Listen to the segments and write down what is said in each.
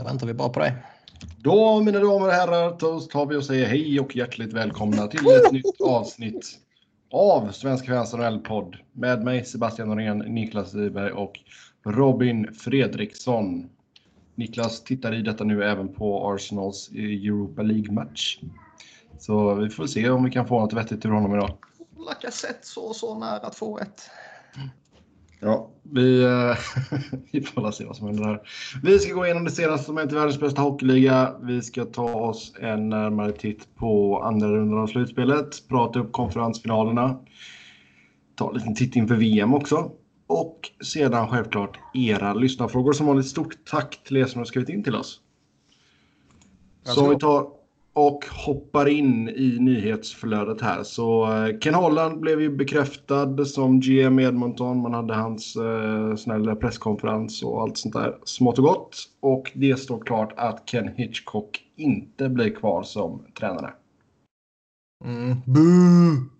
Då väntar vi bara på dig. Då mina damer och herrar Toast har vi och säger hej och hjärtligt välkomna till ett nytt avsnitt av Svenska fans NHL-podd med mig Sebastian Norén, Niklas Wiberg och Robin Fredriksson. Niklas tittar i detta nu även på Arsenals Europa League-match. Så vi får se om vi kan få något vettigt ur honom idag. Lacazette så så nära att få ett. Ja, vi, eh, vi får se vad som händer här. Vi ska gå igenom det senaste som hänt i världens bästa hockeyliga. Vi ska ta oss en närmare titt på andra rundan av slutspelet, prata upp konferensfinalerna, ta en liten titt inför VM också. Och sedan självklart era lyssnarfrågor. Som vanligt stort tack till er som har skrivit in till oss. Så vi tar och hoppar in i nyhetsflödet här. Så eh, Ken Holland blev ju bekräftad som GM Edmonton. Man hade hans eh, snälla presskonferens och allt sånt där smått och gott. Och det står klart att Ken Hitchcock inte blir kvar som tränare. Mm. Boo!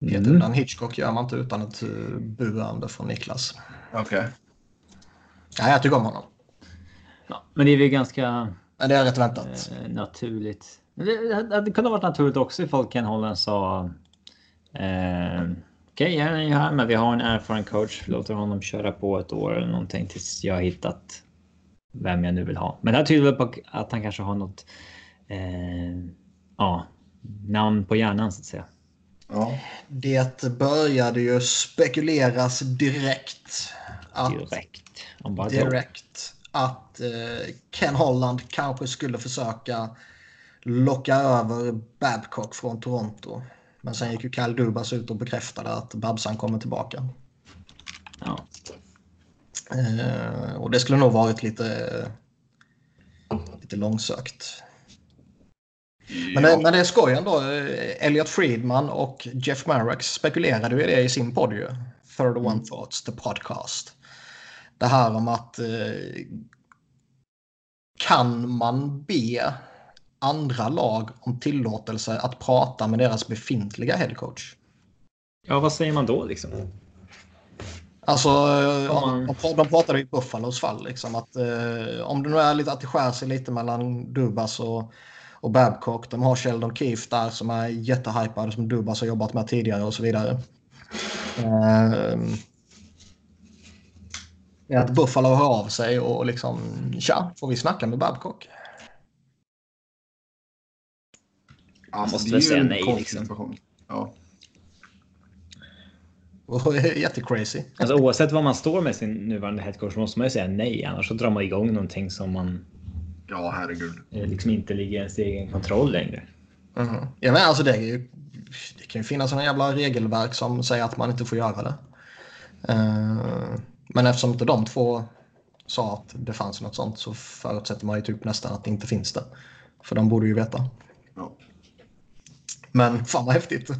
Peter, mm. utan Hitchcock gör man inte utan ett uh, buande från Niklas. Okej. Okay. Ja, jag tycker om honom. Ja, men det är väl ganska... Men det är rätt väntat. Eh, naturligt. Det, det, det kunde ha varit naturligt också ifall Ken Holland sa... Eh, Okej, okay, jag är här, men vi har en erfaren coach. Låter honom köra på ett år eller någonting tills jag har hittat vem jag nu vill ha. Men det här tyder väl på att han kanske har något eh, ja, namn på hjärnan så att säga. Ja. Det började ju spekuleras direkt. Att, direkt. direkt att eh, Ken Holland kanske skulle försöka locka över Babcock från Toronto. Men sen gick ju Kyle Dubas ut och bekräftade att Babsan kommer tillbaka. Ja. Eh, och det skulle nog varit lite, lite långsökt. Men, det, men det är skoj ändå. Elliot Friedman och Jeff Marrax spekulerade ju det i sin podd ju. Third One mm. Thoughts, the podcast det här om att eh, kan man be andra lag om tillåtelse att prata med deras befintliga headcoach? Ja, vad säger man då liksom? Alltså, man... de, de pratade i Buffalos fall. Liksom, att, eh, om det nu är lite att det skär sig lite mellan Dubas och, och Babcock. De har Sheldon Keefe där som är jättehypad som Dubas har jobbat med tidigare och så vidare. Eh, att Buffalo hör av sig och liksom tja, får vi snacka med Babcock? Ja, måste väl säga nej liksom. Ja. Jättecrazy. Alltså, oavsett vad man står med sin nuvarande headcoach måste man ju säga nej. Annars så drar man igång någonting som man ja, herregud. Eh, liksom inte ligger i ens egen kontroll längre. Mm. Ja, men alltså det, är ju, det kan ju finnas en jävla regelverk som säger att man inte får göra det. Uh, men eftersom inte de två sa att det fanns något sånt så förutsätter man ju typ nästan att det inte finns det. För de borde ju veta. Ja. Men fan vad häftigt.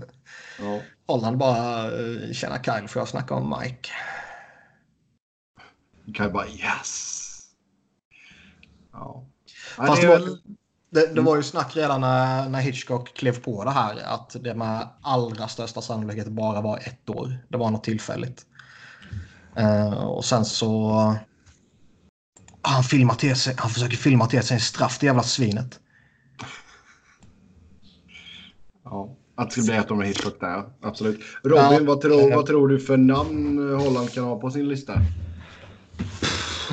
Ja. Holland bara, eh, tjena Kyle, får jag snacka om Mike? Kyle bara yes. Ja. Fast det, var, det, det, var ju snack redan när, när Hitchcock klev på det här att det med allra största sannolikhet bara var ett år. Det var något tillfälligt. Uh, och sen så... Han, filmar till sig, han försöker filma till sig en straff, det jävla svinet. Ja, att det ska bli ett år med Hitchcock där, absolut. Robin, ja. vad, tror, vad tror du för namn Holland kan ha på sin lista?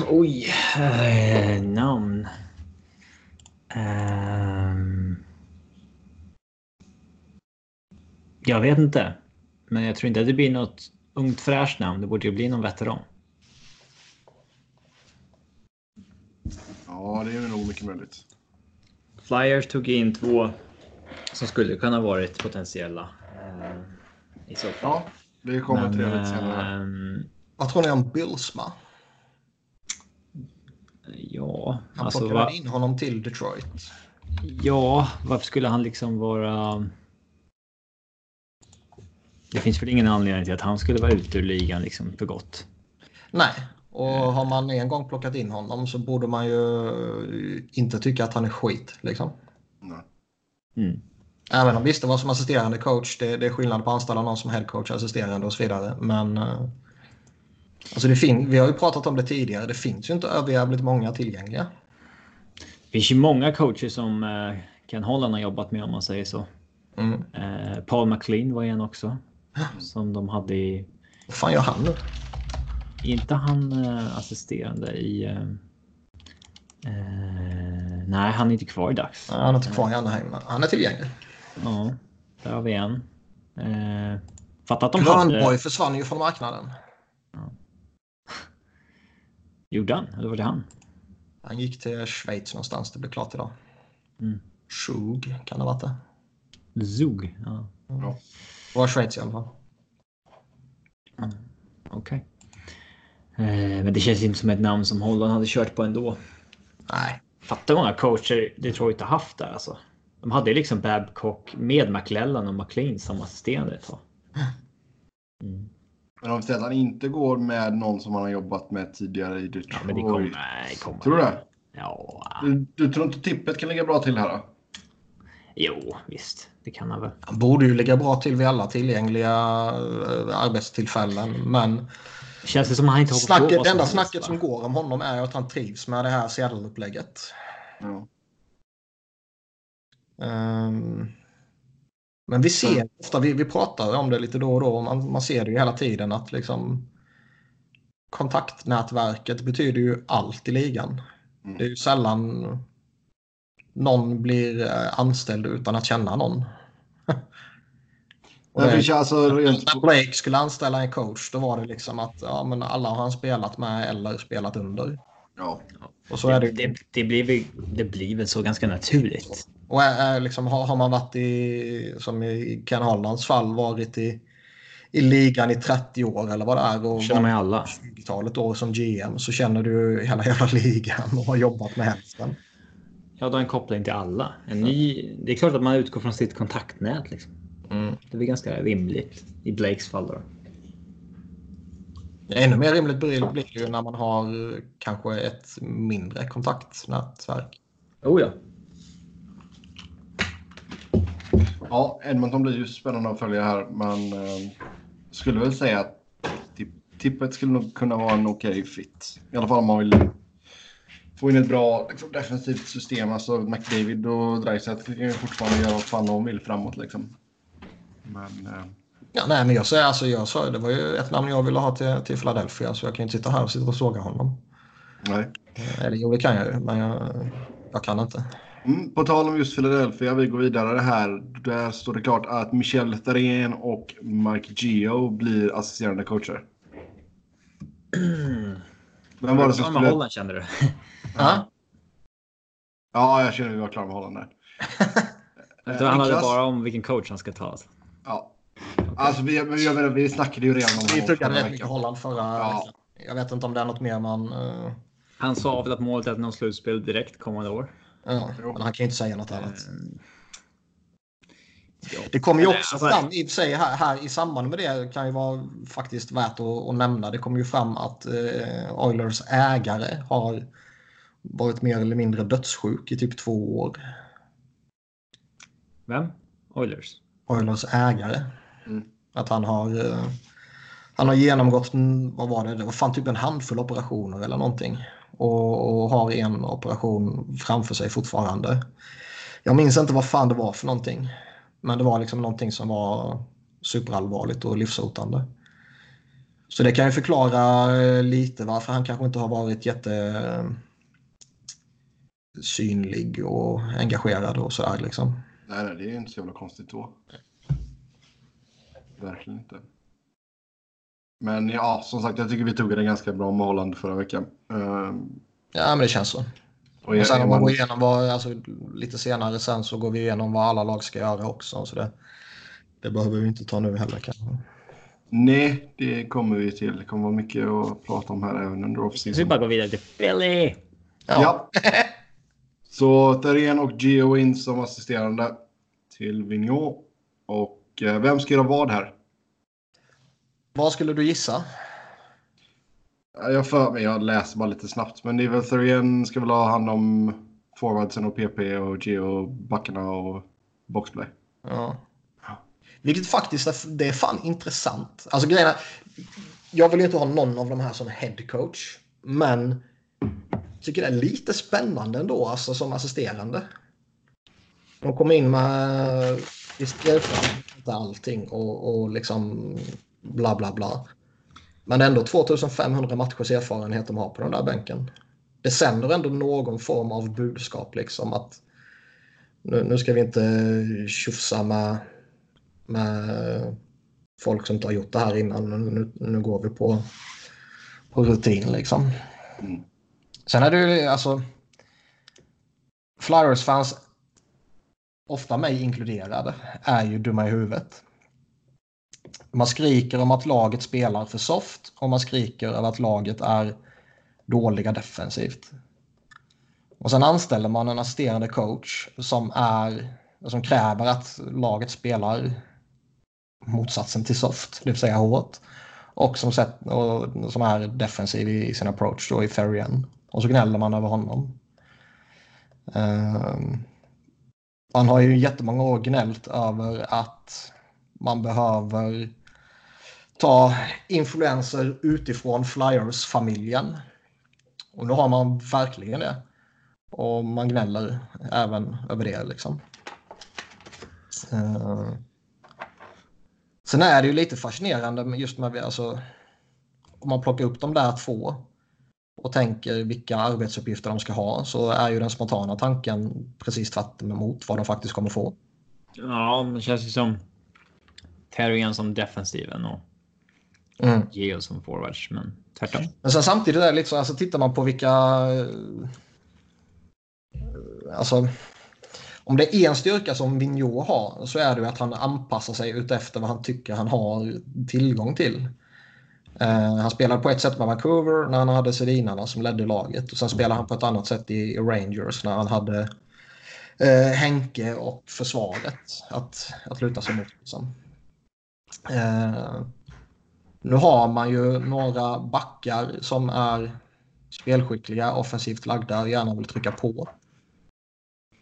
Oj, äh, namn. Um... Jag vet inte. Men jag tror inte att det blir något ungt fräscht namn. Det borde ju bli någon veteran. Ja, det är nog mycket möjligt. Flyers tog in två som skulle kunna varit potentiella. Eh, I så fall. Ja, det kommer Men, till det lite senare. Vad tror ni om Billsma? Ja, han alltså, plockade in honom till Detroit. Ja, varför skulle han liksom vara det finns väl ingen anledning till att han skulle vara ute ur ligan liksom för gott. Nej, och har man en gång plockat in honom så borde man ju inte tycka att han är skit. Liksom. Nej. Mm. Även om visste vad som assisterande coach, det, det är skillnad på att anställa någon som headcoach, assisterande och så vidare. Men uh, Alltså det fin- vi har ju pratat om det tidigare. Det finns ju inte överjävligt många tillgängliga. Det finns ju många coacher som eh, Ken Holland har jobbat med om man säger så. Mm. Eh, Paul McLean var en också. Som de hade i... Vad fan gör han nu? Inte han eh, assisterande i... Eh, eh, nej, han är inte kvar i dags. Ja, Han är inte kvar i Anaheim. Han är tillgänglig. Ja, där har vi en. Eh, fatta att de Grönborg hade... försvann ju från marknaden. Gjorde han? Eller var det han? Han gick till Schweiz någonstans. Det blev klart idag. Mm. Schug kan det ha varit det. Zug? Ja, Ja. Det var Schweiz i alla fall. okej. Eh, men det känns inte som ett namn som Holland hade kört på ändå. Nej. Fattar många coacher Detroit har haft där alltså. De hade ju liksom Babcock med McLellan och McLean som assisterande ett tag. Mm. Men om han inte går med någon som han har jobbat med tidigare i Detroit. Ja, men det kommer... Nej, kommer. Tror du det? Ja, Du, du tror inte tippet kan ligga bra till här då? jo, visst. Det kan han väl. Han borde ju ligga bra till vid alla tillgängliga eh, arbetstillfällen. Men Känns det som han inte har snacket, det enda snacket som går om honom är att han trivs med det här Seattle-upplägget. Ja. Ehm, men vi ser ofta, vi, vi pratar om det lite då och då, man, man ser det ju hela tiden att liksom kontaktnätverket betyder ju allt i ligan. Mm. Det är ju sällan någon blir eh, anställd utan att känna någon. Och det- alltså när Blake skulle anställa en coach då var det liksom att ja, men alla har han spelat med eller spelat under. Ja. Och så är det, det, det, blir, det blir väl så ganska naturligt. Och är, är liksom, har, har man varit i, som i Ken Hollands fall, varit i, i ligan i 30 år eller vad det är och Känner man alla. 20-talet år som GM så känner du hela jävla ligan och har jobbat med hälften. Ja, då har en koppling till alla. En ny, det är klart att man utgår från sitt kontaktnät. Liksom. Mm. Det är ganska rimligt i Blakes fall. Då. Ännu mer rimligt blir blir det ju när man har kanske ett mindre kontaktnätverk. Oh ja. Ja, Edmonton blir ju spännande att följa här. Men eh, skulle väl säga att tipp- tippet skulle nog kunna vara en okej fit. I alla fall om man vill få in ett bra liksom, defensivt system. Alltså McDavid och Dreisaitl kan ju fortfarande göra vad fan de vill framåt liksom. Men eh, Ja, nej, men jag säger alltså, jag sa det var ju ett namn jag ville ha till, till Philadelphia så jag kan ju inte sitta här och sitta och såga honom. nej. Eh, Eller jo, det kan jag ju, men jag, jag kan inte. Mm, på tal om just Philadelphia, vi går vidare här. Där står det klart att Michel Therrien och Mike Geo blir assisterande coacher. Vem var det som med skulle... Holland kände du? Ja. Ja, jag känner att vi var klara med Holland där. Det handlade Niklas? bara om vilken coach han ska ta. Alltså. Ja. Alltså vi, vi, jag menar, vi snackade ju redan om Vi tuggade rätt mycket. Holland förra Ja. veckan. Jag vet inte om det är något mer man... eh, Han sa väl att målet är att nå slutspel direkt kommande år. ja, men han kan ju inte säga något annat. Mm. Det kommer ju också alltså- fram i och för sig här, här i samband med det kan ju vara faktiskt värt att, att nämna. Det kommer ju fram att eh, Oilers ägare har varit mer eller mindre dödssjuk i typ två år. Vem? Oilers? Oilers ägare. Mm. Att han har, eh, han har genomgått, en- vad var det, det var fan typ en handfull operationer eller någonting. Och, och har en operation framför sig fortfarande. Jag minns inte vad fan det var för någonting. Men det var liksom någonting som var superallvarligt och livshotande. Så det kan ju förklara eh, lite varför han kanske inte har varit jätte eh, synlig och engagerad och sådär liksom. Nej, nej, det är inte så jävla konstigt då. Verkligen inte. Men ja, som sagt, jag tycker vi tog det ganska bra med Holland förra veckan. Ehm, Ja, men det känns så. Och Och sen om man går igenom vad, alltså, lite senare sen så går vi igenom vad alla lag ska göra också. Så det, det behöver vi inte ta nu heller kanske. Nej, det kommer vi till. Det kommer vara mycket att prata om här även under Så vi off-season. bara går vidare till Philly. Ja. Så Therén och Gio in som assisterande till Vigneault. Och eh, vem ska göra vad här? Vad skulle du gissa? Ja, Jag för mig, jag läser bara lite snabbt, men väl Therén ska väl ha hand om forwardsen och PP och Gio backarna och boxplay. Ja. Vilket faktiskt är, det är fan intressant. Alltså grejen är, jag vill ju inte ha någon av de här som head coach. Men tycker det är lite spännande ändå alltså, som assisterande. De kommer in med, visst inte allting och, och liksom bla bla bla. Men ändå 2500 matchers erfarenhet de har på den där bänken. Det sänder ändå någon form av budskap liksom att nu, nu ska vi inte tjufsa med, med folk som inte har gjort det här innan. Nu, nu går vi på, på rutin liksom. Mm. Sen är det ju alltså Flyers-fans, ofta mig inkluderade, är ju dumma i huvudet. Man skriker om att laget spelar för soft och man skriker över att laget är dåliga defensivt. Och sen anställer man en assisterande coach som, är, som kräver att laget spelar motsatsen till soft, det vill säga hårt. Och som, sett, och, som är defensiv i, sin approach då i Ferrien. Och så gnäller man över honom. Ehm, um, man har ju jättemånga år gnällt över att man behöver ta influenser utifrån Flyers-familjen. Och nu har man verkligen det. Och man gnäller även över det liksom. Uh, sen är det ju lite fascinerande just med alltså, om man plockar upp de där två och tänker vilka arbetsuppgifter de ska ha så är ju den spontana tanken precis tvärtemot vad de faktiskt kommer få. Ja, det känns ju som Terrien som defensiven och mm. Geo som forwards, men tvärtom. Men sen samtidigt är det lite så, alltså tittar man på vilka... Eh, alltså, om det är en styrka som Vigneault har så är det att han anpassar sig utefter vad han tycker han har tillgång till. Uh, han spelade på ett sätt med Vancouver när han hade Sedinarna som ledde laget och sen spelade han på ett annat sätt i, i Rangers när han hade uh, Henke och försvaret att, att luta sig mot. Liksom. Eh, nu har man ju några backar som är spelskickliga, offensivt lagda och gärna vill trycka på.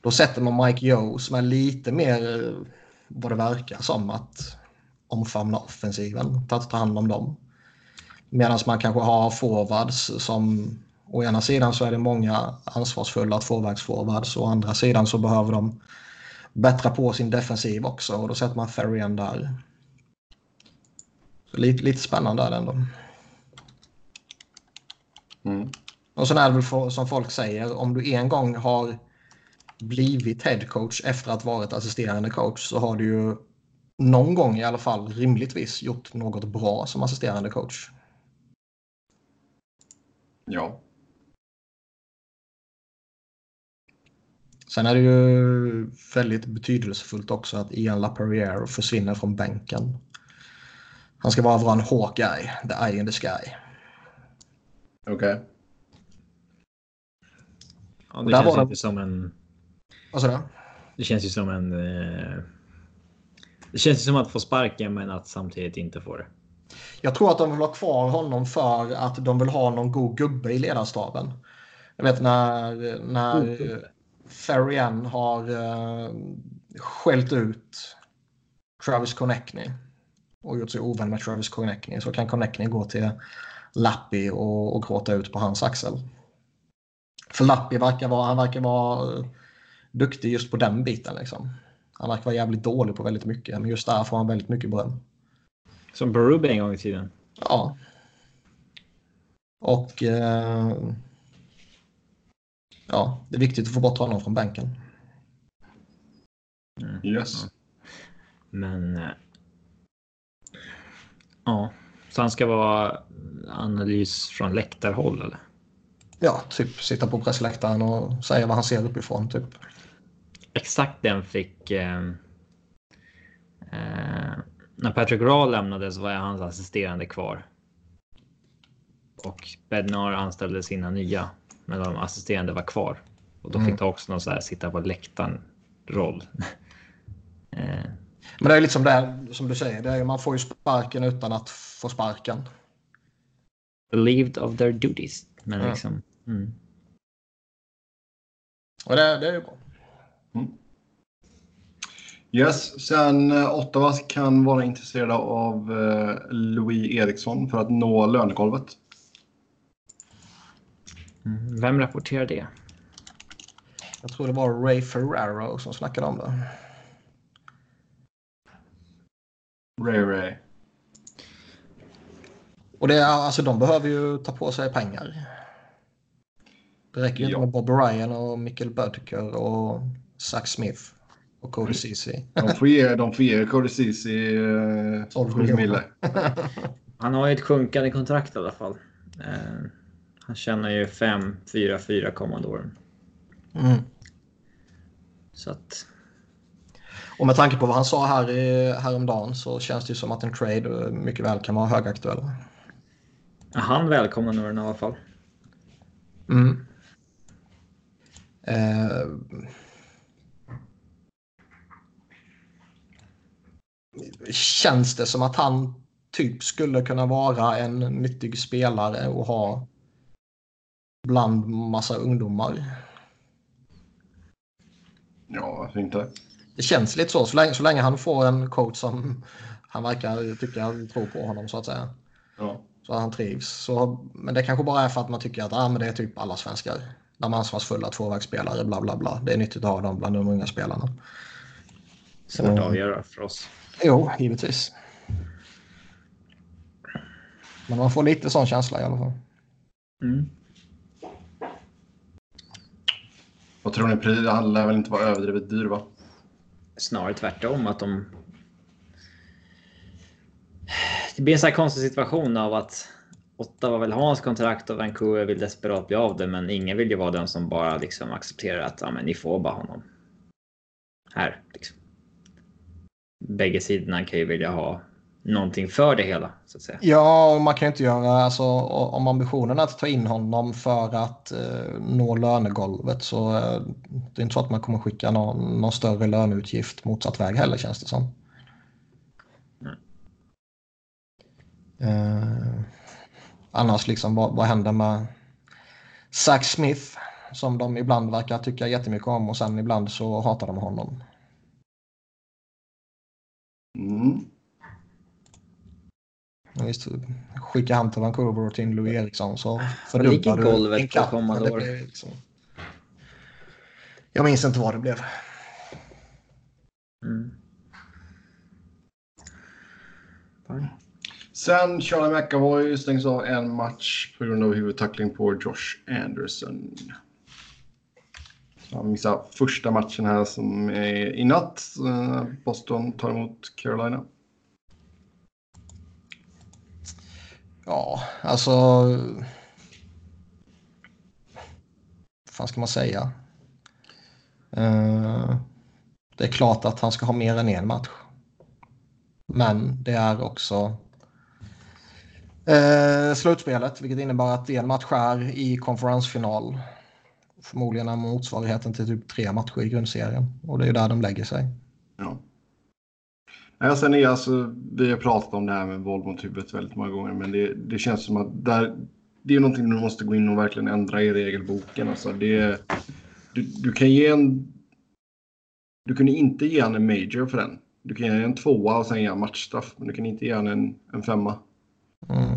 Då sätter man Mike Joe som är lite mer eh, vad det verkar som att omfamna offensiven, att ta hand om dem. Medan man kanske har forwards som å ena sidan så är det många ansvarsfulla tvåvägsforwards och å andra sidan så behöver de bättra på sin defensiv också och då sätter man Ferrian där. Lite, lite spännande är det ändå. Mm. Och sen är det väl för, som folk säger, om du en gång har blivit headcoach efter att varit assisterande coach så har du ju någon gång i alla fall rimligtvis gjort något bra som assisterande coach. Ja. Sen är det ju väldigt betydelsefullt också att Ian LaPerriere försvinner från bänken. Han ska bara vara en Hawkeye, the eye in the sky. Okej. Okay. Ja, det känns inte som en... Vad sa du? Det känns ju som en... Eh... Det känns ju som att få sparken men att samtidigt inte få det. Jag tror att de vill ha kvar honom för att de vill ha någon god gubbe i ledarstaben. Jag vet när, när Ferrian har uh, skällt ut Travis Connectney och gjort sig ovän med Travis Connectney så kan Connectney gå till Lappi och, och gråta ut på hans axel. För Lappi verkar vara, han verkar vara duktig just på den biten. Liksom. Han verkar vara jävligt dålig på väldigt mycket, men just där får han väldigt mycket beröm. Som Berube en gång i tiden? Ja. Och... Eh, ja, det är viktigt att få bort honom från bänken. Mm. Yes. Men... Ja, så han ska vara analys från läktarhåll eller? Ja, typ sitta på pressläktaren och säga vad han ser uppifrån typ. Exakt den fick... Eh, eh, när Patrick Raw lämnade så var jag hans assisterande kvar. Och Bednar anställde sina nya, men de assisterande var kvar. Och då fick mm. de också någon så här sitta på läktaren roll. eh. Men det är liksom det som du säger, det är, man får ju sparken utan att få sparken. Relieved of their duties. Men mm. liksom. Mm. Och det, det är ju bra. Mm. Yes, sen eh, Ottawa kan vara intresserade av eh, Louis Eriksson för att nå lönegolvet. Mm. Vem rapporterar det? Jag tror det var Ray Ferraro som snackade om det. Ray Ray. Och det är, alltså, de behöver ju ta på sig pengar. Det räcker ju inte Ja. med Bob Ryan och Mikkel Bödker och Zach Smith och Cody Ceesay. De får ge, de får ge Cody Ceesay eh, 12 sju miljoner. Han har ju ett sjunkande kontrakt i alla fall. Eh, han tjänar ju 5, 4, 4 kommande åren. Mm. Så att Och med tanke på vad han sa här i, häromdagen så känns det ju som att en trade mycket väl kan vara högaktuell. ja, han välkomnar nog den i alla fall. Mm. Eh, känns det som att han typ skulle kunna vara en nyttig spelare och ha bland massa ungdomar? Ja, varför inte? Det känns lite så, så länge, så länge han får en coach som han verkar tycka tror på honom så att säga. Ja. Så att han trivs. Så, men det kanske bara är för att man tycker att ah, men det är typ alla svenskar. De ansvarsfulla tvåvägsspelare, bla bla bla. Det är nyttigt att ha dem bland de unga spelarna. Svårt att Mm. avgöra för oss. Jo, givetvis. Men man får lite sån känsla i alla fall. Mm. Vad tror ni? Han lär väl inte vara överdrivet dyr va? Snarare tvärtom att de... Det blir en sån här konstig situation av att Ottawa vill ha hans kontrakt och Vancouver vill desperat bli av det, men ingen vill ju vara den som bara liksom accepterar att ja, men ni får bara honom. Här liksom. Bägge sidorna kan ju vilja ha någonting för det hela så att säga. Ja, och man kan ju inte göra, alltså om ambitionen är att ta in honom för att eh, nå lönegolvet så eh, det är inte så att man kommer skicka någon, någon större löneutgift motsatt väg heller känns det som. Eh, annars liksom vad, vad händer med Zach Smith som de ibland verkar tycka jättemycket om och sen ibland så hatar de honom. Mm. Visst, skicka han till Vancouver och till en Louis Eriksson så fördubblar du golvet på cap, kommande år? Liksom... Jag minns inte vad det blev. Mm. Sen Charlie McAvoy stängs av en match på grund av huvudtackling på Josh Anderson. Så han missar första matchen här som är i natt. Boston tar emot Carolina. Ja, alltså... Vad fan ska man säga? Eh, det är klart att han ska ha mer än en match. Men det är också eh, slutspelet, vilket innebär att en match är i konferensfinal. Förmodligen är motsvarigheten till typ tre matcher i grundserien. Och det är ju där de lägger sig. Ja. Ja, sen är alltså, vi har pratat om det här med våld mot huvudet väldigt många gånger, men det, det känns som att där, det är någonting du måste gå in och verkligen ändra i regelboken. Alltså det, du, du kan ge en... Du kunde inte ge han en major för den. Du kan ge en tvåa och sen ge en matchstraff, men du kan inte ge han en, en femma. Mm.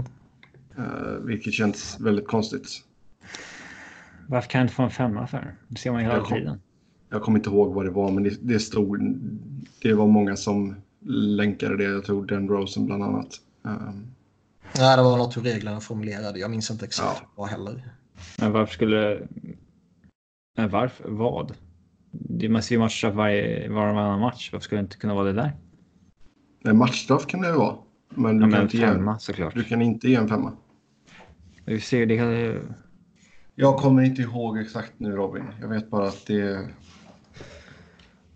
Uh, vilket känns väldigt konstigt. Varför kan jag inte få en femma för? Det ser man ju hela Jag kom- tiden. Jag kommer inte ihåg vad det var, men det, det stod... Det var många som länkade det. Jag tror Dan Rosen bland annat. Um, Nej, det var något hur reglerna formulerade. Jag minns inte exakt Ja. vad heller. Men varför skulle... Men varför? Vad? Det måste ju matcha varje, varannan match. Varför skulle det inte kunna vara det där? en matchstraff kan det ju vara. Men du, Ja, kan men inte ge, femma såklart. du kan inte ge en femma. Vi ser det. kan- Jag kommer inte ihåg exakt nu Robin. Jag vet bara att det,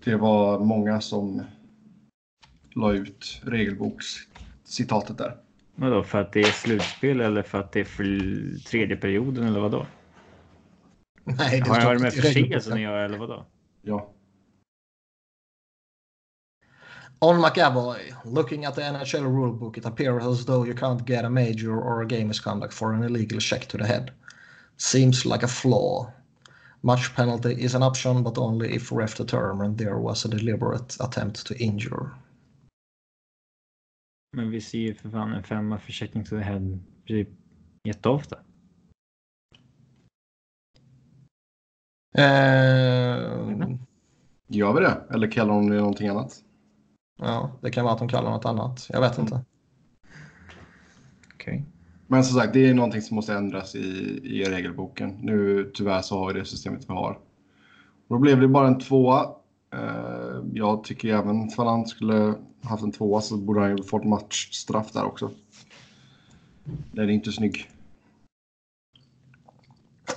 det var många som la ut regelbokscitatet där. Vadå, för att det är slutspel eller för att det är för tredje perioden eller vadå? Nej, Har, har det med inte i regelboken. förseelsen att göra eller vadå? Ja. On McAvoy, looking at the NHL rulebook, it appears as though you can't get a major or a game misconduct for an illegal check to the head. Seems like a flaw. Match penalty is an option but only if ref determined there was a deliberate attempt to injure. Men vi ser ju för fan en femma för checking to the head typ jätteofta. Eh, Gör vi det? Eller kallar de det någonting annat? ja, det kan vara att de kallar något annat. Jag vet inte. Okej. Men som sagt, det är någonting som måste ändras i, i regelboken. Nu tyvärr så har vi det systemet vi har. Då blev det bara en tvåa. Eh, jag tycker även ifall han skulle haft en tvåa så borde han ju fått matchstraff där också. Den är inte snygg.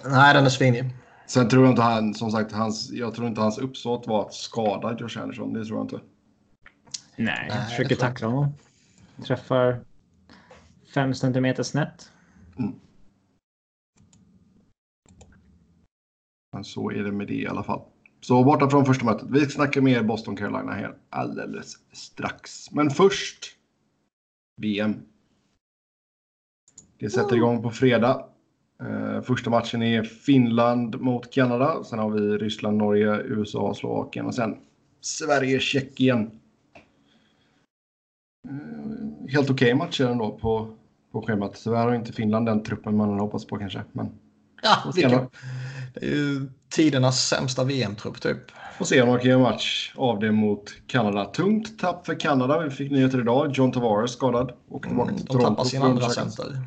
Nej, den är svinig. Sen tror jag inte han, som sagt, hans, jag tror inte hans uppsåt var att skada Josh Anderson. Det tror jag inte. Nej, jag Nej, försöker tackla honom. Träffar fem centimeter snett. Men så är det med det i alla fall. Så borta från första mötet. Vi snackar mer Boston Carolina här alldeles strax. Men först VM. Det sätter igång på fredag. Eh, första matchen är Finland mot Kanada. Sen har vi Ryssland, Norge, USA, Slovakien och sen Sverige, Tjeckien. Eh, helt okej matcher ändå på, på schemat. Tyvärr har inte Finland den truppen man hade hoppats på kanske. Men Ja, det är ju tidernas sämsta VM-trupp typ. Får se om man kan göra match av det mot Kanada. Tungt tapp för Kanada. Vi fick nyheter idag. John Tavares skadad. Och tillbaka Mm, till de Toronto tappar sin andra center.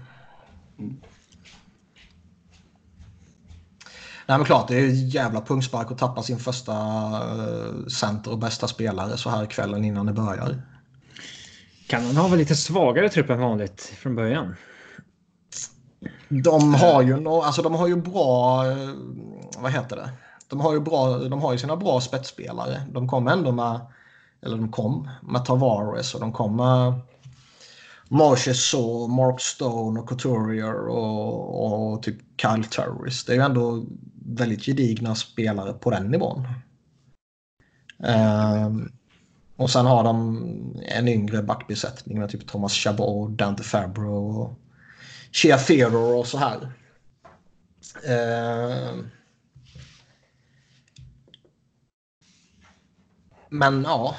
Nej men klart, det är ju jävla pungspark att tappa sin första eh, center och bästa spelare så här kvällen innan det börjar. Kanada har väl lite svagare trupp än vanligt från början. De har ju, alltså de har ju bra, eh, vad heter det? De har ju, bra, de har ju sina bra spetsspelare. De kom ändå med, eller de kom med Tavares och de kom med Marcus och Mark Stone och Couturier och, och typ Kyle Turris. Det är ju ändå väldigt gedigna spelare på den nivån. Ehm, och sen har de en yngre backbesättning med typ Thomas Chabot, Dante Fabro och Shea Theodore och så här. Ehm, men ja,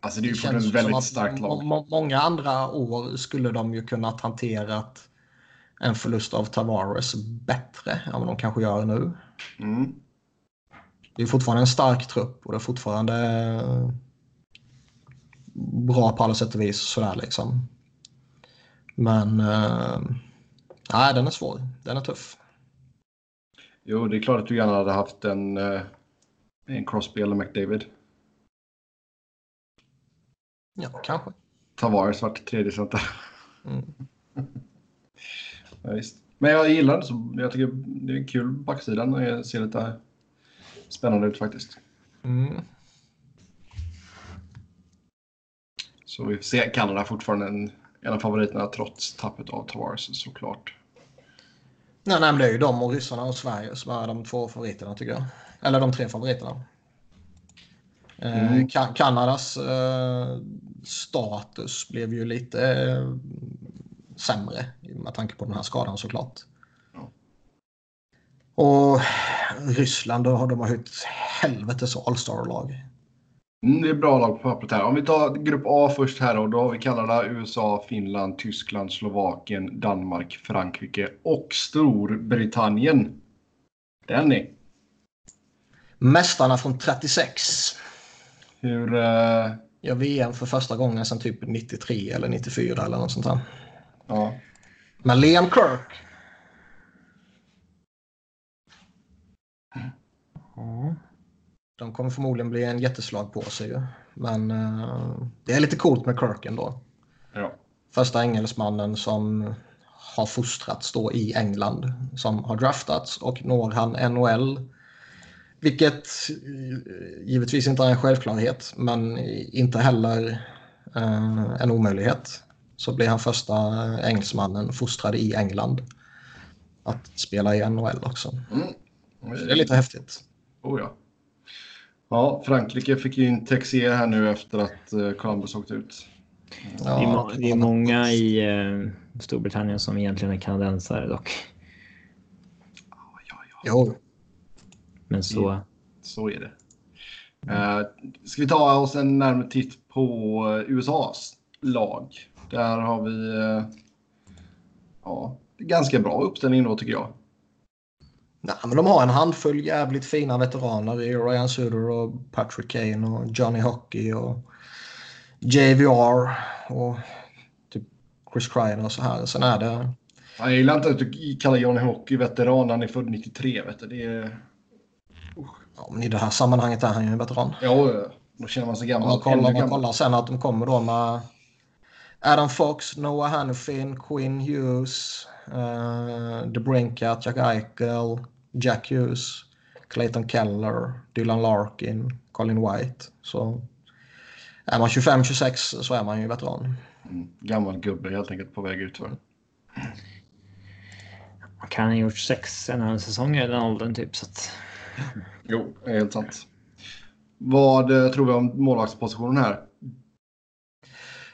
Alltså det är ju det som väldigt starkt lag. må- må- Många andra år skulle de ju kunnat hanterat en förlust av Tavares bättre än vad de kanske gör nu. Mm. Det är fortfarande en stark trupp och det är fortfarande bra på alla sätt och vis. Sådär liksom. Men eh, nej, den är svår. Den är tuff. Jo, det är klart att du gärna hade haft en, eh, en Crosby eller McDavid. Ja, kanske. Tavares vart tredje center. Mm. ja, visst. Men jag gillar det. Så jag tycker det är kul backsidan. och Det ser lite spännande ut faktiskt. Mm. Så vi får se. Kanada fortfarande en, en av favoriterna trots tappet av Tavares såklart. Nej, nej, men det är ju de och ryssarna och Sverige som är de två favoriterna tycker jag. Eller de tre favoriterna. Eh, Mm. Ka- Kanadas eh, status blev ju lite eh, sämre med tanke på den här skadan såklart. Ja. Och Ryssland, då har de har ju ett helvetes All-star-lag. Mm, det är bra lag på pappret här. Om vi tar grupp A först här då. Då har vi Kanada, USA, Finland, Tyskland, Slovakien, Danmark, Frankrike och Storbritannien. Den är. Mästarna från 36 Hur... eh, gör VM för första gången sedan typ 93 eller 94 eller något sånt där. ja. Men Liam Kirk Ja. De kommer förmodligen bli en jätteslag på sig ju. Men eh, det är lite coolt med Kirk ändå. ja. Första engelsmannen som har fostrats då i England. Som har draftats och når han NHL. Vilket eh, givetvis inte är en självklarhet men inte heller eh, en omöjlighet. Så blir han första engelsmannen fostrad i England. Att spela i NHL också. Mm. Det är lite häftigt. Oh, ja. Ja, Frankrike fick ju in Texier här nu efter att eh, Columbus åkte ut. Det, är må- det är många i eh, Storbritannien som egentligen är kanadensare dock. Jo. Men så... Mm. Så är det. Uh, ska vi ta oss en närmare titt på eh, USAs lag? Där har vi uh, ja, ganska bra uppställning då tycker jag. Nej, men de har en handfull jävligt fina veteraner i Ryan Suder och Patrick Kane och Johnny Hockey och JVR och typ Chris Kreider och så här. Sen är det... Jag gillar inte att du kallar Johnny Hockey veteran. Han är född 93. Vet du. Det är... Ja, men I det här sammanhanget är han ju en veteran. Ja, då känner man sig gammal. Man kollar, man kollar sen att de kommer då med Adam Fox, Noah Hannifin, Quinn Hughes, uh, DeBrincat, Jack Eichel, Jack Hughes, Clayton Keller, Dylan Larkin, Colin White. Så är man 25-26 så är man ju veteran. Mm, gammal gubbe helt enkelt på väg ut för. Man kan ha gjort sex NHL-säsonger i den åldern typ. Så att... Jo, helt sant. Vad eh, tror vi om målvaktspositionen här?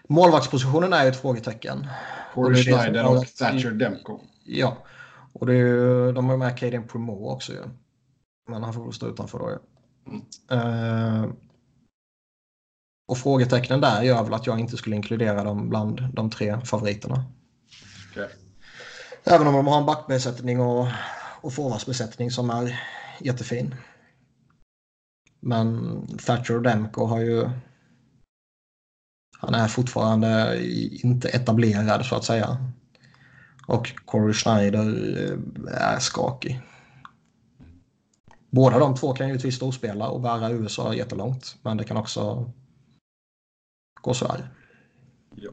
Målvaktspositionen är ju ett frågetecken. Corey Schneider och Thatcher Demko. Ja, och det är ju, de har med Caden Primo också ju. Men han får väl stå utanför då ju. Mm. Uh, och frågetecknen där gör väl att jag inte skulle inkludera dem bland de tre favoriterna. Okay. Även om de har en backbesättning och, och forwardsbesättning som är jättefin. Men Thatcher och Demko har ju... Han är fortfarande inte etablerad så att säga. Och Corey Schneider eh, är skakig. Båda de två kan givetvis storspela och bära USA jättelångt. Men det kan också gå så här. Ja.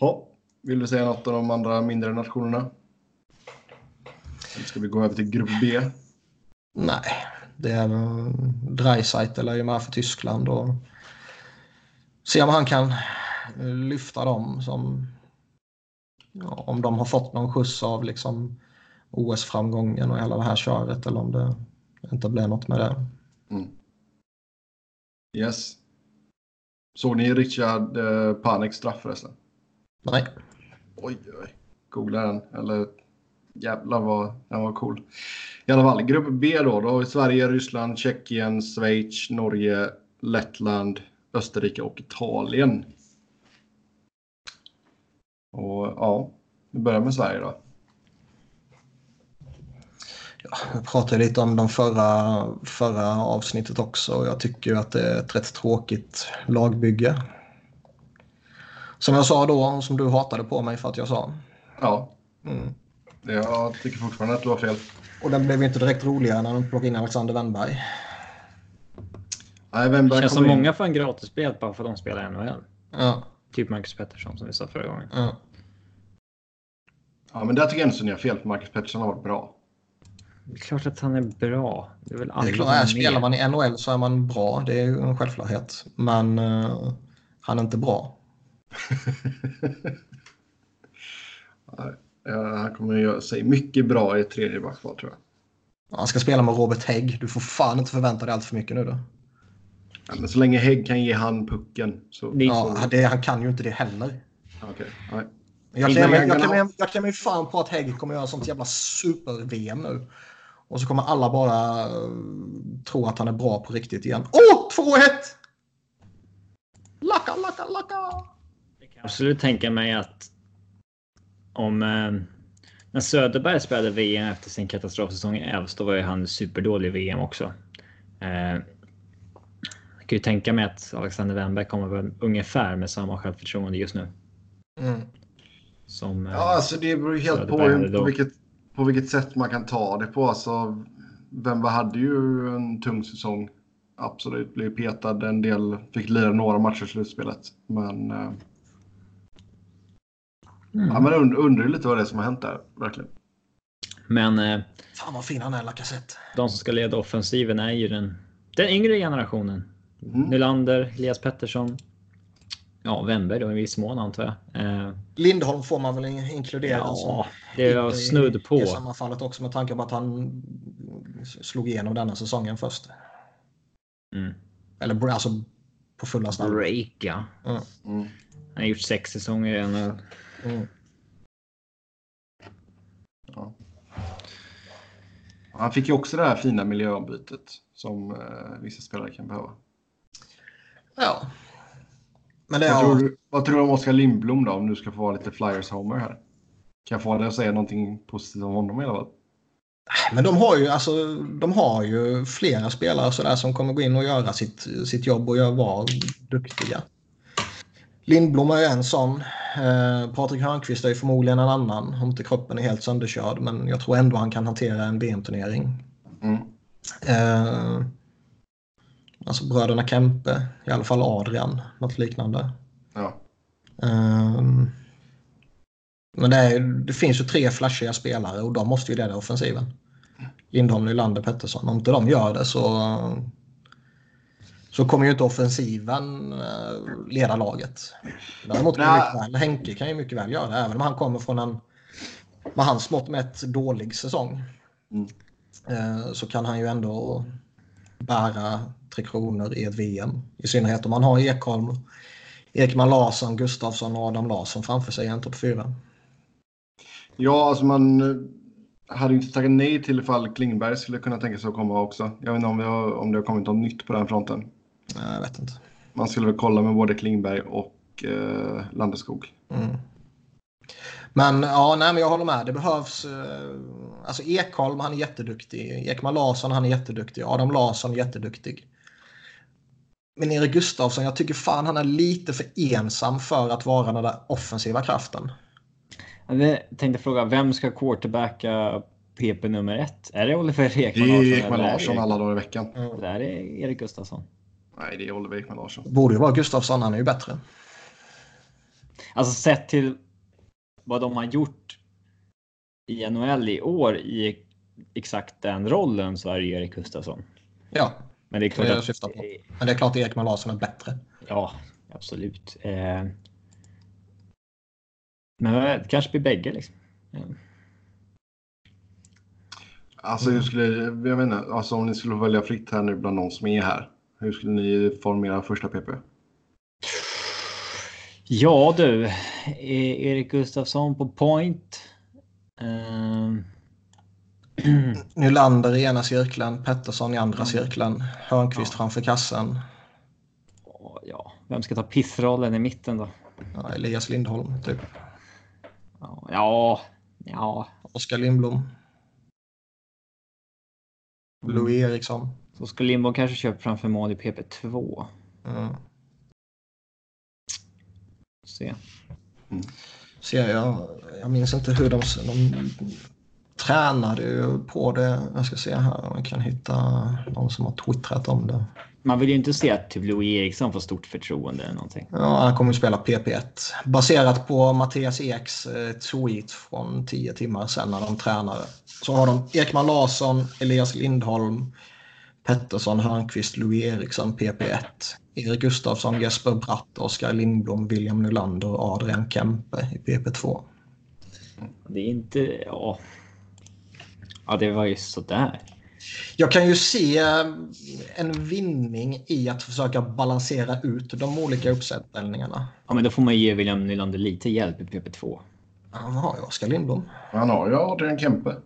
Ha. Vill du säga något om de andra mindre nationerna? Eller ska vi gå över till grupp B? Nej, det är Dreisaitl är ju med för Tyskland och se om han kan lyfta dem som ja, om de har fått någon skjuts av liksom OS-framgången och hela det här köret eller om det inte blir något med det. Mm. Yes. Såg ni Richard eh, Paneks straff förresten? Nej. Oj, oj. Googla den. Eller jävlar vad den var cool. I alla fall, grupp B då. Då Sverige, Ryssland, Tjeckien, Schweiz, Norge, Lettland, Österrike och Italien. Och ja, vi börjar med Sverige då. Ja, jag pratade lite om de förra, förra avsnittet också och jag tycker att det är ett rätt tråkigt lagbygge. Som jag sa då, som du hatade på mig för att jag sa. Ja. Mm. Jag tycker fortfarande att du har fel. Och den blev inte direkt roligare när de plockade in Alexander Wennberg. Nej, Wennberg det känns som in. många får en gratisbiljett bara för att de spelar NHL. Ja. Typ Marcus Pettersson som vi sa förra gången. Ja. Ja, men där tycker jag att ni har fel. För Marcus Pettersson har varit bra. Det är klart att han är bra. Det är väl alla det är klart, är, spelar man i NHL så är man bra. Det är en självklarhet. Men uh, han är inte bra. ja, han kommer att göra sig mycket bra i tredje backval tror jag. Han ska spela med Robert Hägg. Du får fan inte förvänta dig allt för mycket nu då. Ja, men så länge Hägg kan ge han pucken. Så... Ja, det, han kan ju inte det heller. Okay. Nej. Jag klämmer jag, jag, jag, mig fan på att Hägg kommer göra sånt jävla super-VM nu. Och så kommer alla bara uh, tro att han är bra på riktigt igen. Åh, oh, 2-1! Lacka, lacka, lacka! Jag kan absolut tänka mig att om... Eh, när Söderberg spelade VM efter sin katastrofsäsong i Elfs, då var ju han superdålig i VM också. Eh, kan ju tänka mig att Alexander Wennberg kommer väl ungefär med samma självförtroende just nu. Mm. Som, ja, alltså det beror ju helt på, på, vilket, på vilket sätt man kan ta det på. Alltså, Wemba hade ju en tung säsong. Absolut, blev petad en del, fick lira några matcher i slutspelet. Men... Eh, mm. Ja, men und, undrar lite vad det är som har hänt där, verkligen. Men... Eh, Fan vad fin han är, Lacazette. De som ska leda offensiven är ju den, den yngre generationen. Mm. Nylander, Elias Pettersson, Ja, Wennberg då i viss mån antar jag. Eh, Lindholm får man väl inkludera. Ja, det är snudd på. I sammanfallet också med tanke på att han slog igenom denna säsongen först. Mm. Eller alltså på fulla snabbt. Break, ja. Mm. Mm. Han har gjort sex säsonger i NHL. Mm. Ja. Han fick ju också det här fina miljöombytet som eh, vissa spelare kan behöva. Ja. Men det Vad, tror du, vad tror du om Oskar Lindblom då, om du ska få vara lite Flyers-homer här? Kan jag få dig att säga någonting positivt om honom i alla fall? Men de har ju, alltså, de har ju flera spelare så där som kommer gå in och göra sitt, sitt jobb och vara duktiga. Lindblom är ju en sån. Eh, Patrik Hörnqvist är ju förmodligen en annan. Om inte kroppen är helt sönderkörd. Men jag tror ändå han kan hantera en VM-turnering. Mm. Eh, alltså bröderna Kempe. I alla fall Adrian. Något liknande. Ja. Eh, men det, är, det finns ju tre flashiga spelare och de måste ju leda offensiven. Lindholm, Nylander, Pettersson. Om inte de gör det så, så kommer ju inte offensiven eh, leda laget. Däremot kan mycket väl, Henke kan ju mycket väl göra det, även om han kommer från en med hans mått mätt dålig säsong. Mm. Eh, så kan han ju ändå bära Tre Kronor i ett VM. I synnerhet om man har Ekholm, Ekman Larsson, Gustafsson och Adam Larsson framför sig i en topp fyra. Ja, alltså man eh, hade inte tackat nej till ifall Klingberg skulle kunna tänka sig att komma också. Jag vet inte om, vi har, om det har kommit något nytt på den fronten. Nej, Jag vet inte. Man skulle väl kolla med både Klingberg och eh, Landeskog. Mm. Men ja, nej, men jag håller med. Det behövs... Eh, alltså Ekholm, han är jätteduktig. Ekman Larsson, han är jätteduktig. Adam Larsson, jätteduktig. Men Erik Gustafsson, jag tycker fan han är lite för ensam för att vara den där offensiva kraften. Jag tänkte fråga, vem ska quarterbacka PP nummer ett? Är det Oliver Det Ekman Larsson? Ekman eller är Larsson det- alla dagar i veckan. Det där är Erik Gustafsson. Nej, det är Oliver Ekman Larsson. Borde ju vara Gustafsson, han är ju bättre. Alltså sett till vad de har gjort i NHL i år i exakt den rollen så är det Erik Gustafsson. Ja, Men det är är klart det jag att... på. Men det är klart att Ekman Larsson är bättre. Ja, absolut. Eh, men det kanske blir bägge liksom. Ja. Alltså, hur skulle, jag vet inte, alltså om ni skulle välja fritt här nu bland de som är här. Hur skulle ni formera första PP? Ja du, E- Erik Gustafsson på point. Ehm, Nylander i ena cirkeln, Pettersson i andra cirkeln, Hörnqvist framför kassen. ja, vem ska ta pissrollen i mitten då? Ja, Elias Lindholm, typ. Ja, ja, ja. Oskar Lindblom. Louis Eriksson. så ska Lindborg kanske köpa framför mål i PP2. Mm. Se. Ser jag, jag minns inte hur de, de tränade ju på det. Jag ska se här om jag kan hitta någon som har twittrat om det. Man vill ju inte se att typ Louis Eriksson får stort förtroende eller någonting. Ja, han kommer ju spela PP1. Baserat på Mattias Eks eh, tweet från 10 timmar sedan när de tränade. Så har de Ekman Larsson, Elias Lindholm, Pettersson, Hörnqvist, Louis Eriksson, PP1. Erik Gustafsson, Jesper Bratt, Oskar Lindblom, William Nylander och Adrian Kempe i PP2. Det är inte, ja. Ja, det var ju sådär. Jag kan ju se en vinning i att försöka balansera ut de olika uppställningarna. Ja, men då får man ge William Nylander lite hjälp i PP2. Han har ju Oskar Lindblom. Han har ju Adrian Kempe.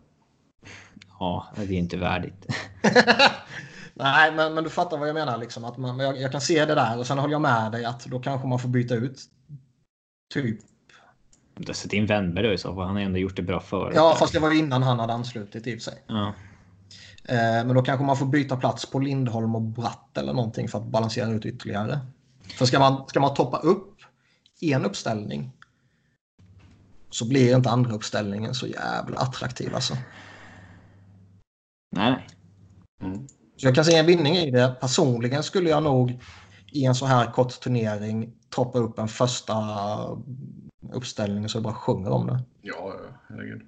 Ja, det är inte värdigt. Nej, men, men du fattar vad jag menar. Liksom, att man, jag, jag kan se det där och sen håller jag med dig att då kanske man får byta ut typ. Du har sett in Wennberg då i så fall. Han har ändå gjort det bra förut. Ja, fast det var innan han hade anslutit i och för sig. Ja. Eh, men då kanske man får byta plats på Lindholm och Bratt eller någonting för att balansera ut ytterligare. För ska man, ska man toppa upp en uppställning så blir inte andra uppställningen så jävla attraktiv alltså. Nej, nej. Mm. Så jag kan se en vinning i det. Personligen skulle jag nog i en så här kort turnering toppa upp en första uppställning så jag bara sjunger om det. Ja, herregud.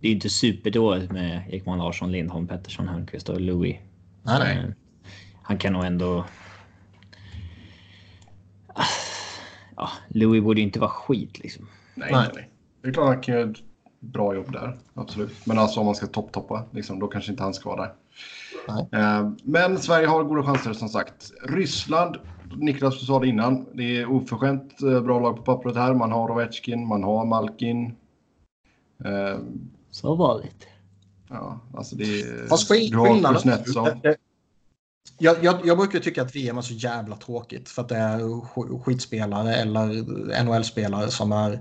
Det är ju inte superdåligt med Ekman Larsson, Lindholm, Pettersson, Hörnqvist och Louis. Nej, nej. Han kan nog ändå... Ja, Louis borde ju inte vara skit liksom. Nej, Nej. nej. nej. Det är klart han kan göra ett bra jobb där. Absolut. Men alltså om man ska topp-toppa, liksom, då kanske inte han ska vara där. Nej. Eh, men Sverige har goda chanser som sagt. Ryssland, Niklas du sa det innan, det är oförskämt eh, bra lag på pappret här. Man har Ovechkin, man har Malkin. Eh, Så vanligt. Ja, alltså det är... Fast du har skillnaden... Kuznetsov. Jag, jag, jag brukar tycka att VM är så jävla tråkigt för att det är sk- skitspelare eller NHL-spelare som är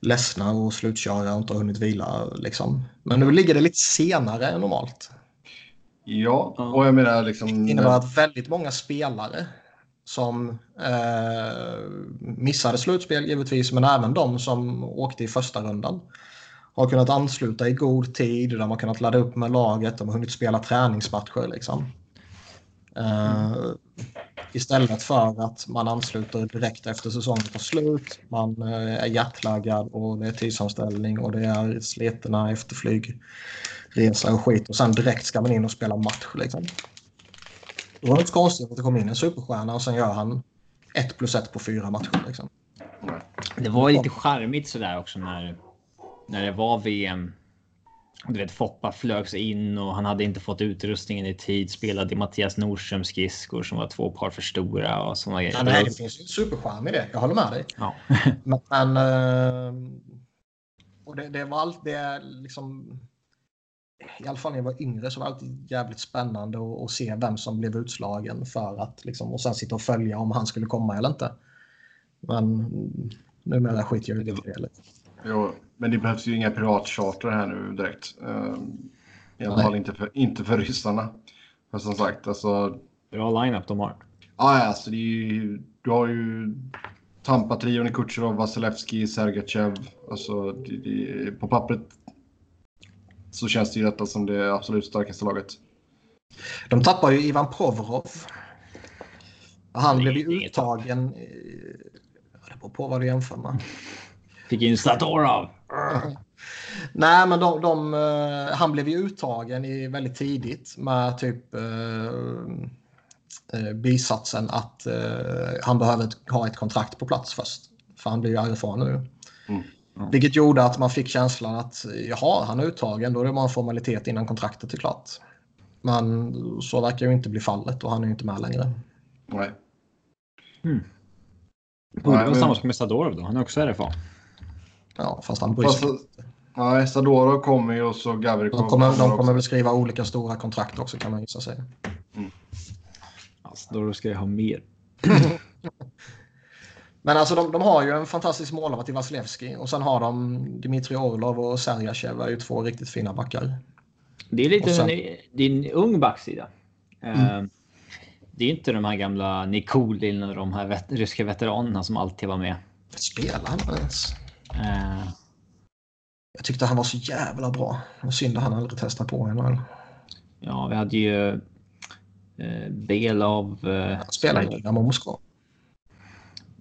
ledsna och slutkörda och inte har hunnit vila. Liksom. Men nu ligger det lite senare än normalt. Ja, och jag menar liksom... Det innebär att väldigt många spelare som eh, missade slutspel givetvis, men även de som åkte i första rundan har kunnat ansluta i god tid. De har kunnat ladda upp med laget, de har hunnit spela träningsmatcher. Liksom. Eh, istället för att man ansluter direkt efter säsongen tar slut. Man eh, är jetlaggad och det är tidsomställning och det är slitna efter flygresa och skit. Och sen direkt ska man in och spela match. Liksom. Då var det inte konstigt att det kom in en superstjärna och sen gör han ett plus ett på fyra matcher. Liksom. Det var lite charmigt sådär också när, när det var VM. Du vet, Foppa flögs in och han hade inte fått utrustningen i tid. Spelade i Mattias Nordströms skridskor som var två par för stora och sådana grejer. Ja, nej, det finns ju en superskärm i det. Jag håller med dig. Ja. Men, men eh, och det, det var allt det liksom. I alla fall när jag var yngre så var det alltid jävligt spännande att, att se vem som blev utslagen för att liksom och sen sitta och följa om han skulle komma eller inte. Men numera skiter jag i det. Jo, men det behövs ju inga privatcharter här nu direkt. Ehm, I alla fall inte för, inte för ryssarna. För som sagt, alltså... Bra lineup de har. Ja, alltså det är ju, du har ju Tampa-trion i Kutjerov, Vasilevski, Sergachev. Alltså, det, det, på pappret så känns det ju detta som det absolut starkaste laget. De tappar ju Ivan Provorov. Han blev ju uttagen. i- Det beror på vad du jämför med. Fick in Satorov. Nej, men de, de, eh, han blev ju uttagen i väldigt tidigt med typ eh, eh, bisatsen att eh, han behöver ha ett kontrakt på plats först. För han blir ju erfaren nu. Mm. Ja. Vilket gjorde att man fick känslan att jaha, han är uttagen, då är det bara en formalitet innan kontraktet är klart. Men så verkar ju inte bli fallet och han är ju inte med längre. Nej. Borde vara men- samma som med Sadorov då. Han är också RFA. Ja, fast han bryr sig Fast, nej, Sadorov kommer ju och så Gavrikov. de kommer, de kommer väl skriva olika stora kontrakt också kan man gissa sig. Ja, Sadorov ska jag ha mer. Men alltså de, de har ju en fantastisk målvakt i Vasilevski och sen har de Dmitri Orlov och Sergachev är ju två riktigt fina backar. Det är lite sen- en, det är en ung backsida. Eh, Det är inte de här gamla Nikulin och de här vet, ryska veteranerna som alltid var med. Spelar han ens? Eh, Jag tyckte han var så jävla bra. Och synd att han aldrig testade på NHL. Ja, vi hade ju eh, Belov. Eh, Han spelar i Dynamo Moskva.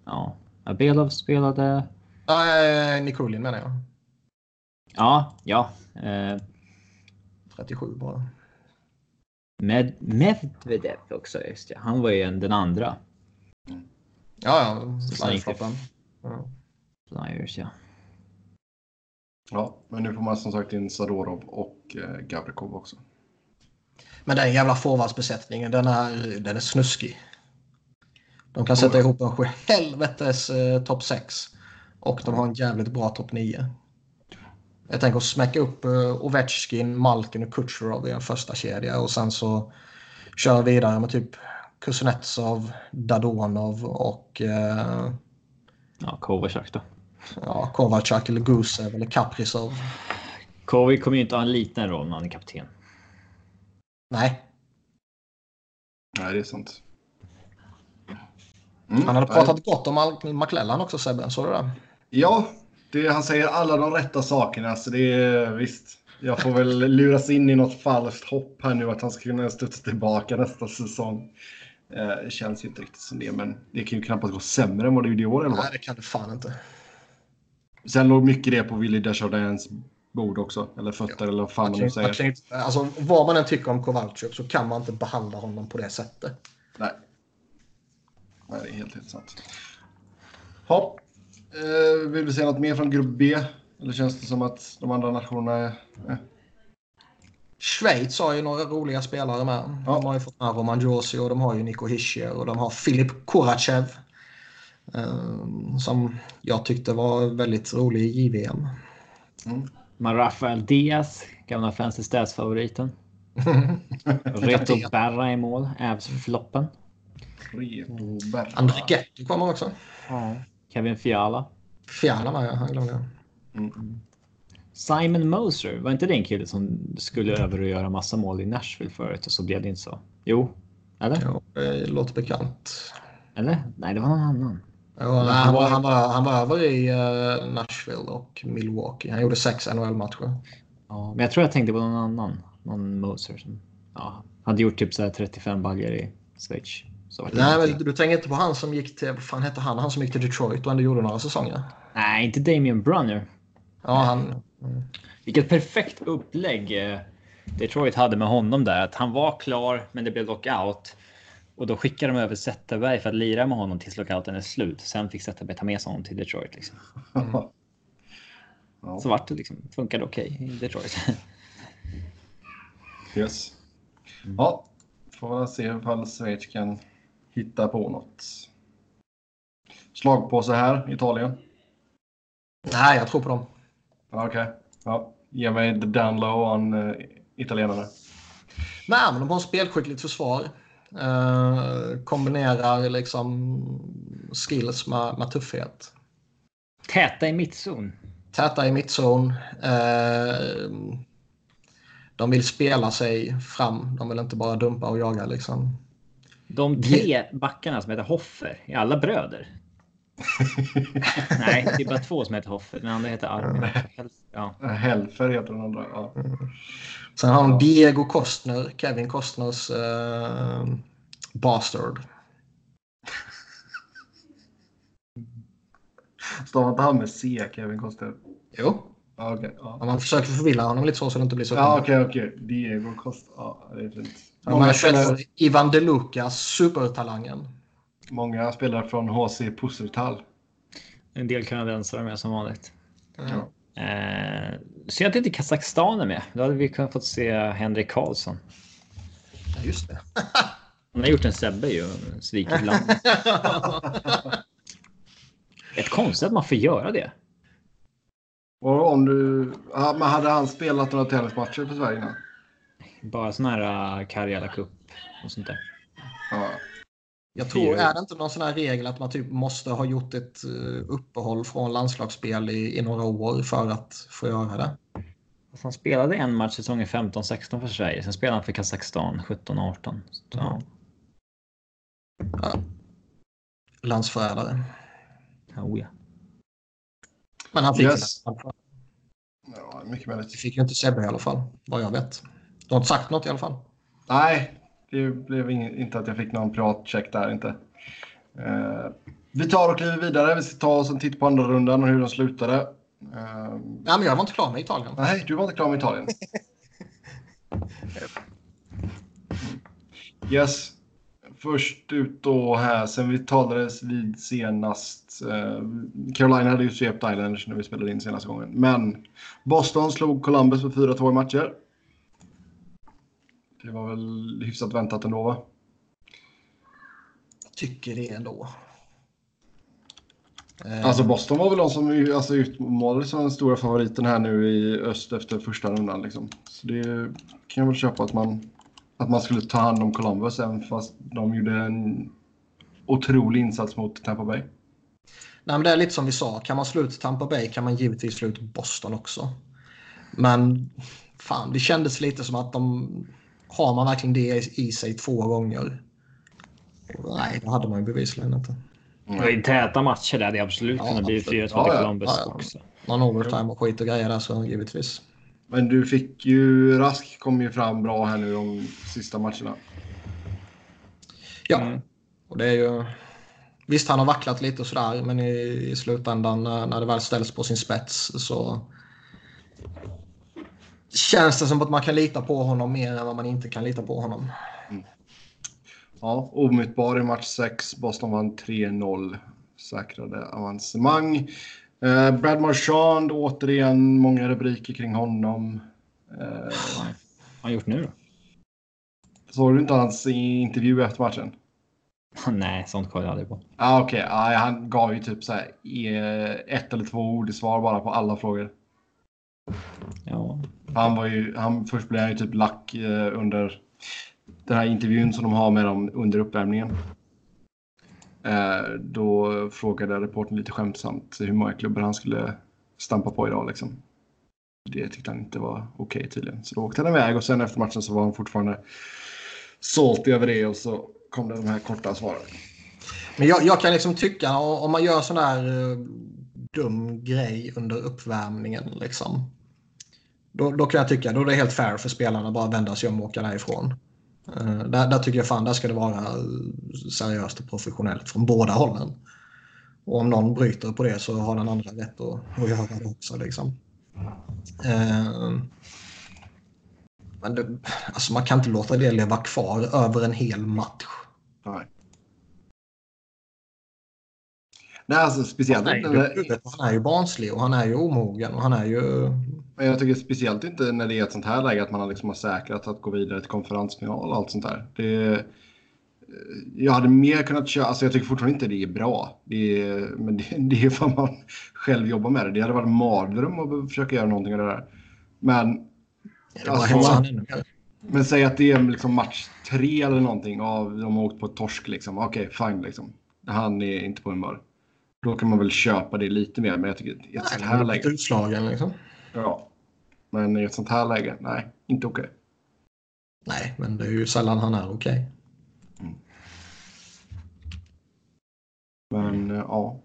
Ja, Ja, Belov spelade. Nej, Nikulin menar jag. Ja, ja. Eh, 37 bara. med Medvedev också. Just det. Han var ju en- den andra. Ja, ja. Flyfloppen. Ja. Flyers, ja. Ja, men nu får man som sagt in Sadorov och eh, Gavrikov också. Men den jävla forwardsbesättningen, den är, den är snuskig. De kan sätta ihop en helvetes eh, topp 6. Och de har en jävligt bra topp 9. Jag tänker att smäcka upp eh, Ovechkin, Malkin och Kutjerov i en första kedja och sen så köra vidare med typ Kuznetsov, Dadonov och eh, Ja, Kovacak då. ja, Kovacak eller Gusev eller Kaprizov. Kovi kommer ju inte ha en liten roll när han är kapten. Nej, Nej, det är sant. Mm, han hade nej. pratat gott om Al- McLellan också Sebbe, såg du det? Ja, det, han säger alla de rätta sakerna. Så det är visst. Jag får väl luras in i något falskt hopp här nu att han ska kunna studsa tillbaka nästa säsong. Eh, Det känns ju inte riktigt som det, men det kan ju knappast gå sämre än vad det gjorde i år. Eller vad? Nej, det kan du fan inte. Sen låg mycket det på Willy Desjardins bord också. Eller fötter eller vad fan Man nu säger. inte- alltså, vad man än tycker om Kowalczyk så kan man inte behandla honom på det sättet. Nej. Nej, det är helt, helt sant. Hopp. Eh, vill du säga något mer från grupp B? Eller känns det som att de andra nationerna är... Eh. Schweiz har ju några roliga spelare med. Ja. De har ju fått med Roman Josi och de har ju Nico Hischier och de har Filip Korachev. eh, som jag tyckte var väldigt rolig i JVM. Men Rafael Diaz gamla Fancy Stats-favoriten. Reto Berra i mål, Ävs-floppen. Reto Berra. Andrighetto kommer också. Ja. Kevin Fiala. Fiala var jag, han glömde jag. Mm. Simon Moser, var inte det en kille som skulle över och göra massa mål i Nashville förut och så blev det inte så? Jo, eller? Jo, det låter bekant. Eller? Nej, det var någon annan. Jo, nej, han, var, han, var, han var över i uh, Nashville och Milwaukee. Han gjorde sex NHL-matcher. Ja, men jag tror jag tänkte på någon annan. Någon Moser som ja, hade gjort typ så här 35 baggar i Schweiz. Så var det Nej, men du tänker inte på han som gick till, vad fan hette han, han som gick till Detroit och ändå gjorde några säsonger? Nej, inte Damien Brunner. Ja, han... Mm. Vilket perfekt upplägg eh, Detroit hade med honom där. Att han var klar, men det blev lockout. Och då skickade de över Zetterberg för att lira med honom tills lockouten är slut. Sen fick Zetterberg ta med sig honom till Detroit. Liksom. Ja. Så vart det liksom. Funkade okej i Detroit. Yes. Ja, får se ifall Schweiz kan hitta på något. Slagpåse här, Italien. Nej, jag tror på dem. Okej. Ja, ge mig the down low on uh, italienare. Nej, men de har spelskickligt försvar. Eh, kombinerar liksom skills med, med tuffhet. Täta i mittzon. Täta i mittzon. Eh, de vill spela sig fram. De vill inte bara dumpa och jaga liksom. De tre backarna som heter Hoffer är alla bröder. Nej, det är bara två som heter Hoffer. Den andra heter Armin. Ja. Helfer heter den andra. Ja. Sen har de Diego Kostner, Kevin Costners eh, bastard. Stavar inte han med C, Kevin Koster? Jo, okej. om Ja, man försöker förvilla honom lite så så det inte blir så. ja okej, okej. Diego Costa. Ja, det är fint. De Många har spelare, köpt Ivan De Lucas, supertalangen. många spelare från HC Pustertal. En del kanadensare med som vanligt. Ja. Eh, så jag inte Kazakstan är med. Då hade vi kunnat få se Henrik Karlsson. Ja, just det. Han har gjort en Sebbe ju. Svikit land. Ett konstigt att man får göra det. Och om du, hade han spelat några tennismatcher för Sverige innan? Bara sån här uh, Karjala Cup och sånt där. Ja. Jag tror, är det inte någon sån här regel att man typ måste ha gjort ett eh, uppehåll från landslagsspel i, i några år för att få göra det? Alltså, han spelade en match säsongen 15-16 för Sverige. Sen spelade han för Kazakstan 17-18. Så, Ja. Ja. Landsförrädare. oh, ja. Men han fick, Yes. det. ja, mycket möjligt. Vi fick ju inte Sebbe i alla fall, vad jag vet. Du har inte sagt något i alla fall? Nej, det blev inte att jag fick någon privat check där inte. Eh, vi tar och kliver vidare. Vi ska ta oss en titt på andra rundan och hur den slutade. Eh, Nej, men jag var inte klar med Italien. nej, du var inte klar med Italien. Yes. Först ut då här, sen vi talades vid senast. Eh, Carolina hade ju svept Islanders när vi spelade in senaste gången. Men Boston slog Columbus med 4-2 i matcher. Det var väl hyfsat väntat ändå va? Jag tycker det ändå. Eh, Alltså Boston var väl de som alltså, utmålades som den stora favoriten här nu i öst efter första rundan. Liksom. Så det kan jag väl köpa att man, att man skulle ta hand om Columbus även fast de gjorde en otrolig insats mot Tampa Bay. Nej, men det är lite som vi sa. Kan man slå ut Tampa Bay kan man givetvis slå ut Boston också. Men fan, det kändes lite som att de... Har man verkligen det i sig två gånger? Nej, det hade man ju bevisligen inte. Var ju täta matcher där. Det absolut Ja, kunnat bli absolut. 4-2 Ja. Columbus Ja, ja. också. Någon overtime och skit och grejer där så givetvis. Men du fick ju, Rask kom ju fram bra här nu de sista matcherna. Ja, Mm. och det är ju... Visst, han har vacklat lite och sådär, men i, i slutändan när, när det väl ställs på sin spets så känns det som att man kan lita på honom mer än vad man inte kan lita på honom. Ja, omutbar i match 6. Boston vann 3-0. Säkrade avancemang. Eh, Brad Marchand, återigen många rubriker kring honom. Eh, Vad har han gjort nu då? såg du inte hans intervju efter matchen? Nej, sånt kollar jag aldrig på. Ah, Okej, ah, han gav ju typ så här, eh, ett eller två ord i svar bara på alla frågor. Ja, han var ju, han, först blev han ju typ lack eh, under den här intervjun som de har med dem under uppvärmningen. Eh, då frågade reportern lite skämtsamt hur många klubbar han skulle stampa på idag. Liksom. Det tyckte han inte var okej okay, tydligen. Så då åkte han iväg och sen efter matchen så var han fortfarande salty över det och så kom det de här korta svaren. Men jag, jag kan liksom tycka om man gör sån här uh, dum grej under uppvärmningen liksom. Då, då kan jag tycka då är det helt fair för spelarna att bara vända sig om och åka därifrån. Uh, där, där tycker jag fan där ska det vara eh, seriöst och professionellt från båda hållen. Och om någon bryter på det så har den andra rätt att, att göra det också. Liksom. Uh, men det, alltså man kan inte låta det leva kvar över en hel match. Nej. Nej, alltså speciellt han är, inte när... han är ju barnslig och han är ju omogen och han är ju... Men jag tycker speciellt inte när det är ett sånt här läge att man liksom har säkrat att gå vidare till konferensfinal och allt sånt där. Det, jag hade mer kunnat köra, alltså jag tycker fortfarande inte det är bra. Det är, men det, det är för man själv jobbar med det. Det hade varit mardröm att försöka göra någonting av det där. Men... Det alltså, men säg att det är liksom match tre eller någonting av de har åkt på torsk liksom. Okej, okay, fine liksom. Han är inte på humör. Då kan man väl köpa det lite mer. Men jag tycker i ett sånt här läge. Utslagen liksom. Ja. Men i ett sånt här läge, nej, inte okej. Okay. Nej, men det är ju sällan han är okej. Okay. Mm. Men ja.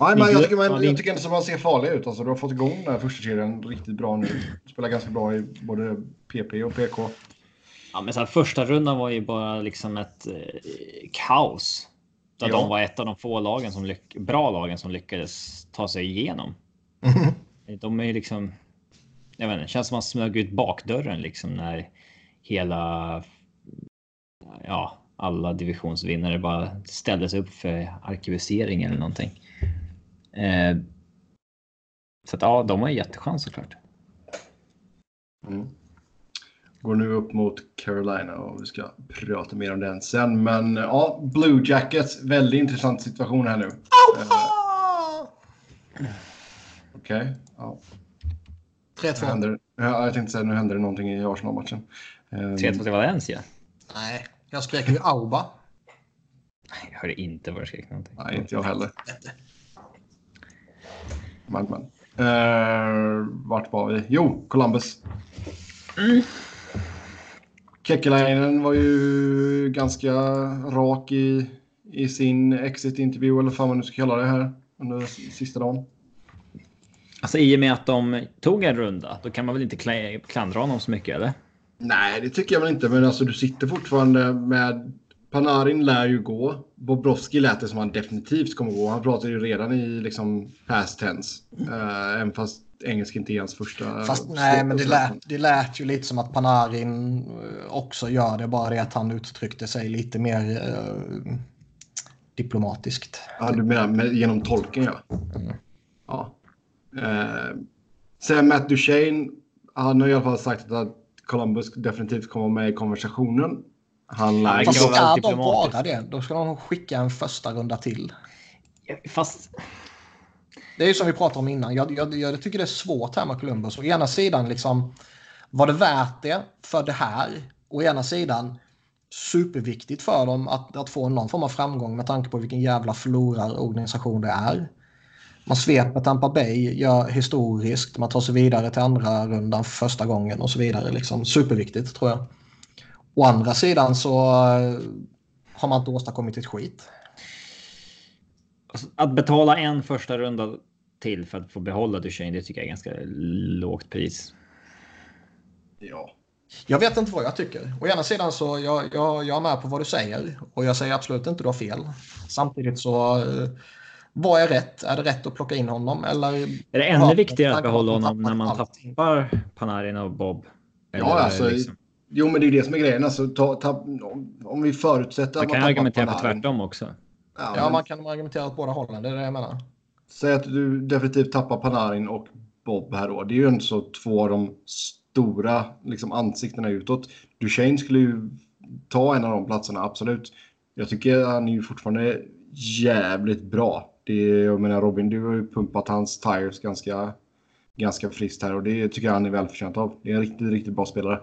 Nej, men jag tycker, man, jag tycker inte att man ser farlig ut. Alltså, du har fått igång den här första serien riktigt bra nu. Spelar ganska bra i både PP och PK. Ja, men så här, första rundan var ju bara liksom ett eh, kaos. Där ja. de var ett av de få lagen som lyck bra lagen som lyckades ta sig igenom. Mm. De är ju liksom. Jag vet inte, känns som man smög ut bakdörren liksom när hela. Ja, alla divisionsvinnare bara ställdes upp för arkivisering eller någonting. Eh, så att ja, de har en jättechans såklart. Mm. Går nu upp mot Carolina och vi ska prata mer om den sen. Men ja, Blue Jackets, väldigt intressant situation här nu. Uh, Okej. Okay, ja. 3-2. Ja, jag tänkte säga nu händer det någonting i Arsenal-matchen. 3-2 ehm, till Valencia? Nej, jag skrek ju Auba. Jag hörde inte vad du skrek någonting. Nej, inte jag heller. Men, men. Uh, vart var vi? Jo, Columbus. Mm. Kekkelainen var ju ganska rak i, i sin exit-intervju, eller vad man nu ska kalla det här, under sista dagen. Alltså i och med att de tog en runda, då kan man väl inte klandra honom så mycket, eller? Nej, det tycker jag väl inte, men alltså du sitter fortfarande med... Panarin lär ju gå. Bobrovski lät det som han definitivt kommer gå. Han pratade ju redan i liksom past tense. Uh, även fast engelska inte är hans första... Fast nej, men det lät, det lät ju lite som att Panarin eh, också gör det. Bara det att han uttryckte sig lite mer uh, diplomatiskt. Ja, du menar med, genom tolken ja. Mm. Ja. Uh, sen Matt Duchene, han har i alla fall sagt att Columbus definitivt kommer med i konversationen. Han lär Fast ska de vara det? Då ska de skicka en första runda till. Fast det är ju som vi pratade om innan. Jag, jag, jag tycker det är svårt här med Columbus. Å ena sidan liksom var det värt det för det här? Å ena sidan superviktigt för dem att, att få någon form av framgång med tanke på vilken jävla förlorarorganisation det är. Man sveper Tampa Bay, gör historiskt, man tar sig vidare till andra rundan för första gången och så vidare. Liksom. Superviktigt tror jag. Å andra sidan så eh, har man inte åstadkommit ett skit. Alltså, att betala en första runda till för att få behålla Duchene, det tycker jag är ganska lågt pris. Ja. Jag vet inte vad jag tycker. Å ena sidan så jag, jag, jag är med på vad du säger och jag säger absolut inte att du har fel. Samtidigt så eh, vad är rätt? Är det rätt att plocka in honom eller? Är det ännu viktigare att behålla honom när man tappar Panarin och Bob? Eller ja, alltså. Liksom... Jo, men det är det som är grejen. Alltså, ta, ta, om vi förutsätter att man kan argumentera för tvärtom också. Ja, ja men... man kan argumentera åt båda hållen. Det är det jag menar. Säg att du definitivt tappar Panarin och Bob här då. Det är ju inte så två av de stora liksom, ansiktena utåt. Duchene skulle ju ta en av de platserna, absolut. Jag tycker han är ju fortfarande jävligt bra. Det, jag menar Robin, du har ju pumpat hans tires ganska ganska friskt här och det tycker jag han är välförtjänt av. Det är en riktigt, riktigt bra spelare.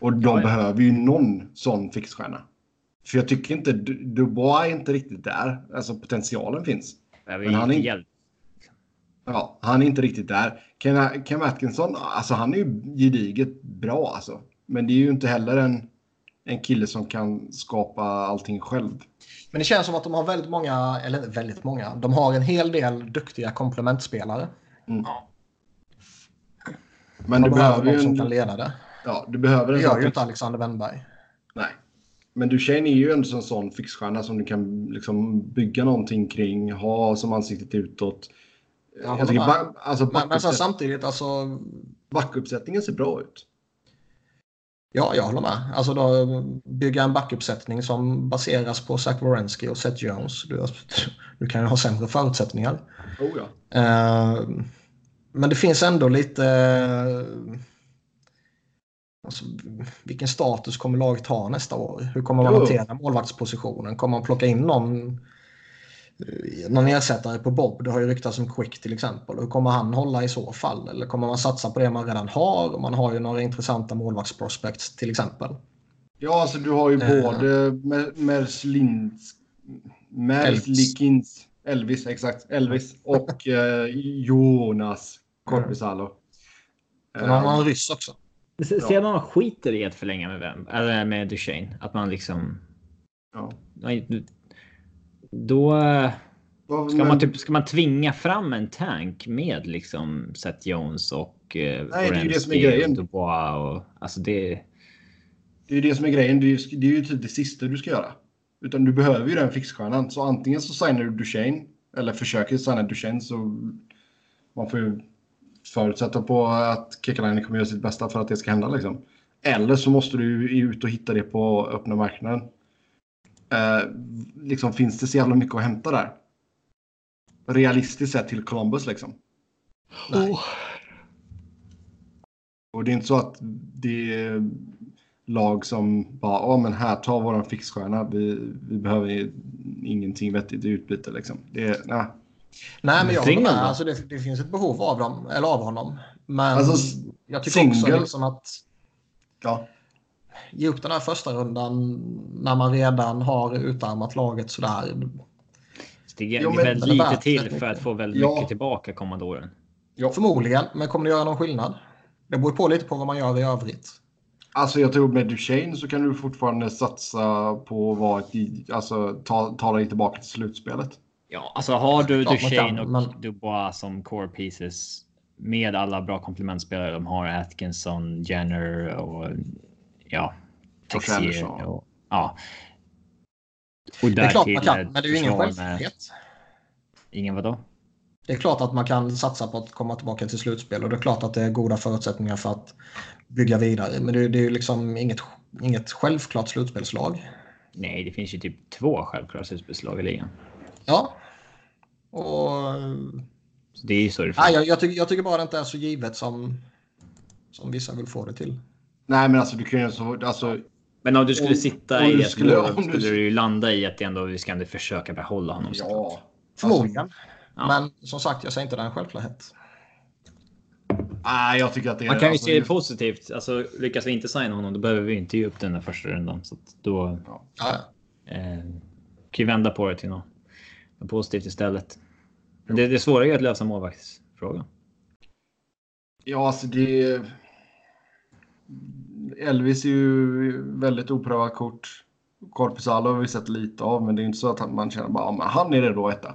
Och de Ja, ja. behöver ju någon sån fixstjärna. För jag tycker inte, Du- Dubois är inte riktigt där. Alltså potentialen finns. Men han är- hjälp. Ja, han är inte riktigt där. Ken, Ken Atkinson, alltså han är ju gediget bra alltså. Men det är ju inte heller en, en kille som kan skapa allting själv. Men det känns som att de har väldigt många, eller väldigt många, de har en hel del duktiga komplementspelare. Men de du behöver ju någon som en, kan leda det. Ja, du behöver Det en gör sån ju fix- inte Alexander Wennberg. Nej. Men Duchene är ju en sån, sån fixstjärna som du kan liksom bygga någonting kring, ha som ansiktet utåt. Jag Jag tycker ba, alltså Men, men sen backuppsätt, samtidigt, alltså, backuppsättningen ser bra ut. ja, jag håller med. Alltså då, bygga en backuppsättning som baseras på Zach Wierenski och Seth Jones. Du, du kan ju ha sämre förutsättningar. Oh ja. Eh, men det finns ändå lite... eh, Alltså, vilken status kommer laget ha nästa år? Hur kommer man hantera målvaktspositionen? Kommer man plocka in någon, eh, någon ersättare på Bob? Det har ju ryktats om Quick till exempel. Hur kommer han hålla i så fall? Eller kommer man satsa på det man redan har? Man har ju några intressanta målvaktsprospects till exempel. Ja, alltså du har ju Eh. både Mer- Merslins... Merslikins... Elvis, exakt. Elvis och eh, Jonas Korpisalo. Sen har man en ryss också. Se- Ser man skiter i att förlänga med vem? Eller med Duchene? Att man liksom... Ja. Då ska man typ ska man tvinga fram en tank med liksom Seth Jones och eh, Nej, det är ju det som är grejen. och och alltså det. Det är ju det som är grejen. Det är ju, det är ju typ det sista du ska göra. Utan du behöver ju den fixstjärnan. Så antingen så signar du Duchene eller försöker signa Duchene så man får ju förutsätta på att Kekalainen kommer göra sitt bästa för att det ska hända liksom. Eller så måste du ut och hitta det på öppna marknaden. Eh, liksom finns det så jävla mycket att hämta där? Realistiskt sett till Columbus liksom. Nej. Och det är inte så att det är lag som bara, ja men här, ta våran fixstjärna. Vi, vi behöver ingenting vettigt i utbyte liksom. Det är, nej. Men jag håller med. Alltså, det, det finns ett behov av, dem, eller av honom. Men Alltså, jag tycker också singel- liksom att Ja. ge upp den här första rundan när man redan har utarmat laget sådär. Det är, Jo, men väldigt lite till för att få väldigt Ja. mycket tillbaka kommande åren. Ja, förmodligen, men kommer det göra någon skillnad? Det beror på lite på vad man gör i övrigt. Alltså jag tror med Duchene så kan du fortfarande satsa på att vara alltså ta, ta dig tillbaka till slutspelet. Ja, alltså har du man Duchene och men- Dubois som core pieces med alla bra komplementspelare de har, Atkinson, Jenner och ja, Texier Anderson. och ja. Och Det är klart man kan, men det är ju ingen försvar med- självklarhet. Ingen vadå? Det är klart att man kan satsa på att komma tillbaka till slutspel och det är klart att det är goda förutsättningar för att bygga vidare. Men det, det är ju liksom inget, inget självklart slutspelslag. Nej, det finns ju typ två självklara slutspelslag i ligan. Ja. Och, Så det är ju så det nej, jag, jag, tycker, jag tycker bara det inte är så givet som, som vissa vill få det till. Nej men alltså du kan ju så, alltså Men om du skulle Om- sitta om i ett skulle- mål om du- skulle du ju landa i att det ändå vi ska ändå försöka behålla honom. ja. Förmodligen. Ja. Men som sagt, jag säger inte det är en självklarhet. Nej jag tycker att det är... Man kan ju alltså, se det positivt. Alltså, lyckas vi inte signa honom, då behöver vi inte ge upp den där första rundan. Så att då Ja, eh, kan vi vända på det till något positivt istället. Men det, det svåra är att lösa målvaktsfrågan. Ja, alltså det... Elvis är ju väldigt oprövat kort. Korpisalo har vi sett lite av, men det är inte så att man känner bara ja, men han är redo att etta.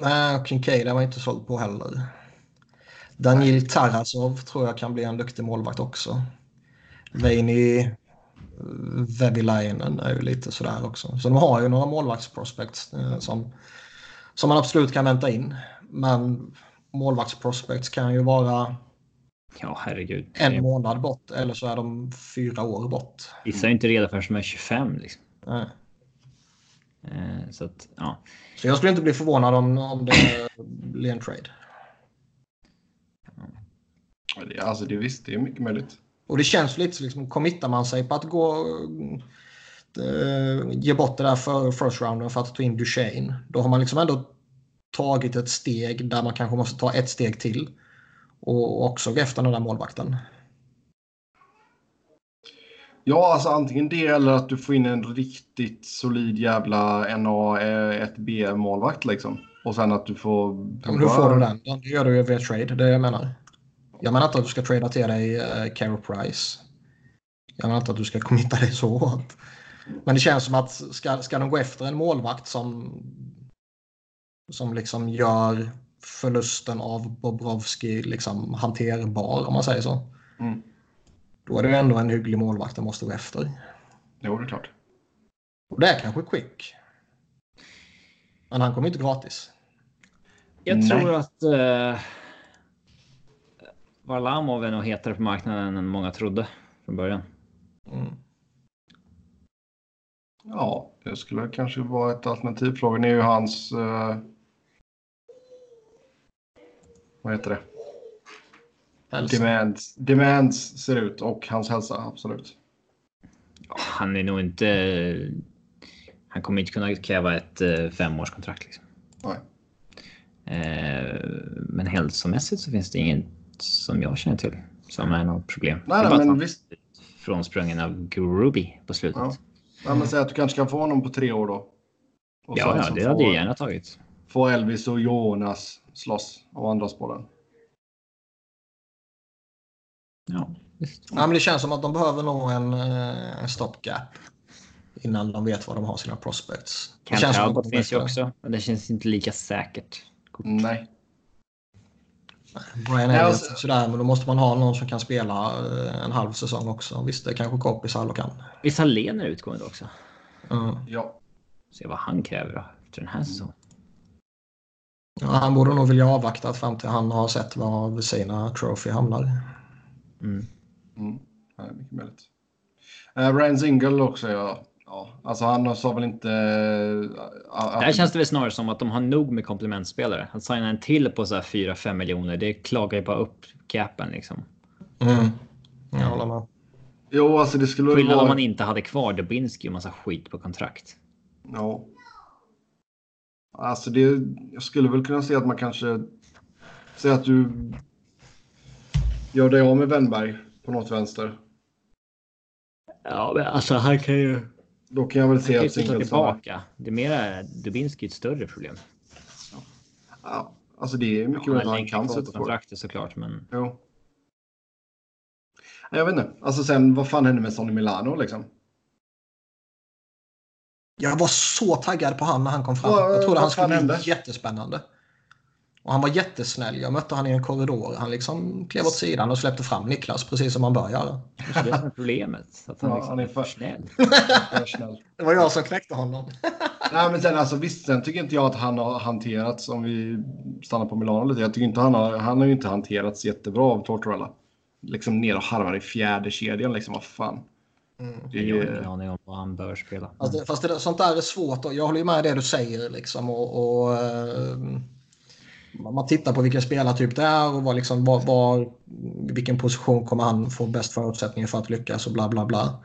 Nej, och Kincaid man inte såld på heller. Daniil Tarasov tror jag kan bli en duktig målvakt också. Veini Vevilainen är ju lite sådär också. Så de har ju några målvaktsprospects eh, som, som man absolut kan vänta in. Men målvaktsprospects kan ju vara Ja, herregud. en månad bort eller så är de fyra år bort. Vissa är inte redo förrän de är 25. Liksom. Nej. Eh, så att, ja. Så jag skulle inte bli förvånad om, om det blir en trade. Alltså det visst, det är mycket möjligt. Och det känns lite liksom, committar man sig på att gå eh, ge bort det där för first rounden för att ta in Duchene. Då har man liksom ändå tagit ett steg där man kanske måste ta ett steg till. Och också gå efter den där målvakten. Ja, alltså antingen det eller att du får in en riktigt solid jävla NA 1B målvakt liksom. Och sen att du får... Ja, men hur får du den? Det gör du ju via trade, det är det jag menar. Jag menar inte att du ska trada till dig uh, Carol Price. Jag menar inte att du ska committa dig så hårt. Men det känns som att ska, ska de gå efter en målvakt som, som liksom gör förlusten av Bobrovski liksom hanterbar om man säger så. Mm. Då är det ändå en hygglig målvakt de måste gå efter. Jo, det är klart. Och det är kanske Quick. Men han kommer inte gratis. Jag Nej. tror att uh, Varlamov är nog hetare på marknaden än många trodde från början. Mm. Ja, det skulle kanske vara ett alternativ. Frågan är ju hans... eh, vad heter det? Hälsa. Demands, demands ser ut och hans hälsa, absolut. Han är nog inte. Han kommer inte kunna kräva ett uh, femårskontrakt. Liksom. Nej. Eh, men hälsomässigt så finns det inget som jag känner till som är något problem. Nej, Det är men visst. Frånsprungen av Groby på slutet. Ja. Ja, men säg att du kanske kan få honom på tre år då. Och Ja, ja, det hade jag gärna tagit. Få Elvis och Jonas slåss om andra spåren. Ja, visst. Ja, men det känns som att de behöver nog en, eh, en stopgap. Innan de vet vad de har sina prospects. Talbot de finns ju också, men det känns inte lika säkert. Nej. Brian Nej, Elliott alltså- sådär, men då måste man ha någon som kan spela eh, en halv säsong också. Visst, det kanske Kopisalo kan. Visst har Lener utgående också? Mm. Ja. Se vad han kräver då, efter den här säsongen. Ja, han borde nog vilja avvakta fram till han har sett var sina trophy hamnar. Mm. Mm. Ja, är mycket möjligt. Uh, Ryan Zingle också, ja. Ja. Alltså han sa väl inte... eh, att- Där känns det väl snarare som att de har nog med komplementspelare. Att signa en till på så här 4-5 miljoner, det klagar ju bara upp capen liksom. Mm. Jag håller med. Jo, alltså det skulle Skillnad om vara... man inte hade kvar Dubinski och massa skit på kontrakt. Ja. Alltså det... Jag skulle väl kunna se att man kanske... Säg att du... Gör dig av med Wennberg på något vänster. Ja, men alltså han kan ju... Då kan jag väl se att stannar. tillbaka. Det är mera Dubinski ett större problem. Ja, alltså det är mycket Han möjligt att han kan sätta kontraktet såklart, men Jo. Jag vet inte. Alltså sen, vad fan hände med Sonny Milano liksom? Jag var så taggad på han när han kom fram. Ja, jag trodde han skulle bli hände? jättespännande. Och han var jättesnäll. Jag mötte han i en korridor. Han liksom klev åt sidan och släppte fram Niklas precis som man bör göra. det är det som är problemet. Att han, Ja, liksom han är är för- för snäll. Är snäll. Det var jag som knäckte honom. Nej, men sen alltså visst, sen tycker inte jag att han har hanterats, om vi stannar på Milano lite, jag tycker inte han har, han har ju inte hanterats jättebra av Tortorella. Liksom ner och harvar i fjärde kedjan liksom, vad fan. Det Jag har ingen är, aning om vad han bör spela. Fast, det, fast det, sånt där är svårt. Och jag håller ju med det du säger. Liksom, och, och, eh, man tittar på vilken spelartyp det är och vad, liksom, var, var, vilken position kommer han få bäst förutsättningar för att lyckas och bla bla bla.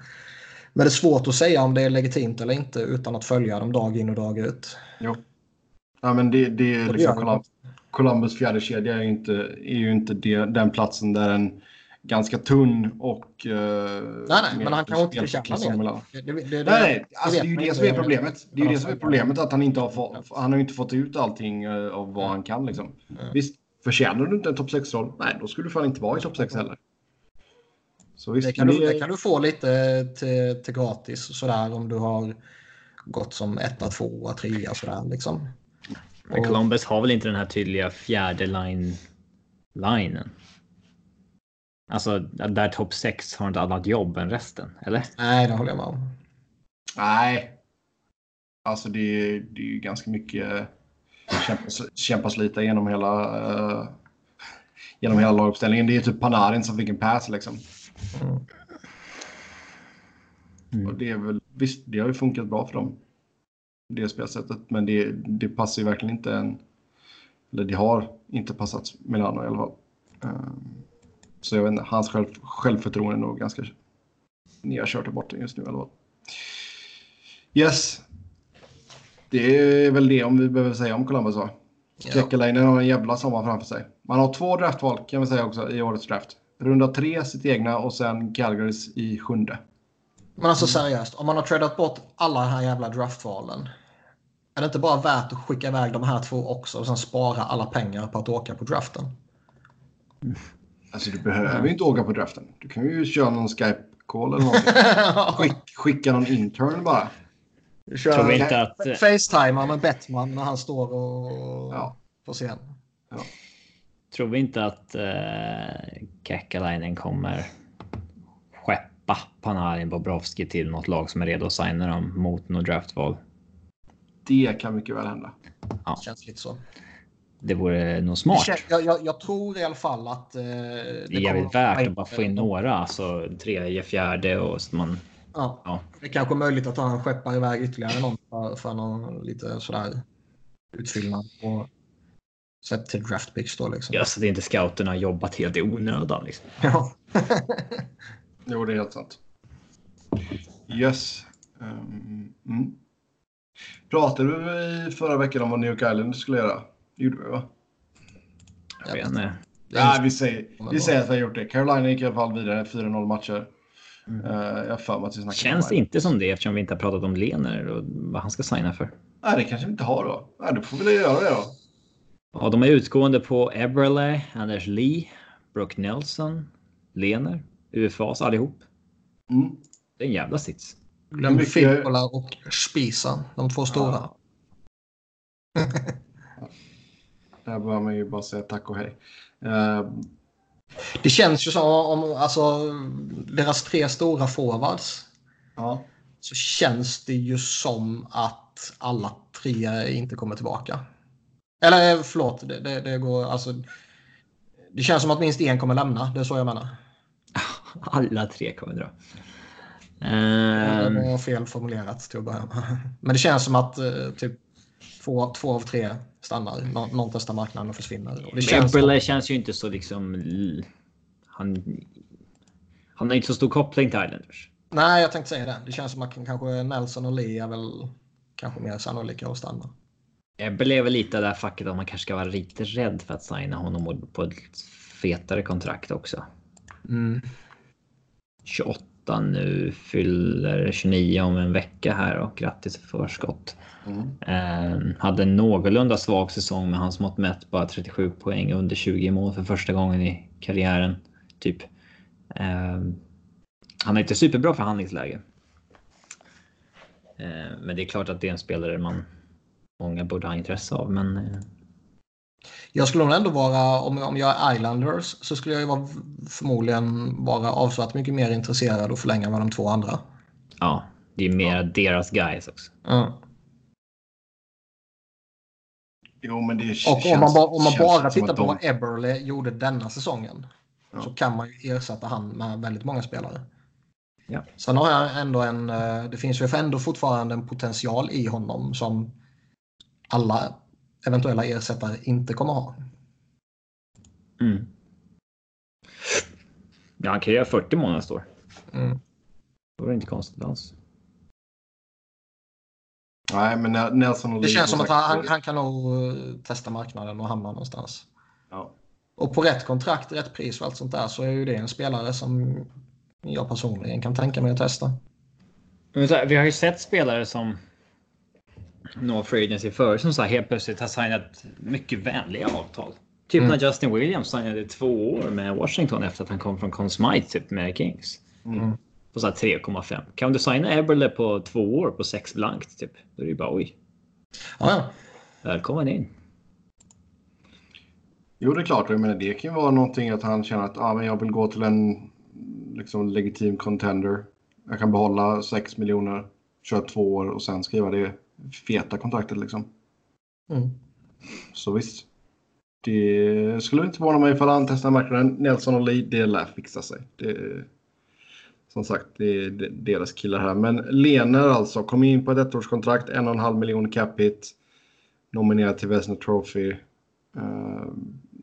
Men det är svårt att säga om det är legitimt eller inte utan att följa dem dag in och dag ut. jo. Ja, men det, det är liksom gör Colum- Columbus fjärde kedja är ju inte, är ju inte det, den platsen där en ganska tunn och... eh, Nej, nej, men han kan inte spelskicklig förtjäna som mer. Det, det, det, Nej, nej. Alltså, det är ju det som är problemet. Det är ju det som är problemet, att han inte har, fått, han har inte fått ut allting eh, av vad han kan. Liksom. Visst, förtjänar du inte en topp 6-roll? Nej, då skulle du fan inte vara i topp 6 heller. Så visst, Det kan, du, det- kan du få lite till, till gratis sådär om du har gått som etta, tvåa, trea sådär liksom. Men Columbus har väl inte den här tydliga fjärde line linen? Alltså där topp 6 har ett annat jobb än resten, eller? Nej, det håller jag med om. Nej. Alltså det, är- det är ju ganska mycket eh, kämpa, kämpa slita genom hela, eh, genom hela laguppställningen. Det är typ Panarin som fick en pass liksom. Mm. Mm. Och det är väl, visst, det har ju funkat bra för dem. Det spelsättet. Men det, det passar ju verkligen inte en... Eller det har inte passat Milano i alla fall. Ehm, Så jag vet inte, hans själv, självförtroende är nog ganska nedkört i botten just nu alla fall. Yes. Det är väl det om vi behöver säga om Columbus va? Ja. Kekkelainen har en jävla sommar framför sig. Man har två draftval kan vi säga också i årets draft. Runda tre sitt egna och sen Calgarys i sjunde. Men alltså seriöst, om man har tradat bort alla de här jävla draftvalen. Är det inte bara värt att skicka iväg de här två också och sen spara alla pengar på att åka på draften? Alltså du behöver ju inte åka på draften. Du kan ju köra någon Skype-call eller något. Skick, skicka någon intern bara. Kör Tror vi inte att... eh, Facetimar med Bettman när han står och Ja. på scen. Tror vi inte att uh, Kekkelainen kommer skeppa Panarin Bobrovski till något lag som är redo att signa dem mot något draftval? Det kan mycket väl hända. Det känns lite så. Det vore nog smart. Jag, jag, jag tror i alla fall att... Eh, det Det är jävligt värt att bara få in några, alltså tredje, fjärde och så man. Ja. Ja. Det är kanske möjligt att han skeppar iväg ytterligare någon för, för någon lite sådär utfyllnad. Och sett till draft picks då liksom. Ja, så det är inte scouterna har jobbat helt i onödan. Liksom. Ja. Jo, det är helt sant. Yes. Um, mm. Pratade vi i förra veckan om vad New York Island skulle göra? Det gjorde vi va? Jag vet inte. Nej, vi säger, vi säger att vi har gjort det. Carolina gick i alla fall vidare 4-0 matcher. Eh, jag har för mig att vi snackade Känns inte som det eftersom vi inte har pratat om Lener och vad han ska signa för. Nej, det kanske vi inte har då. Nej, då får vi väl göra det då. Ja, de är utgående på Eberle, Anders Lee, Brooke Nelson, Lener, UFAs allihop. Mm. Det är en jävla sits. Glöm Mycket- Filippola och Spisa, de två stora. Ja. Där bör man ju bara säga tack och hej. Eh, Det känns ju som om alltså, deras tre stora forwards ja. så känns det ju som att alla tre inte kommer tillbaka. Eller eh, förlåt, det, det, det går alltså. Det känns som att minst en kommer lämna, det är så jag menar. Alla tre kommer dra. Det Ehm, var fel formulerat till att börja med. Men det känns som att eh, typ två, två av tre stannar. Nå, någon testar marknaden och försvinner. Och det känns Eberle känns ju inte så liksom... Han, han har inte så stor koppling till Islanders. nej, jag tänkte säga det. Det känns som att kanske Nelson och Lee är väl kanske mer sannolika att stanna. Eberle är väl lite där facket att man kanske ska vara lite rädd för att signa honom på ett fetare kontrakt också. Mm. 28 nu, fyller 29 om en vecka här och grattis i förskott. Mm. Eh, hade en någorlunda svag säsong med hans mått mätt bara 37 poäng under 20 mål för första gången i karriären. Typ. Eh, han är inte superbra förhandlingsläge. Eh, men det är klart att det är en spelare man många borde ha intresse av. Men Jag skulle nog ändå vara, om, om jag är Islanders, så skulle jag ju vara, förmodligen vara avsevärt mycket mer intresserad att förlänga med de två andra. ja, det är mer deras guys också. Mm. Jo, men det Och känns, om man, bara, om man bara tittar på de- vad Eberle gjorde denna säsongen Ja. så kan man ju ersätta han med väldigt många spelare. Ja. Sen har jag ändå en, eh, det finns ju ändå fortfarande en potential i honom som alla eventuella ersättare inte kommer ha. Mm. Ja, han kan göra 40 mål nästa år. Mm. Då är det inte konstigt alls. Nej, men Nel- Nelson och Det känns som att han, han kan nog eh, testa marknaden och hamna någonstans. Ja. Och på rätt kontrakt, rätt pris och allt sånt där så är ju det en spelare som jag personligen kan tänka mig att testa. Här, vi har ju sett spelare som No Free Agency förr som så här helt plötsligt har signat mycket vänliga avtal. Typ Mm. när Justin Williams signade två år med Washington efter att han kom från Conn Smythe typ med Kings. Mm. På så här 3,5. Kan du signa Eberle på två år på 6 blankt typ? Då är det ju bara oj. Ja. Välkommen in. Jo, det är klart. Jag menar, det kan ju vara någonting att han känner att ah, men jag vill gå till en liksom, legitim contender. Jag kan behålla 6 miljoner, köra två år och sen skriva det feta kontraktet. Liksom. Mm. Så visst. Det skulle inte förvåna mig ifall han testar marknaden. Nelson och Lee, det lär fixa sig. Det, som sagt, det är de- deras killar här. Men Lener alltså, kom in på ett ettårskontrakt, en och en halv miljon cap hit. Nominerad till Vesna Trophy. Eh,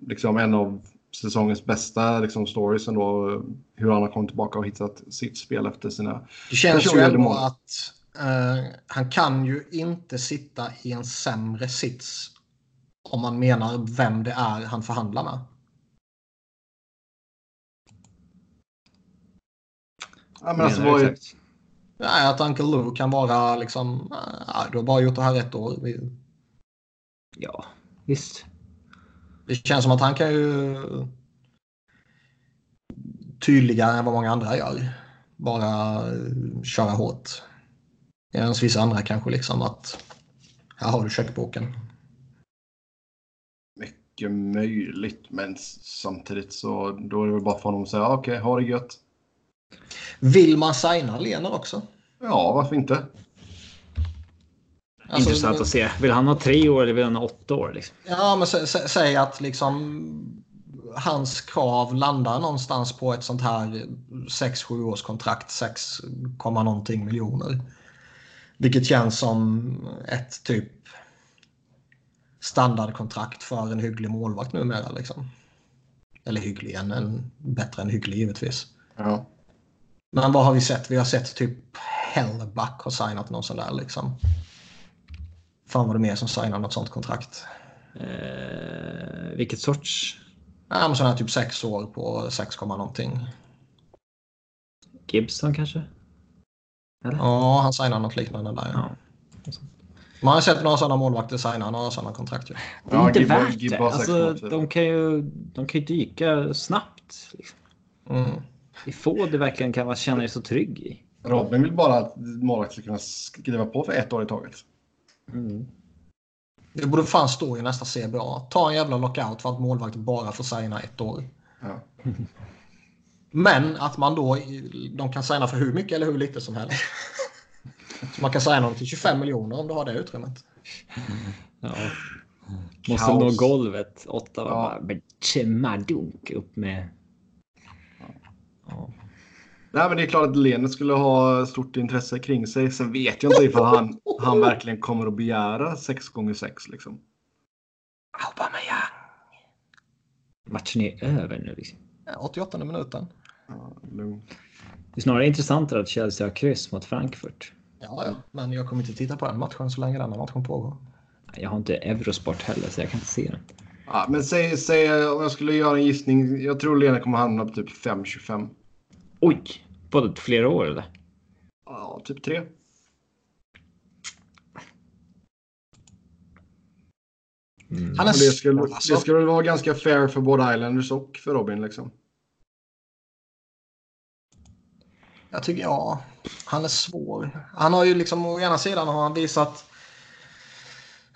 liksom en av säsongens bästa liksom, stories ändå. Hur han har kommit tillbaka och hittat sitt spel efter sina... Det känns ju ändå att eh, han kan ju inte sitta i en sämre sits Om man menar vem det är han förhandlar med. Ja, men alltså, vad är? Nej, att Uncle Lou kan vara liksom, "Ah, du har bara gjort det här ett år. Ja, visst. Det känns som att han kan ju tydligare än vad många andra gör. Bara eh, köra hårt. Medan vissa andra kanske liksom att här har du checkboken. mycket möjligt, men samtidigt så då är det väl bara för honom att säga "Ah, okej, ha det gött. Vill man signa Lener också? Ja, varför inte? Alltså, Intressant att se. Vill han ha tre år eller vill han ha åtta år? Liksom? Ja, men sä, sä, säg att liksom hans krav landar någonstans på ett sånt här 6-7 års kontrakt, 6, komma någonting miljoner. Vilket känns som ett typ standardkontrakt för en hygglig målvakt numera. Liksom. Eller hygglig, en, en, bättre än hygglig givetvis. Ja. Men vad har vi sett? Vi har sett typ Hellback har signat någon sån där liksom. Fan vad det mer som signar något sånt kontrakt. Eh, vilket sorts? Ja, men sån här typ sex år på 6, komma någonting. Gibson kanske? Eller? Ja, han signar något liknande där. Ja. Ja. Man har sett några sådana målvakter signa några sådana kontrakt. Ju. Det är inte Gibbo- värt det. Alltså, mål, de, kan ju, de kan ju dyka snabbt. Liksom. Mm. Det är få du verkligen kan känna dig så trygg i. Robin vill bara att målvakter ska kunna skriva på för ett år i taget. Mm. Det borde fan stå i nästa CBA. Ta en jävla lockout för att målvakter bara får signa ett år. Ja. Men att man då, de kan signa för hur mycket eller hur lite som helst. Så man kan signa dem till 25 miljoner om du har det utrymmet. Ja. Måste Kaos. nå golvet. Åtta var Ja. bara upp med. Ja. Nej, men det är klart att Lene skulle ha stort intresse kring sig. Sen vet jag inte ifall han, han verkligen kommer att begära 6 gånger 6 liksom. Aubameyang. Matchen är över nu. Liksom. Ja, 88 minuten. Ja. Det är snarare intressantare att Chelsea har kryss mot Frankfurt. Ja, ja, men jag kommer inte titta på den matchen så länge den här matchen pågår. Jag har inte Eurosport heller så jag kan inte se den. Ja, men säg, säg om jag skulle göra en gissning. Jag tror Lene kommer hamna på typ 5-25. Oj! Både flera år eller? Ja, typ 3. Han är det skulle, alltså. det skulle vara ganska fair för både Islanders och för Robin liksom. Jag tycker, ja, han är svår. Han har ju liksom, å ena sidan har han visat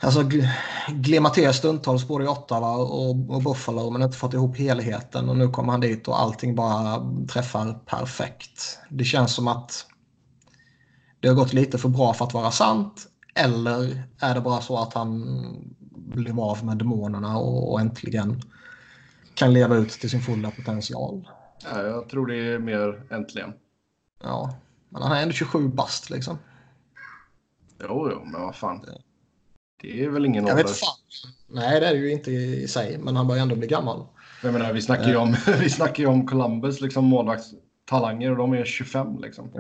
Alltså gl- glimmat stundtals både i Ottawa och, och Buffalo men inte fått ihop helheten och nu kommer han dit och allting bara träffar perfekt. Det känns som att det har gått lite för bra för att vara sant eller är det bara så att han blev av med demonerna och, och äntligen kan leva ut till sin fulla potential. Ja, jag tror det är mer äntligen. Ja, men han är ändå 27 bast liksom. Jo, jo, men vad fan. Det är väl ingen Jag ålder. vet fan. Nej, det är det ju inte i sig, men han börjar ändå bli gammal. Jag menar, vi snackar ju om, vi snackar ju om Columbus liksom målvaktstalanger och de är 25 liksom.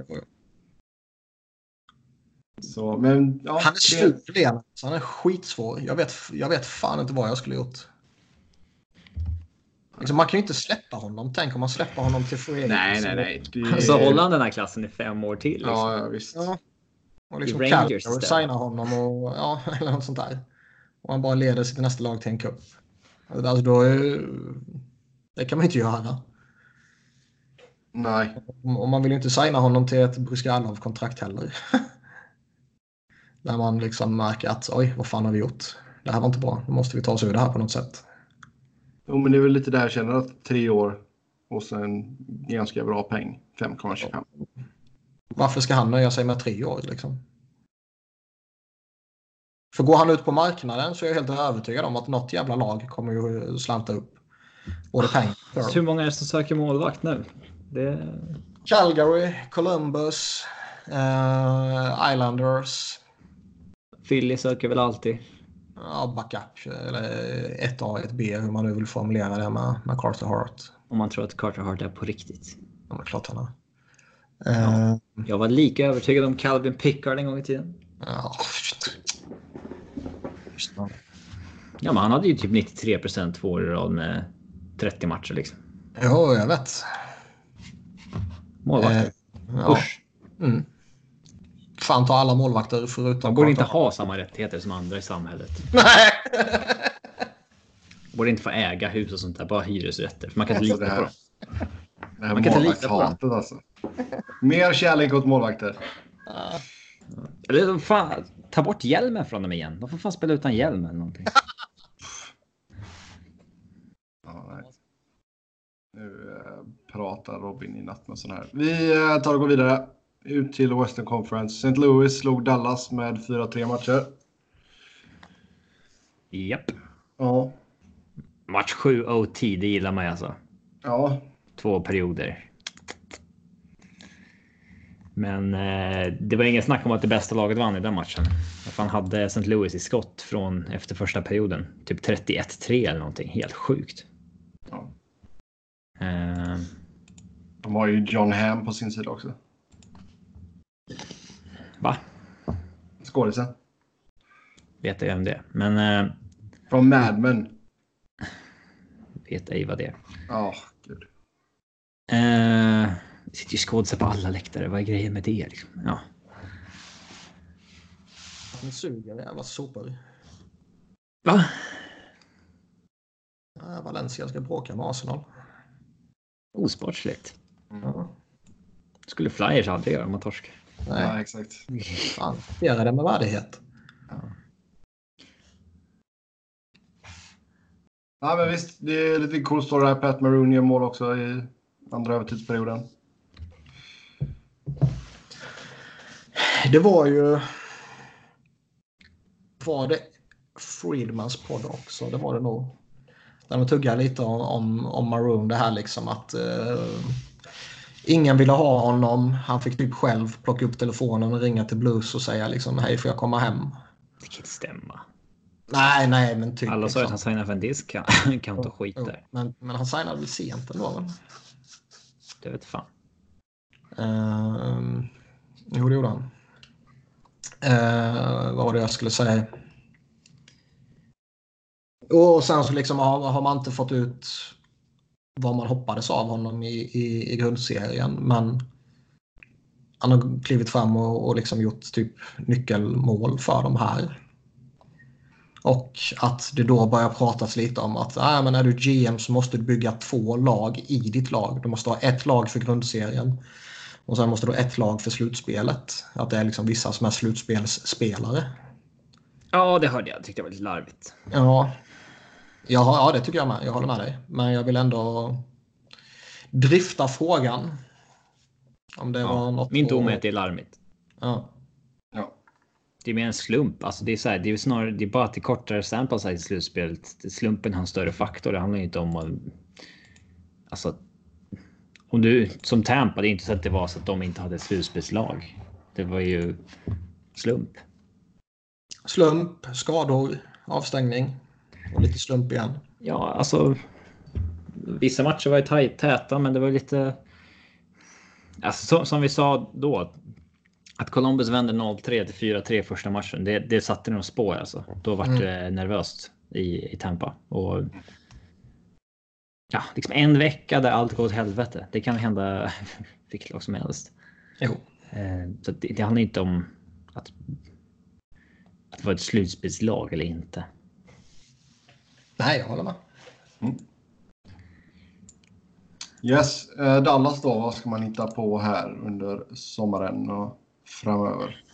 Så, men ja. Han är svår, det han. Så Han är skitsvår. Jag vet, jag vet fan inte vad jag skulle gjort. Liksom, man kan ju inte släppa honom. Tänk om man släpper honom till free Nej, nej, nej. Det... Så håller han den här klassen i fem år till. Liksom. Ja, ja, visst. Ja. Och liksom Rangers Calgary signar honom och ja, eller något sånt där. Och han bara leder sitt nästa lag till en cup. Alltså då är, det kan man inte göra. Nej. Och man vill ju inte signa honom till ett Bryskalov-kontrakt heller. Där man liksom märker att oj, vad fan har vi gjort? Det här var inte bra. Nu måste vi ta oss ur det här på något sätt. Jo, men det är väl lite där jag känner att tre år och sen ganska bra peng. 5,25. Varför ska han nöja sig med tre år liksom? För går han ut på marknaden så är jag helt övertygad om att något jävla lag kommer ju slanta upp. Både pengar Så Hur många är det som söker målvakt nu? Det... Calgary, Columbus, eh, Islanders, Philly söker väl alltid. ja, backup eller 1A, 1B hur man nu vill formulera det med, med Carter Hart. Om man tror att Carter Hart är på riktigt. Ja, det är klart han är. Eh, Jag var lika övertygad om Calvin Pickard en gång i tiden. ja. Ja, men han hade ju typ 93 procent två år i rad med 30 matcher liksom. Jo, jag vet. Målvakter. Eh, ja. Usch. Mm. Fan ta alla målvakter förutom... Man borde inte ha samma rättigheter som andra i samhället. Nej! Borde inte få äga hus och sånt där, bara hyresrätter. För man kan inte Alltså, lita det på här- dem. Det här Man kan inte lita på målvaktshatet alltså. Mer kärlek åt målvakter. Eller fan, ta bort hjälmen från dem igen. De får fan spela utan hjälm eller någonting. Ja. Nu eh, pratar Robin i natt med sån här. Vi eh, tar och går vidare. Ut till Western Conference. St. Louis slog Dallas med 4-3 matcher. Japp. Ja. Match 7 OT, det gillar man alltså. Ja. Två perioder. Men eh, det var ingen snack om att det bästa laget vann i den matchen. Fan hade St. Louis i skott från efter första perioden? Typ 31-3 eller någonting. Helt sjukt. ja. Eh, De har ju John Hamm på sin sida också. va? Skådisen. Vet jag vem det är. Men eh, Från Mad Men. vet ej vad det är. Ja, gud. Eh, det sitter ju skådisar på alla läktare. Vad är grejen med det? Liksom? Ja. Han suger jävla sopor. Va? Ja, Valencia ska bråka med Arsenal. Osportsligt. Ja. Skulle Flyers aldrig göra om man torskar. Nej, Ja, exakt. fan. Göra det med värdighet. Ja, men visst. Det är lite cool story här. Pat Maroon gör mål också i andra övertidsperioden. Det var ju... Var det Friedmans podd också? Det var det nog. Där de tuggar lite om, om, om Maroon. Det här liksom att eh, ingen ville ha honom. Han fick typ själv plocka upp telefonen och ringa till Blues och säga liksom hej får jag komma hem? Det kan inte stämma. Nej, nej, men typ. Alla sa liksom. att han signade för en disk. Han kan inte skit Jo, där. Men, men han signade väl sent ändå? Det vet fan. Uh, jo, det gjorde han. Uh, vad var det jag skulle säga? Och sen så liksom har, har man inte fått ut vad man hoppades av honom i, i, i grundserien. Men han har klivit fram och, och liksom gjort typ nyckelmål för de här. Och att det då börjar pratas lite om att äh, men är du GM så måste du bygga två lag i ditt lag. Du måste ha ett lag för grundserien och sen måste du ha ett lag för slutspelet. Att det är liksom vissa som är slutspelsspelare. Ja, det hörde jag. Tyckte det var lite larvigt. Ja, ja, ja, det tycker jag med. Jag håller med dig. Men jag vill ändå drifta frågan. Om det var Ja, något... min dom är att- det är larvigt. Ja. Ja. Det är mer en slump. Alltså det är så här, det är snarare det är bara att det är kortare sample size i slutspelet. Slumpen har en större faktor. Det handlar inte om att... Alltså... Om du som Tampa, det är inte så att det var så att de inte hade ett slutspelslag. Det var ju slump. Slump, skador, avstängning och lite slump igen. Ja, alltså. Vissa matcher var ju tajt, täta, men det var lite. Alltså som, som vi sa då. Att Columbus vände 0-3 till 4-3 första matchen. Det, det satte några spår alltså. Då var det nervöst i, i Tampa och. Ja, liksom en vecka där allt går åt helvete. Det kan hända vilket lag som helst. Jo. Eh, så det, det handlar inte om att. Att vara ett slutspelslag eller inte. Nej, jag håller med. Yes, eh, Dallas då. Vad ska man hitta på här under sommaren och framöver?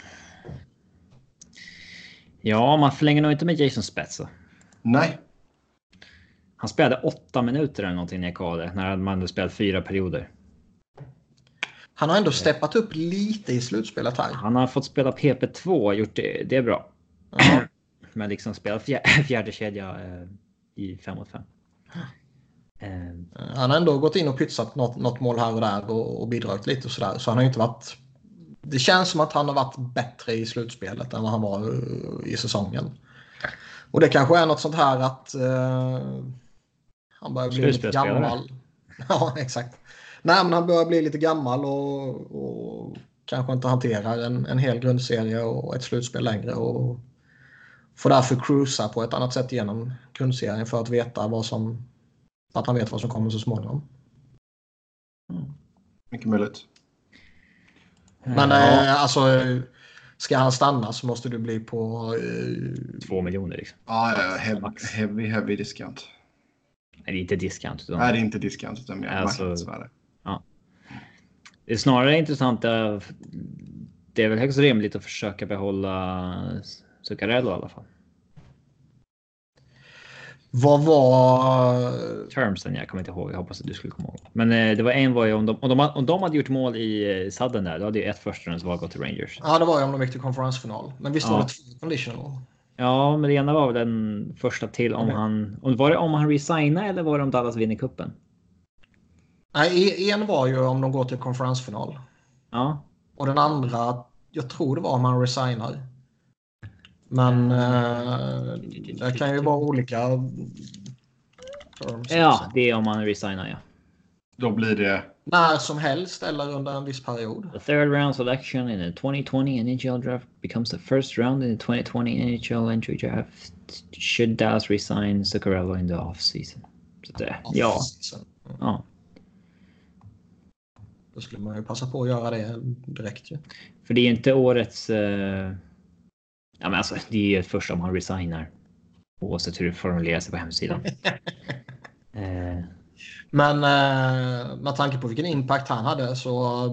Ja, man förlänger nog inte med Jason Spezza. Nej, Han spelade åtta minuter eller någonting i KD när man hade spelat fyra perioder. Han har ändå steppat upp lite i slutspelet här. Han har fått spela PP2, gjort det, det är bra. Ja. Men liksom spela fjär, fjärde kedja eh, i 5 mot 5. Eh, Han har ändå gått in och pytsat något, något mål här och där och, och bidragit lite och sådär. Så han har inte varit... Det känns som att han har varit bättre i slutspelet än vad han var eh, i säsongen. Och det kanske är något sånt här att eh, han börjar bli lite gammal. Ja, exakt. Nej, men han börjar bli lite gammal och, och kanske inte hanterar en, en hel grundserie och ett slutspel längre. Och får därför cruisa på ett annat sätt genom grundserien för att veta vad som... Att han vet vad som kommer så småningom. Mycket möjligt. Men ja, eh, alltså, ska han stanna så måste du bli på... Eh, två miljoner liksom. Ja, ja, heavy, heavy, heavy discount. Nej, det är inte discount. Utan Nej, det är inte discount utan mer Alltså- marknadsvärde. Det är snarare intressant. eh, Det är väl högst rimligt att försöka behålla Zuccarello i alla fall. vad var... Termsen, jag kommer inte ihåg. Jag hoppas att du skulle komma ihåg. Men eh, det var en var ju om de, om de, om de hade gjort mål i eh, Sudden där, då hade ju ett förstahundsval gått till Rangers. Ja, det var ju om de gick till konferensfinal. Men visst var Ja. det två conditional? Ja, men det ena var väl den första till om han... Om, var det om han resignar eller var det om Dallas vinner kuppen? Nej, e- en var ju om de går till konferensfinal. Ja, Och den andra, jag tror det var om han resignar. Men eh, det kan ju vara olika terms. ja, det är om han resignar ja. Då blir det... När som helst eller under en viss period. The third round selection in the 2020 NHL draft becomes the first round in the 2020 NHL entry draft should Dallas resign Zuccarello in the offseason. Så det, ja, Sen, ja. Då skulle man ju passa på att göra det direkt ju. För det är inte årets... Eh... Ja, men alltså, det är ju ett första om han resignar. Oavsett hur det formulerar sig på hemsidan. eh, Men eh, med tanke på vilken impact han hade så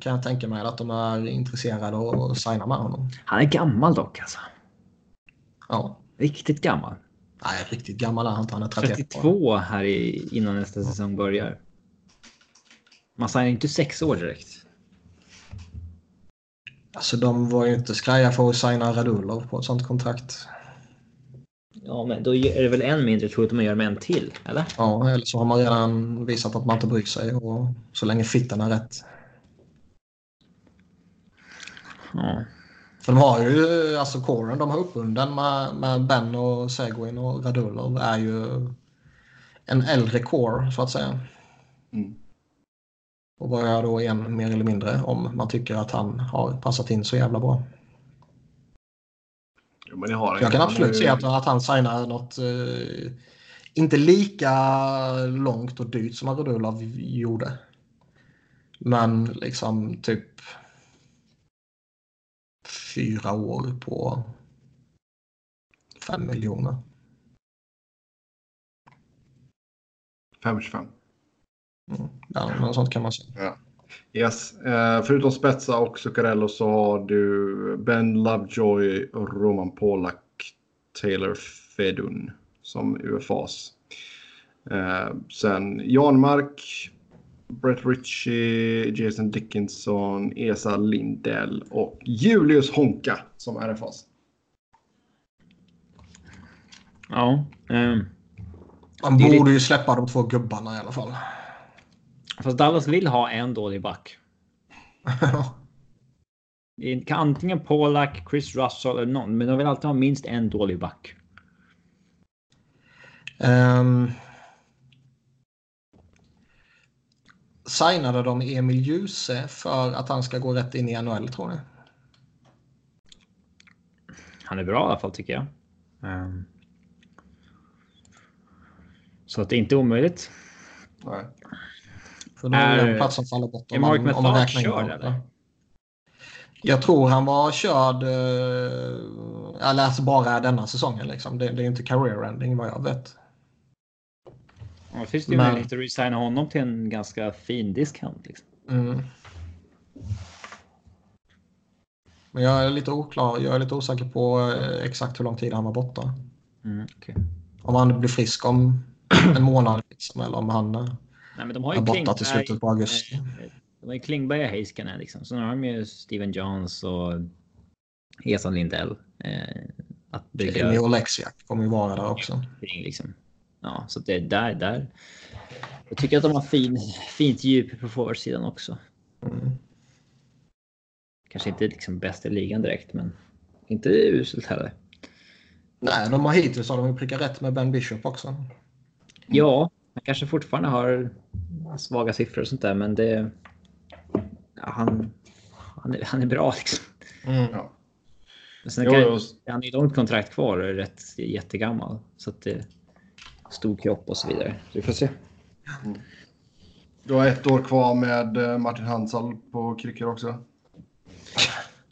kan jag tänka mig att de är intresserade av att signa med honom. han är gammal dock alltså. Ja. Riktigt gammal. Nej, riktigt gammal är han inte. Han är 31 år. 32 här i, innan nästa säsong börjar. Man signar inte sex år direkt. Alltså de var ju inte skraja för att signa Radulov på ett sånt kontrakt. Ja, men då är det väl än mindre troligt att man gör med en till, eller? Ja, eller så har man redan visat att man inte bryr sig och så länge fitten är rätt. Ja. För de har ju, alltså kåren de har uppbunden med, med Ben och Seguin och Radulov är ju en äldre core så att säga. Mm. Och vad är då en mer eller mindre om man tycker att han har passat in så jävla bra. Jo, Jag kan Han absolut se att, att han signar något eh, inte lika långt och dyrt som Radulov gjorde. Men liksom typ fyra år på fem miljoner. 5,25. Mm. Ja, något sånt kan man säga. Yes. Eh, förutom Spetsa och Zuccarello så har du Ben Lovejoy, Roman Polak, Taylor Fedun som UFAs. Eh, sen Janmark, Brett Ritchie, Jason Dickinson, Esa Lindell och Julius Honka som RFAs. Ja. ehm, Man borde ju släppa de två gubbarna i alla fall. Fast Dallas vill ha en dålig back. Kan antingen Polak, Chris Russell eller någon, men de vill alltid ha minst en dålig back. Um, signade de Emil Djuse för att han ska gå rätt in i NHL tror ni? Han är bra i alla fall tycker jag. Ehm. Så att det är inte omöjligt. Nej. För då är det en plats som faller bort. om man- om man räknar körd, eller? Jag tror han var körd, eh, eller alltså bara denna säsongen. Liksom. Det, det är inte career ending vad jag vet. Ja, det finns det ju Men- möjlighet att resigna honom till en ganska fin discount. Liksom. Mm. Men jag är lite oklar. Jag är lite osäker på eh, exakt hur lång tid han var borta. Mm, okej. Om han blir frisk om en månad liksom, eller om han eh, Nej, men de har ju borta till slutet på augusti. De har ju Klingberg och Heiskanen liksom. Så nu har de ju Steven Johns och Esan Lindell. Eh, att bygga Jamie Oleksiak kommer ju vara där också. liksom. Ja, så det är där, där. Jag tycker att de har fin, fint djup på forwardsidan också. Mm. Kanske inte liksom bäst i ligan direkt, men inte uselt heller. Nej, de har hittills har de prickat rätt med Ben Bishop också. Ja, han kanske fortfarande har svaga siffror och sånt där, men det... Ja, han, han, är, han är bra liksom. Mm. Ja. Sen Jo, kan, jo. han är ju långt kontrakt kvar och är rätt jättegammal. Så att det stor kropp och så vidare. Så vi får se. Du har ett år kvar med eh, Martin Hansal på kryckor också.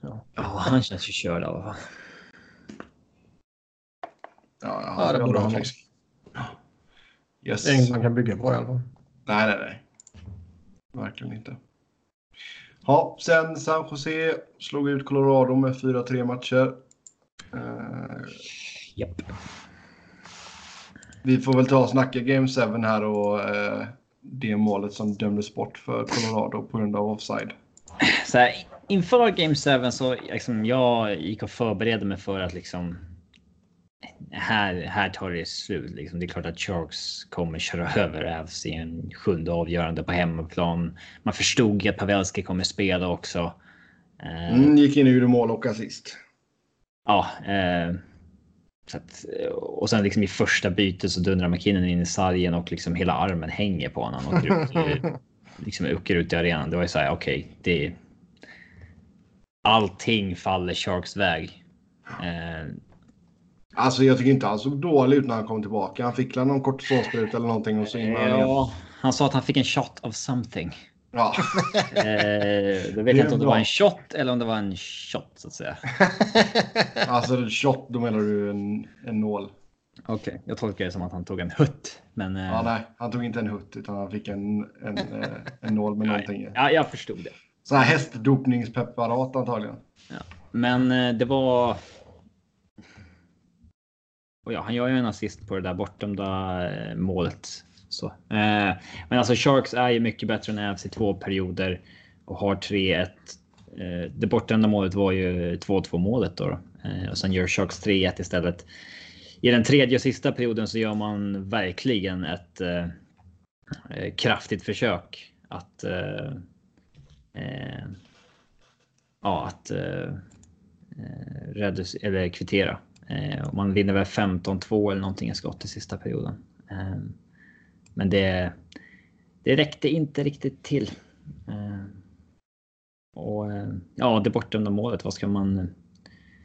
Ja, han känns ju körd i alla fall. Ja, Ja, det är borde han frisk. Yes. Det är inget man kan bygga på i alla fall. Nej, nej, nej. Verkligen inte. Ja, sen San Jose slog ut Colorado med 4-3 matcher. Eh, Japp. vi får väl ta och snacka Game 7 här och eh, det målet som dömdes bort för Colorado på grund av offside. Så här, inför Game 7 så liksom, jag gick och förberedde mig för att liksom. Här, här tar det slut. Liksom. Det är klart att Sharks kommer köra över Avs i en sjunde avgörande på hemmaplan. Man förstod ju att Pavelski kommer spela också. Eh, Mm, gick in och gjorde mål och assist. Ja, eh, så att, och sen liksom i första bytet så dundrar McKinnon in i sargen och liksom hela armen hänger på honom. Och ut, eh, liksom åker ut i arenan. Det var ju så här, okej, det. Allting faller Sharks väg. Eh, Alltså jag tycker inte han såg dålig ut när han kom tillbaka. Han fick någon kortisonsprut eller någonting och så in ja, han sa att han fick en shot of something. Ja. Eh, då vet jag inte om det var en shot eller om det var en shot så att säga. Alltså shot, då menar du en, en nål. Okej, jag tolkar det som att han tog en hutt. Men eh, Ja, nej, han tog inte en hutt utan han fick en, en, eh, en nål med någonting ja, jag förstod det. Så här hästdopningspreparat antagligen. Men eh, det var. Och ja, han gör ju en assist på det där bortdömda eh, målet. Så. Eh, men alltså Sharks är ju mycket bättre än Avs i två perioder och har 3-1. Eh, det bortdömda målet var ju 2-2 målet då. Eh, och sen gör Sharks 3-1 istället. I den tredje och sista perioden så gör man verkligen ett eh, eh kraftigt försök att. Eh, eh, ja, att eh, eh, reduc- eller kvittera. Eh, och man vinner väl 15-2 eller någonting i skott i sista perioden. Eh, men det, det räckte inte riktigt till. Eh, och ja, det bortdömda målet, vad ska man...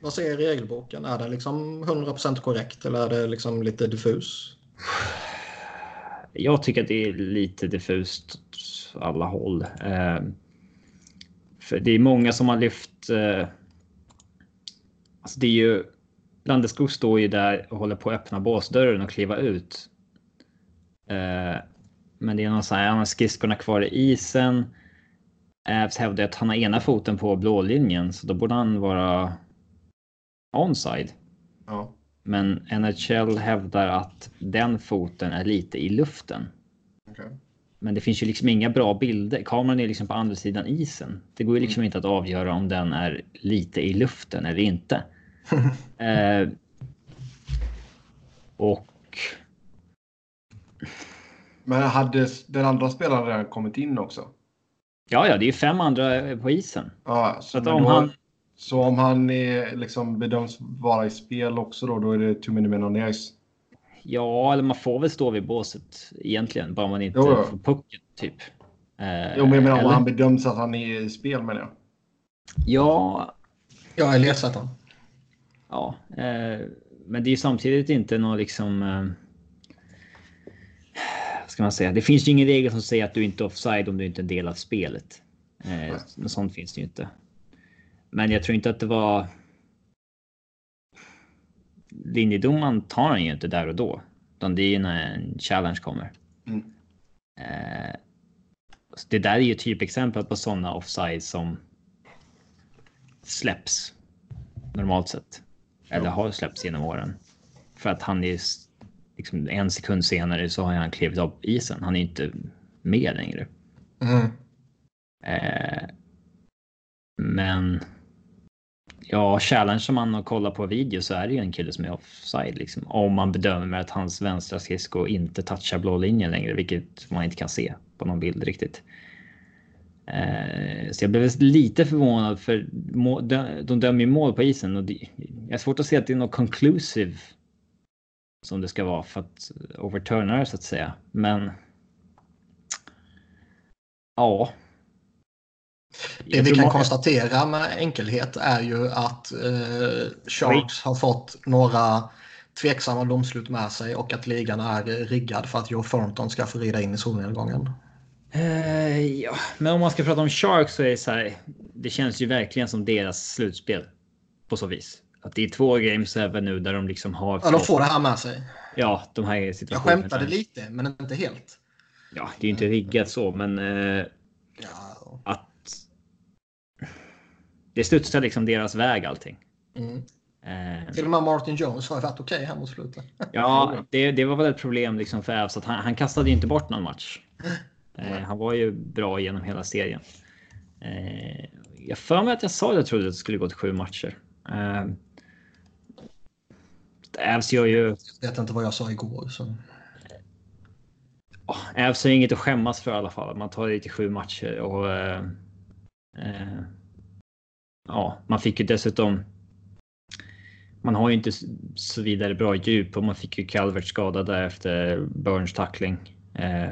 Vad säger regelboken? Är den liksom 100% korrekt eller är det liksom lite diffus? Jag tycker att det är lite diffust åt alla håll. För det är många som har lyft. Alltså det är ju. Landeskog står ju där och håller på att öppna båsdörren och kliva ut. Eh, men det är någon sån här, han har skridskorna kvar i isen. Ävs hävdar att han har ena foten på blålinjen så då borde han vara onside. Ja. Men NHL hävdar att den foten är lite i luften. okej. Men det finns ju liksom inga bra bilder. Kameran är liksom på andra sidan isen. Det går ju liksom inte att avgöra om den är lite i luften eller inte. eh, och Men hade den andra spelaren redan kommit in också? ja, ja, det är fem andra på isen. Ja, så, Så om då, han- så om han är, liksom bedöms vara i spel också då, då är det too many men on the ice? Ja, eller man får väl stå vid båset egentligen, bara man inte Jo, jo. får pucken typ. Eh, Jo, men jag menar om han bedöms att han är i spel menar jag. Ja, Ja, eller ersättaren. Ja, eh, men det är ju samtidigt inte något liksom. Eh, ska man säga? Det finns ju ingen regel som säger att du inte är offside om du inte är en del av spelet. Eh, något sånt finns det ju inte. Men jag tror inte att det var. Linjedomaren tar han ju inte där och då. Utan det är ju när en challenge kommer. Mm. Eh, det där är ju typexempel på sådana offside som släpps normalt sett. Eller har släppts genom åren. För att han är liksom en sekund senare så har han klivit upp isen. Han är inte med längre. Mm. Eh, men. Ja, challenge som man har kollat på video så är det ju en kille som är offside liksom. Om man bedömer att hans vänstra skridsko inte touchar blå linjen längre, vilket man inte kan se på någon bild riktigt. Eh, så jag blev lite förvånad för de, dömer ju mål på isen och det, jag har svårt att se att det är något conclusive. Som det ska vara för att overturna det så att säga. Men. Ja, Det vi kan konstatera med enkelhet är ju att eh, Sharks har fått några tveksamma domslut med sig och att ligan är riggad för att Joe Thornton ska få rida in i solnedgången. Uh, ja, men om man ska prata om Sharks så är det så här. Det känns ju verkligen som deras slutspel på så vis. Att det är två games även nu där de liksom har. Ja, de får det här med sig. Ja, de här situationerna. Jag skämtade lite, men inte helt. Ja, det är ju inte riggat så, men. Uh, ja. Att. Det studsar liksom deras väg allting. Mm. Eh, Till och med Martin Jones har varit okej okay här mot slutet. ja, det, det var väl ett problem liksom för Avs att han, han kastade inte bort någon match. Eh, han var ju bra genom hela serien. Eh, jag för mig att jag sa att jag trodde att det skulle gå till sju matcher. Eh, Avs gör ju... Jag vet inte vad jag sa igår. Så... Avs har inget att skämmas för i alla fall. Man tar det till sju matcher och. Eh, eh, ja, man fick ju dessutom man har ju inte så vidare bra djup och man fick ju Calvert skadad där efter Burns tackling. Eh,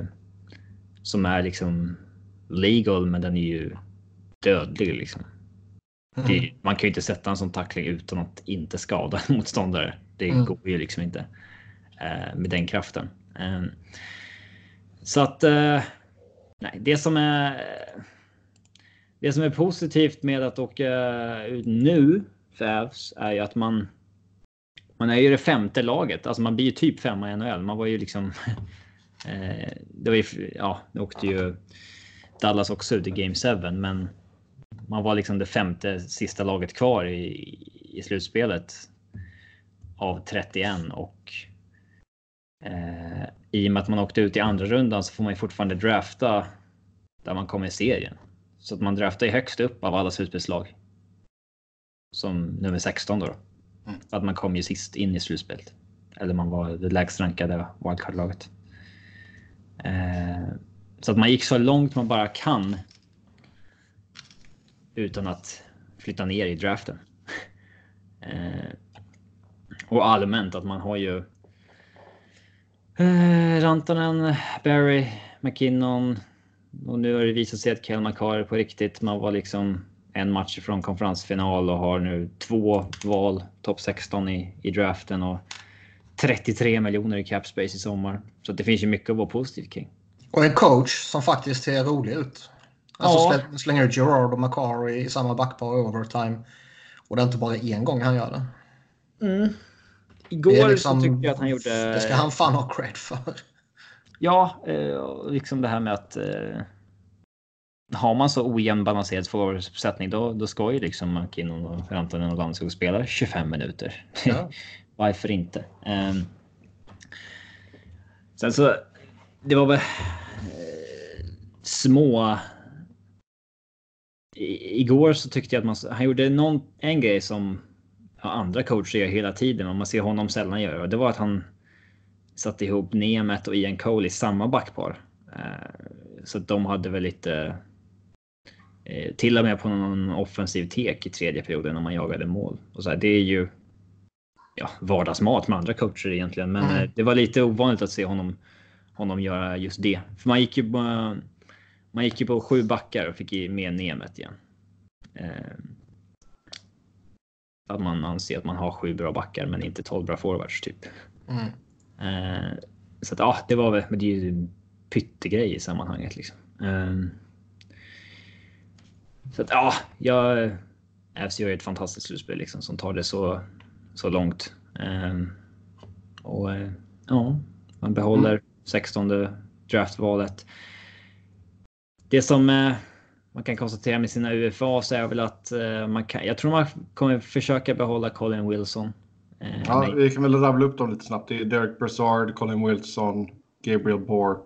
som är liksom legal, men den är ju dödlig liksom. Mm. Man kan ju inte sätta en sån tackling utan att inte skada en motståndare. Det mm. går ju liksom inte eh, med den kraften. Eh, så att eh, nej, det som är. Det som är positivt med att åka ut nu för Avs är ju att man man är ju det femte laget. Alltså man blir ju typ femma i NHL. Man var ju liksom. eh, det var ju, ja, nu åkte ju Dallas också ut i Game 7, men man var liksom det femte sista laget kvar i, i slutspelet av 31 och eh, i och med att man åkte ut i andra rundan så får man ju fortfarande drafta där man kommer i serien. Så att man draftar ju högst upp av alla slutspelslag. Som nummer 16 då. Mm. Att man kom ju sist in i slutspelet. Eller man var det lägst rankade wildcard-laget. Eh, så att man gick så långt man bara kan. Utan att flytta ner i draften. Eh, och allmänt att man har ju eh, Rantanen, Barry, McKinnon. Och nu har det visat sig att Kel McCarr på riktigt. Man var liksom en match från konferensfinal och har nu två val, topp 16 i, i draften och 33 miljoner i cap space i sommar. Så det finns ju mycket att vara positiv kring. Och en coach som faktiskt ser rolig ut. Alltså ja. slänger ut Gerard och McCarry i samma backpar i overtime. Och det är inte bara en gång han gör det. Mm. Igår liksom, så tyckte jag att han gjorde... Det ska han fan ha cred för. Ja, eh, liksom det här med att eh, har man så ojämn balanserad forwardsuppsättning då, då ska ju liksom McKinnon och Rantanen och Landskog spela 25 minuter. Ja. Varför inte? Um, sen så, det var väl eh, små... I, igår så tyckte jag att man, han gjorde någon, en grej som ja, andra coacher gör hela tiden och man ser honom sällan göra. Det var att han satte ihop Nemet och Ian Cole i samma backpar. Eh, så de hade väl lite Eh, till och med på någon offensiv tek i tredje perioden när man jagade mål. Och så här, det är ju ja, vardagsmat med andra coacher egentligen, men mm. Eh, det var lite ovanligt att se honom, honom göra just det. För man gick ju på, man gick ju på sju backar och fick med Nemet igen. Eh, att man anser att man har sju bra backar men inte tolv bra forwards typ. Mm. Eh, så att ja, det var väl, men det är ju pyttegrej i sammanhanget liksom. Så att ja, jag... FC gör ett fantastiskt slutspel liksom som tar det så, så långt. Um, och uh, ja, man behåller mm. 16 draftvalet. Det som uh, man kan konstatera med sina UFA så är väl att man kan, jag tror man kommer försöka behålla Colin Wilson. ja, men... vi kan väl rabbla upp dem lite snabbt. Det är Derek Brassard, Colin Wilson, Gabriel Bork,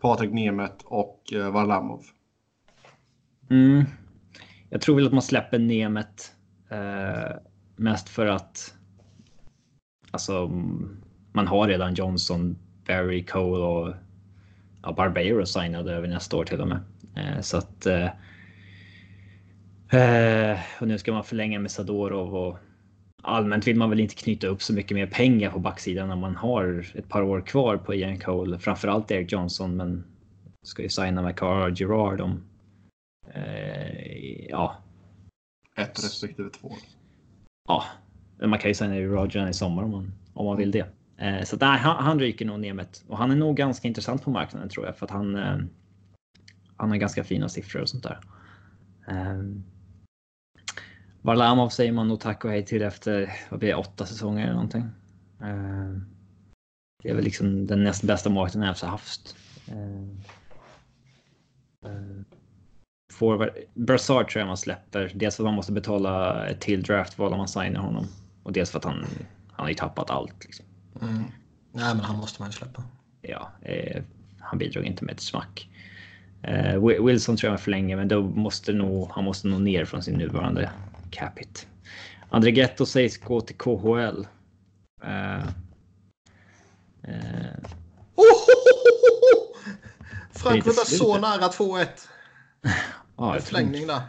Patrik Nemeth och Varlamov. Mm. Jag tror väl att man släpper Nemet eh, mest för att alltså, man har redan Johnson, Barry, Cole och ja, Barbero signade över nästa år till och med. Eh, så att. Eh, eh och nu ska man förlänga med Sadorov och allmänt vill man väl inte knyta upp så mycket mer pengar på backsidan när man har ett par år kvar på Ian Cole. Framförallt Eric Johnson, men ska ju signa med Carl Gerard om eh, ja, Ett respektive två. ja, man kan ju signa Roger i sommar om man, om man vill det. Eh, så nej, han, han ryker nog ner med och han är nog ganska intressant på marknaden tror jag för att han. Eh, han har ganska fina siffror och sånt där. Eh, Varlamov säger man nog tack och hej till efter vad blir det, åtta säsonger eller någonting. Eh, det är väl liksom den näst bästa marknaden jag har haft. Eh, eh forward. Brassard tror jag man släpper. Dels för att man måste betala ett till draftval om man signar honom. Och dels för att han, han har ju tappat allt. Liksom. Mm. Nej, men han måste man ju släppa. Ja, eh, han bidrog inte med ett smack. Eh, Wi- Wilson tror jag förlänger, men då måste nog, han måste nog ner från sin nuvarande capita. André Ghetto sägs gå till KHL. Eh, eh, är slut så nära 2-1. ja, Förlängning där.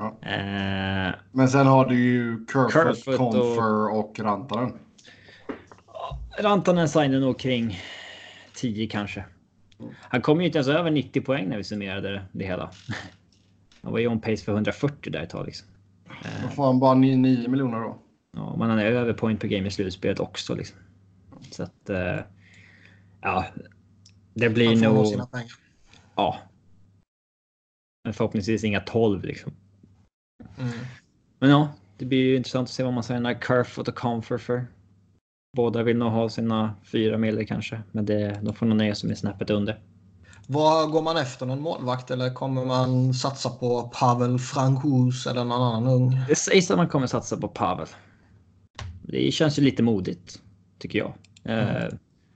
Eh, Men sen har du ju Kerfoot, Kerfoot och- Confer och Rantanen. Rantanen signar nog kring 10 kanske. Han kom ju inte ens över 90 poäng när vi summerade det, det hela. Han var ju on pace för 140 där ett tag liksom. Då får han bara 9 miljoner då. Ja, men han är över point per game i slutspelet också liksom. Så att. Eh, ja. Det blir Han får nog nog. sina pengar. Ja. Men förhoppningsvis inga 12 liksom. Mm. Men ja, det blir ju intressant att se vad man säger när Kerfoot och Comfort för. Båda vill nog ha sina fyra miljoner kanske, men det, de får nog nöja sig med snäppet under. Vad går man efter? Någon målvakt eller kommer man satsa på Pavel Franchus eller någon annan ung? Det sägs att man kommer satsa på Pavel. Det känns ju lite modigt, tycker jag. Eh,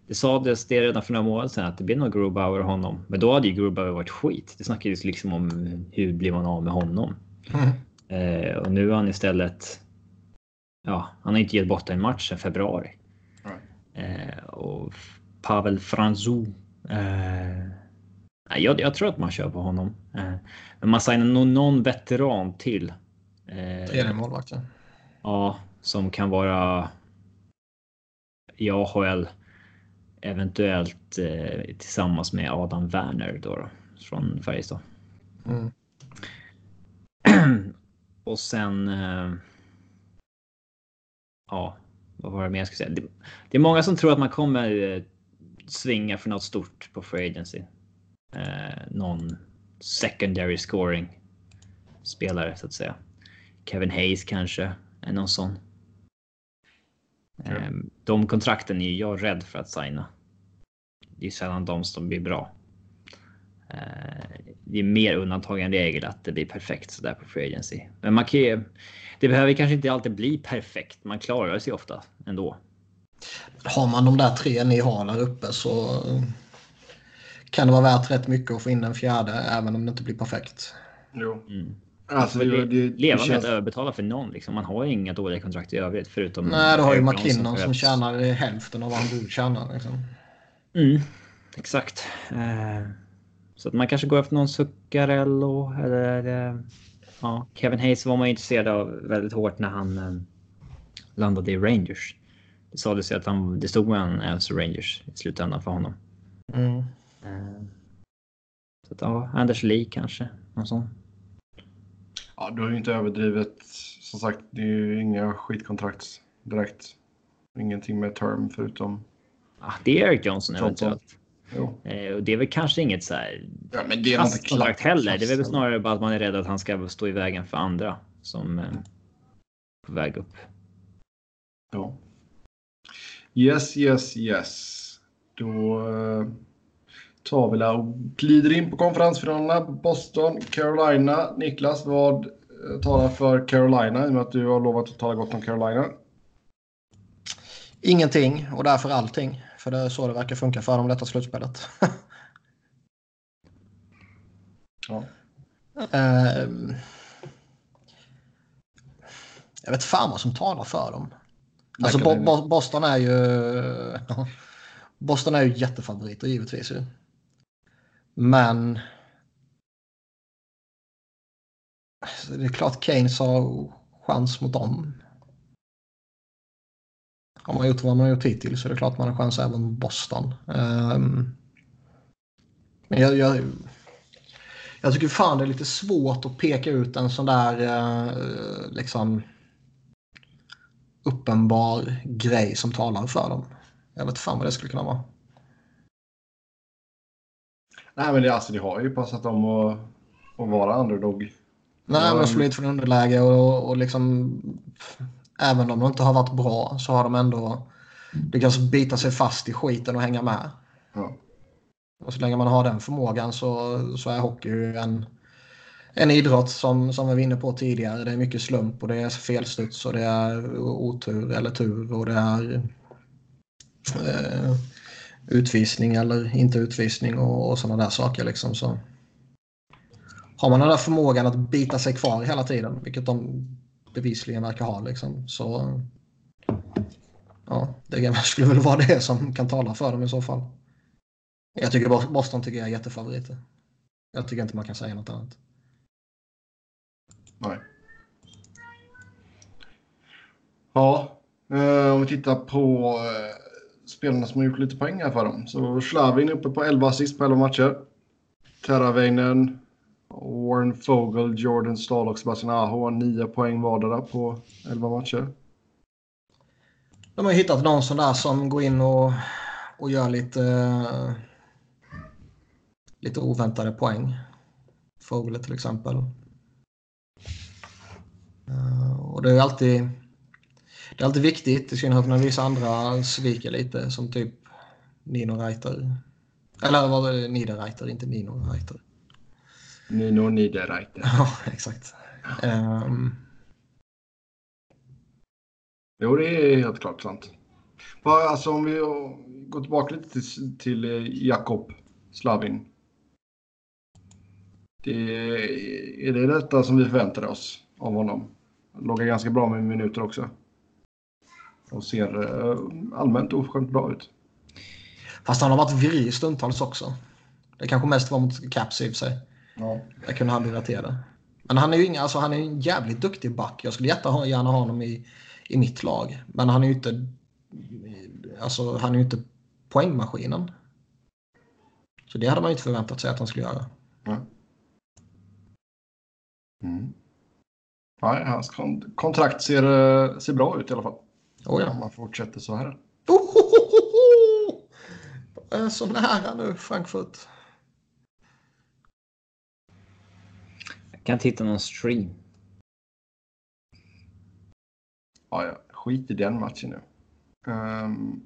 det sades det redan för några månader sedan att det blir nog Grubauer och honom. Men då hade ju Grubauer varit skit. Det snackades liksom om hur blir man av med honom. Mm. Eh, och nu har han istället. Ja, han har inte gett bort en match sedan februari. Eh, och Pavel Franzou. Eh, jag, jag tror att man kör på honom. Eh, men man signar nog någon veteran till. Eh, Tredje målvakten. Ja, som kan vara i AHL. Eventuellt eh, tillsammans med Adam Werner då, då från Färjestad. Mm. Och sen. Eh, ja, vad var det mer jag skulle säga? Det, är många som tror att man kommer eh, svinga för något stort på Free Agency. Eh, någon secondary scoring spelare så att säga. Kevin Hayes kanske är någon sån. Eh, de kontrakten är jag rädd för att signa. Det är sällan de som blir bra. Eh, det är mer undantag än regel att det blir perfekt så där på Free Agency. Men man kan ju, det behöver kanske inte alltid bli perfekt. Man klarar sig ofta ändå. Har man de där tre ni har där uppe så kan det vara värt rätt mycket att få in en fjärde även om det inte blir perfekt. Jo. Mm. Alltså, det, det, det leva med känns... att överbetala för någon. Liksom. Man har inga dåliga kontrakt i övrigt förutom. Nej, du har ju McKinnon som tjänar hälften av vad han borde tjäna. Liksom. Mm, exakt. Eh, så att man kanske går efter någon Zuccarello eller eh, ja, Kevin Hayes var man ju intresserad av väldigt hårt när han eh, landade i Rangers. Det sades ju att han, det stod en alltså Rangers i slutändan för honom. Mm. Eh, så att, ja, Anders Lee kanske. Någon sån. Ja, du har ju inte överdrivet. Som sagt, det är ju inga skitkontrakt direkt. Ingenting med term förutom... Ah, det är Eric Johnson Johnson. eventuellt. Jo. Eh, och det är väl kanske inget så här Ja, men det är inte kontrakt klart. heller. Det är väl snarare bara att man är rädd att han ska stå i vägen för andra som eh, på väg upp. Ja. Yes, yes, yes. Då eh, tar vi och glider in på konferensfinalerna. Boston, Carolina. Niklas, vad eh, talar för Carolina i och med att du har lovat att tala gott om Carolina? Ingenting och därför allting. För det är så det verkar funka för dem detta slutspelet. Ja. Ehm, jag vet fan vad som talar för dem. Alltså Bo Bo Boston är ju... Boston är ju jättefavoriter givetvis ju. Men... Det är klart Keynes har chans mot dem. Har man gjort vad man har gjort hittills så är det klart man har chans även mot Boston. Ehm, men jag, jag, Jag tycker fan det är lite svårt att peka ut en sån där eh, liksom uppenbar grej som talar för dem. Jag vet fan vad det skulle kunna vara. Nej, men det, alltså, det har ju passat dem att, att vara underdog. Nej, men slå ut från underläge och, och liksom även om de inte har varit bra så har de ändå lyckats bita sig fast i skiten och hänga med. Ja. Och så länge man har den förmågan så, så är hockey en, en idrott som, som vi var inne på tidigare. Det är mycket slump och det är felstuds och det är otur eller tur och det är eh, utvisning eller inte utvisning och, och sådana där saker. Liksom. Så har man den där förmågan att bita sig kvar hela tiden, vilket de bevisligen verkar ha, liksom, så ja, det skulle väl vara det som kan tala för dem i så fall. Jag tycker Boston tycker jag är jättefavoriter. Jag tycker inte man kan säga något annat. Nej. Ja, eh, om vi tittar på eh, spelarna som har gjort lite poäng här för dem. Så Slavin är uppe på 11 assist på 11 matcher. Terraveinen, Warren Fogel, Jordan Stahl och Sebastian Aho har nio poäng vardera på 11 matcher. De har hittat någon sån där som går in och, och gör lite, lite oväntade poäng. Fogel till exempel. Eh, och det är alltid det är alltid viktigt, i synnerhet när vissa andra sviker lite, som typ Nino Reiter. Eller vad var det? Niederreiter, inte Nino Reiter. Nino Niederreiter. Ja, exakt. Um, Jo, det är helt klart sant. Alltså om vi går tillbaka lite till, till eh, Jakob Slavin. Det, är det detta som vi förväntade oss av honom? Låg ganska bra med minuter också. Och ser eh, allmänt oförskämt bra ut. fast han har varit virrig stundtals också. Det kanske mest var mot Caps i och för sig. Ja. Jag kunde aldrig relatera. Men han är ju inga, alltså, han är en jävligt duktig back. Jag skulle jättegärna gärna ha honom i, i mitt lag. Men han är ju inte, alltså, han är inte poängmaskinen. Så det hade man ju inte förväntat sig att han skulle göra. Mm. Nej, hans kon- kontrakt ser, eh, ser bra ut i alla fall. Oh, ja. Om man fortsätter så här. Ohohoho! De är så nära nu, Frankfurt. Kan titta någon stream. Ja, ja. Skit i den matchen nu. Ehm,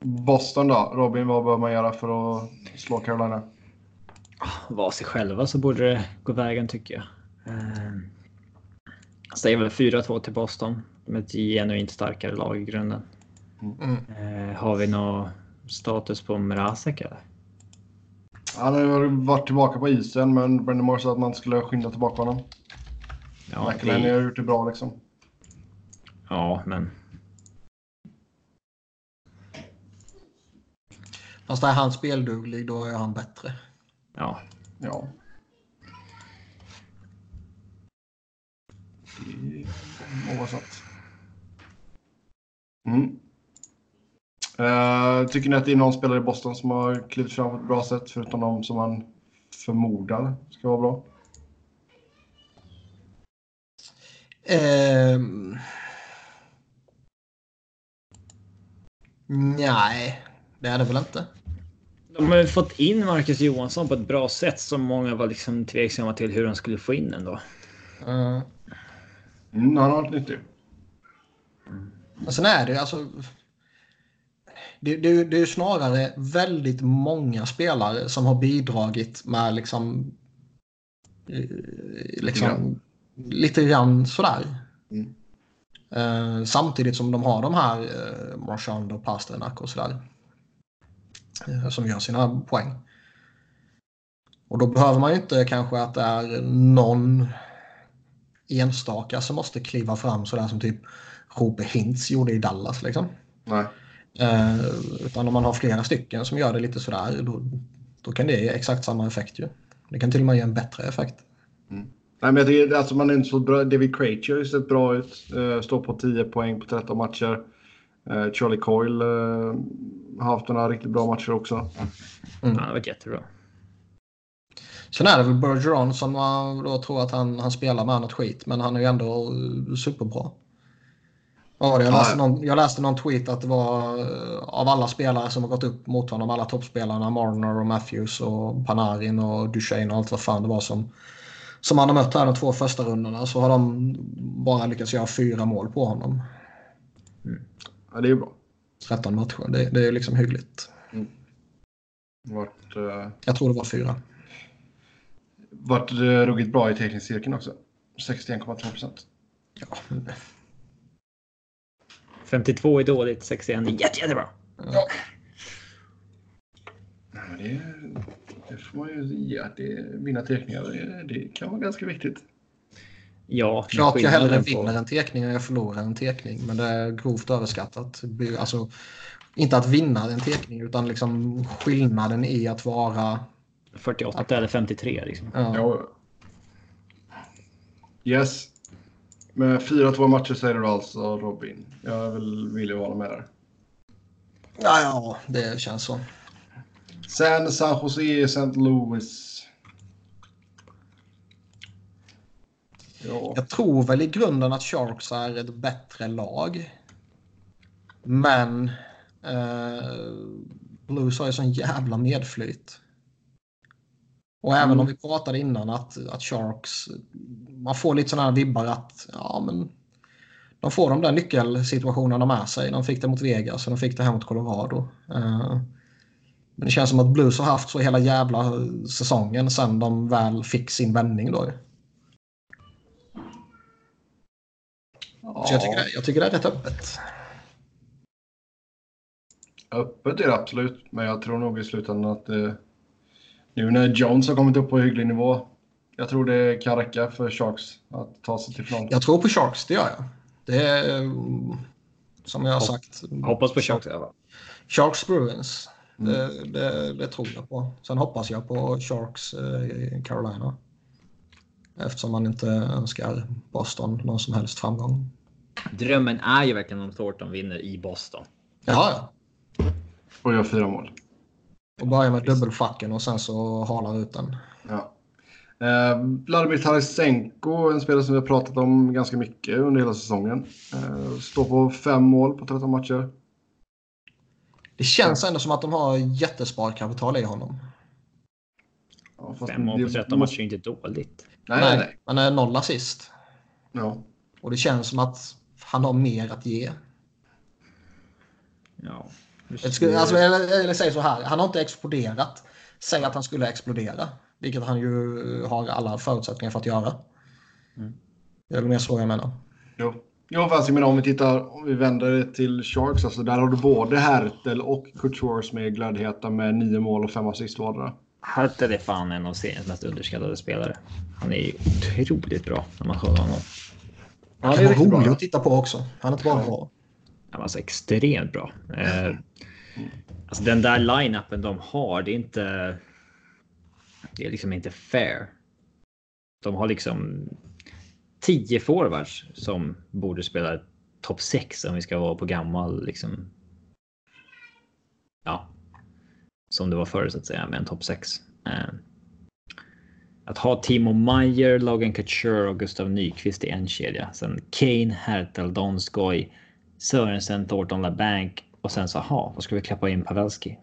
Boston då? Robin, vad bör man göra för att slå Carolina? Var sig själva så borde det gå vägen tycker jag. Det är väl 4-2 till Boston. Med ett genuint starkare lag i grunden. Mm. Eh, Har vi någon status på Mrazek eller? Han har varit tillbaka på isen, men Brendan Moore sa att man skulle skynda tillbaka honom. Ja, McElhenney det, har gjort det bra liksom. ja men Fast är han spelduglig, då är han bättre. ja. Ja. Det- Oavsett. Mm. Eh, tycker ni att det är någon spelare i Boston som har klivit fram på ett bra sätt, förutom de som man förmodar ska vara bra? Ehm... Nej, det är det väl inte. De har ju fått in Marcus Johansson på ett bra sätt som många var liksom tveksamma till hur de skulle få in ändå. Uh, Mm, han har varit nyttig. men sen är det ju alltså... Det, det, det är snarare väldigt många spelare som har bidragit med liksom... eh, liksom lite grann sådär. Mm. Eh, samtidigt som de har de här uh, Marchand och Pasternak och sådär. eh, som gör sina poäng. Och då behöver man ju inte kanske att det är någon enstaka som måste kliva fram sådär som typ Rope Hintz gjorde i Dallas. Liksom. Nej. Eh, utan om man har flera stycken som gör det lite sådär då, då kan det ge exakt samma effekt ju. Det kan till och med ge en bättre effekt. Nej, men jag tycker, alltså man är inte så bra. David Krejci har ju sett bra ut. Uh, står på 10 poäng på 13 matcher. Eh, Charlie Coyle eh, har haft några riktigt bra matcher också. Han har varit jättebra. Sen är det väl Bergeron som man då tror att han, han spelar med något skit. Men han är ju ändå superbra. Vad var det? Jag, Ja, läste ja. någon, jag läste någon tweet att det var eh, av alla spelare som har gått upp mot honom, alla toppspelarna, Marner och Matthews och Panarin och Duchene och allt vad fan det var som, som han har mött här de två första rundorna så har de bara lyckats göra fyra mål på honom. Ja, det är ju bra. 13 matcher. Det, det är liksom hyggligt. Vart, uh, Jag tror det var fyra. vart uh, ruggigt bra i teckningscirkeln också. 61,2 procent. Ja, 52 är dåligt, 61 är jätte, jättebra. ja. Det, det får man ju ge. att Det, vinna teckningar, det, det kan vara ganska viktigt. Ja, Klart jag hellre skillnaden på- vinner en tekning än jag förlorar en tekning. Men det är grovt överskattat. Alltså, inte att vinna en tekning utan liksom skillnaden i att vara... 48 eller 53 liksom. Ja, Ja. Yes. Med 4-2 matcher säger du alltså Robin. Jag vill, vill ju vara med där. ja, ja, det känns så. Sen San Jose, St. Louis. Ja. Jag tror väl i grunden att Sharks är ett bättre lag. Men eh, Blues har ju sån jävla medflyt. Och även Mm. om vi pratade innan att, att Sharks, man får lite sådana här vibbar att ja, men de får de där nyckelsituationerna med sig. De fick det mot Vegas och de fick det här mot Colorado. Eh, men det känns som att Blues har haft så hela jävla säsongen sen de väl fick sin vändning då. Så jag tycker, det, jag tycker det är rätt öppet. Öppet är det absolut, men jag tror nog i slutändan att eh, nu när Jones har kommit upp på hygglig nivå. Jag tror det kan räcka för Sharks att ta sig till final. Jag tror på Sharks, det gör jag. Det är mm, som jag har sagt. Hoppas på Sharks i alla fall. Sharks Bruins. Mm. Det, det, det tror jag på. Sen hoppas jag på Sharks eh, i Carolina. Eftersom man inte önskar Boston någon som helst framgång. Drömmen är ju verkligen om Thornton vinner i Boston. Ja, ja. Och gör fyra mål. Och börja med dubbelfacken och sen så halar ut den. Ja. Eh, Vladimir Tarasenko, en spelare som vi har pratat om ganska mycket under hela säsongen. Eh, står på fem mål på 13 matcher. Det känns ändå som att de har jättesparkapital i honom. Ja, fast Fem mål på det- 13 matcher är inte dåligt. Nej, nej, nej. Han är noll assist. Ja. Och det känns som att han har mer att ge. Ja. Jag skulle, alltså, eller, eller säg så här, han har inte exploderat. Säg att han skulle explodera. Vilket han ju har alla förutsättningar för att göra. Mm. Det är väl mer så jag menar. Jo. Jo, fast jag menar om vi tittar, om vi vänder det till Sharks, alltså där har du både Hertel och Couture som är glödheta med nio mål och fem assist vardera. Hertel är fan en av seriens mest underskattade spelare. Han är ju otroligt bra när man kollar honom. Han kan är rolig bra. att titta på också. Han är inte bara bra. Han var alltså extremt bra. Eh, alltså den där line-upen de har, det är inte... Det är liksom inte fair. De har liksom 10 forwards som borde spela topp 6 om vi ska vara på gammal liksom. Ja. Som det var förr så att säga med en topp 6. Eh, att ha Timo Meyer, Logan Couture och Gustav Nyqvist i en kedja. Sen Kane, Hertel, Donskoj, Sörensen, Thornton, LaBank och sen så, aha, vad ska vi klappa in Pavelski?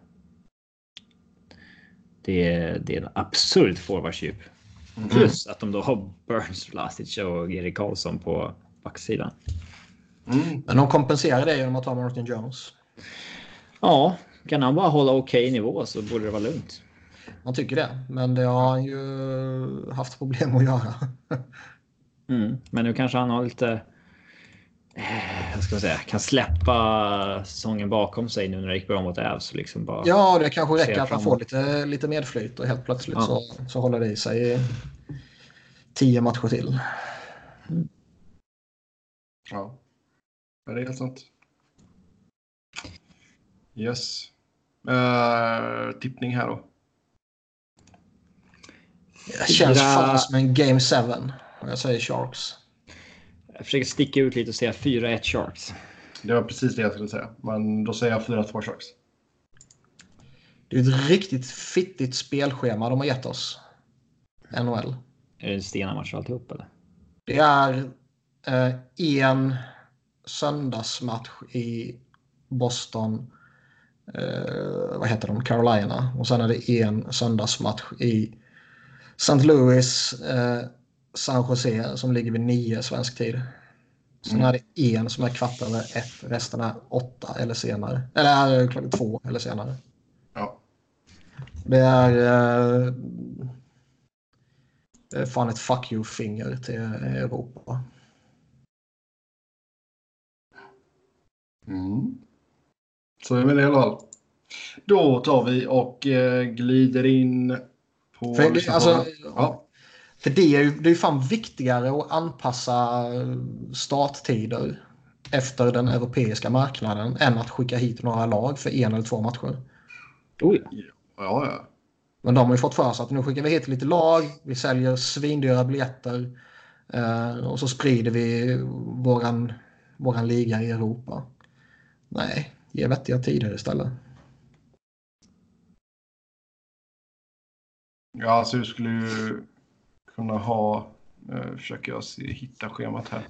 Det är, det är en absurd forwardsdjup. Plus att de då har Burns, Vlasic och Erik Karlsson på backsidan. Mm. Men de kompenserar det genom att ha Martin Jones. Ja, kan han bara hålla okej nivå så borde det vara lugnt. Man tycker det. Men det har han ju haft problem att göra. Mm. Men nu kanske han har lite... Eh, vad ska man säga? Kan släppa säsongen bakom sig nu när det gick bra mot och Liksom bara... Ja, det kanske räcker att framåt. får lite, lite medflyt och helt plötsligt Ja. så, så håller det i sig i tio matcher till. Ja. ja, det är helt sant. Yes. Uh, tippning här då. Det känns fan som en Game 7. Och jag säger Sharks. Jag försöker sticka ut lite och säga 4-1 Sharks. Det var precis det jag skulle säga. Men då säger jag 4-2 Sharks. Det är ett riktigt fittigt spelschema de har gett oss. NHL. Är det stenarmatcher alltihop eller? Det är eh, en söndagsmatch i Boston. Eh, vad heter de? Carolina. Och sen är det en söndagsmatch i St. Louis, eh, San Jose som ligger vid nio svensk tid. Sen Mm. är det en som är kvart över ett. Resten är åtta eller senare. Eller eh, klockan två eller senare. Ja. Det är... Eh, det är fan ett fuck you-finger till Europa. Mm. Så är det i alla fall. Då tar vi och eh, glider in på... För, alltså, ja. För det är ju det är ju fan viktigare att anpassa starttider efter den europeiska marknaden än att skicka hit några lag för en eller två matcher. Oh, ja. ja, ja. Men de har ju fått för sig att nu skickar vi hit lite lag, vi säljer svindyra biljetter eh, och så sprider vi våran, våran liga i Europa. Nej, ge vettiga tider istället. Ja, alltså du skulle ju kunna ha... Eh, försöker jag se, hitta schemat här.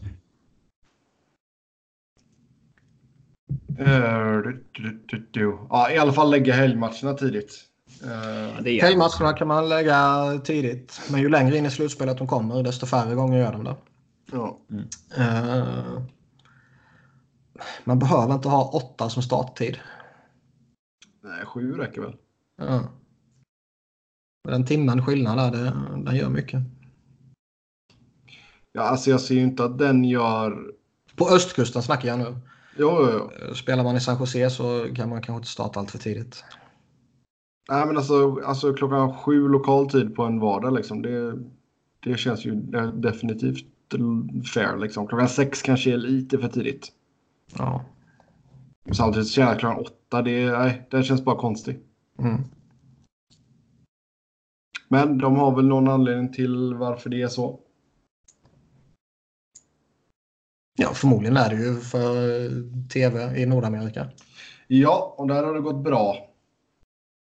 Eh, du, du, du, du. Ja, i alla fall lägga helgmatcherna tidigt. Gör Helgmatcherna kan man lägga tidigt, men ju längre in i slutspelet de kommer, desto färre gånger gör de det. ja. Man behöver inte ha åtta som starttid. Nej, sju räcker väl. Ja. Den timmen skillnad där, det, den gör mycket. Ja, alltså jag ser ju inte att den gör... På östkusten snackar jag nu. Jo, jo, jo. Eh, Spelar man i San Jose så kan man kanske inte starta allt för tidigt. Nej, men alltså, alltså klockan sju lokal tid på en vardag liksom. Det, det känns ju definitivt fair liksom. Klockan sex kanske är lite för tidigt. Ja. Samtidigt känner jag klockan åtta, det, nej, det känns bara konstigt. Mm. Men de har väl någon anledning till varför det är så. Ja, förmodligen är det ju för tv i Nordamerika. Ja, och där har det gått bra.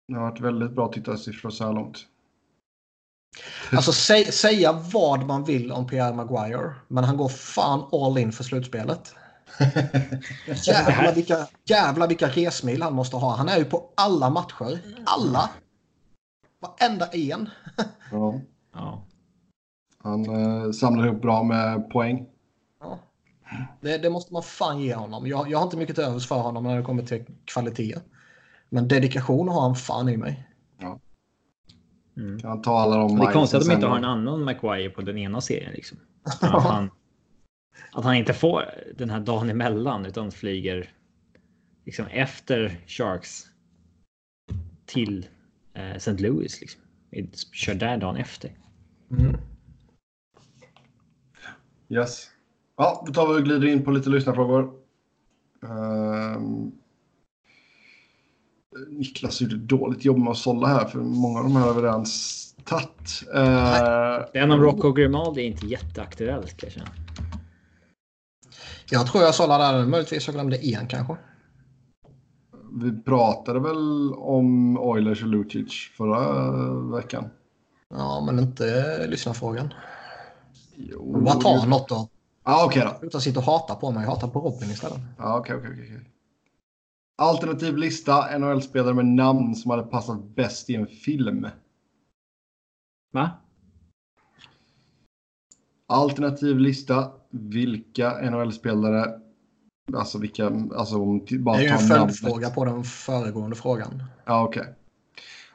Det har varit väldigt bra tittarsiffror så här långt. Alltså sä säga vad man vill om Pierre Maguire, men han går fan all in för slutspelet. Jävlar vilka, jävlar vilka resmil han måste ha. Han är ju på alla matcher. Alla! Varenda en. Ja. Ja. Han eh, samlar ihop bra med poäng. Ja. Det, det måste man fan ge honom. Jag, jag har inte mycket övers för honom när det kommer till kvalitet. Men dedikation har han fan i mig. Mm. Kan han ta alla de Det är konstigt att de inte har en annan Maguire på den ena serien. Liksom. Att, han, att han inte får den här dagen emellan utan flyger liksom efter Sharks till eh, St. Louis. Liksom. Kör där dagen efter. Mm. Yes. Ja, då tar vi och glider in på lite lyssnarfrågor. Ehm, Niklas gjorde dåligt jobb med att sålla här för många av de här har vi redan tagit. Uh, Den om Rocco Grimaldi är inte jätteaktuellt kanske. Jag tror jag sållade där. Möjligtvis jag glömde en kanske. vi pratade väl om Oilers och Lucic förra veckan? Ja, men inte lyssnarfrågan. Jo. Bara ta något då. Ja, okej då. Utan sitta och hata på mig. Hata på Robin istället. Ja, okej, okej, okej. Alternativ lista, NHL-spelare med namn som hade passat bäst i en film. Va? Alternativ lista, vilka NHL-spelare, alltså vilka, alltså om Det bara är ju en följdfråga på den föregående frågan. Ja, okej.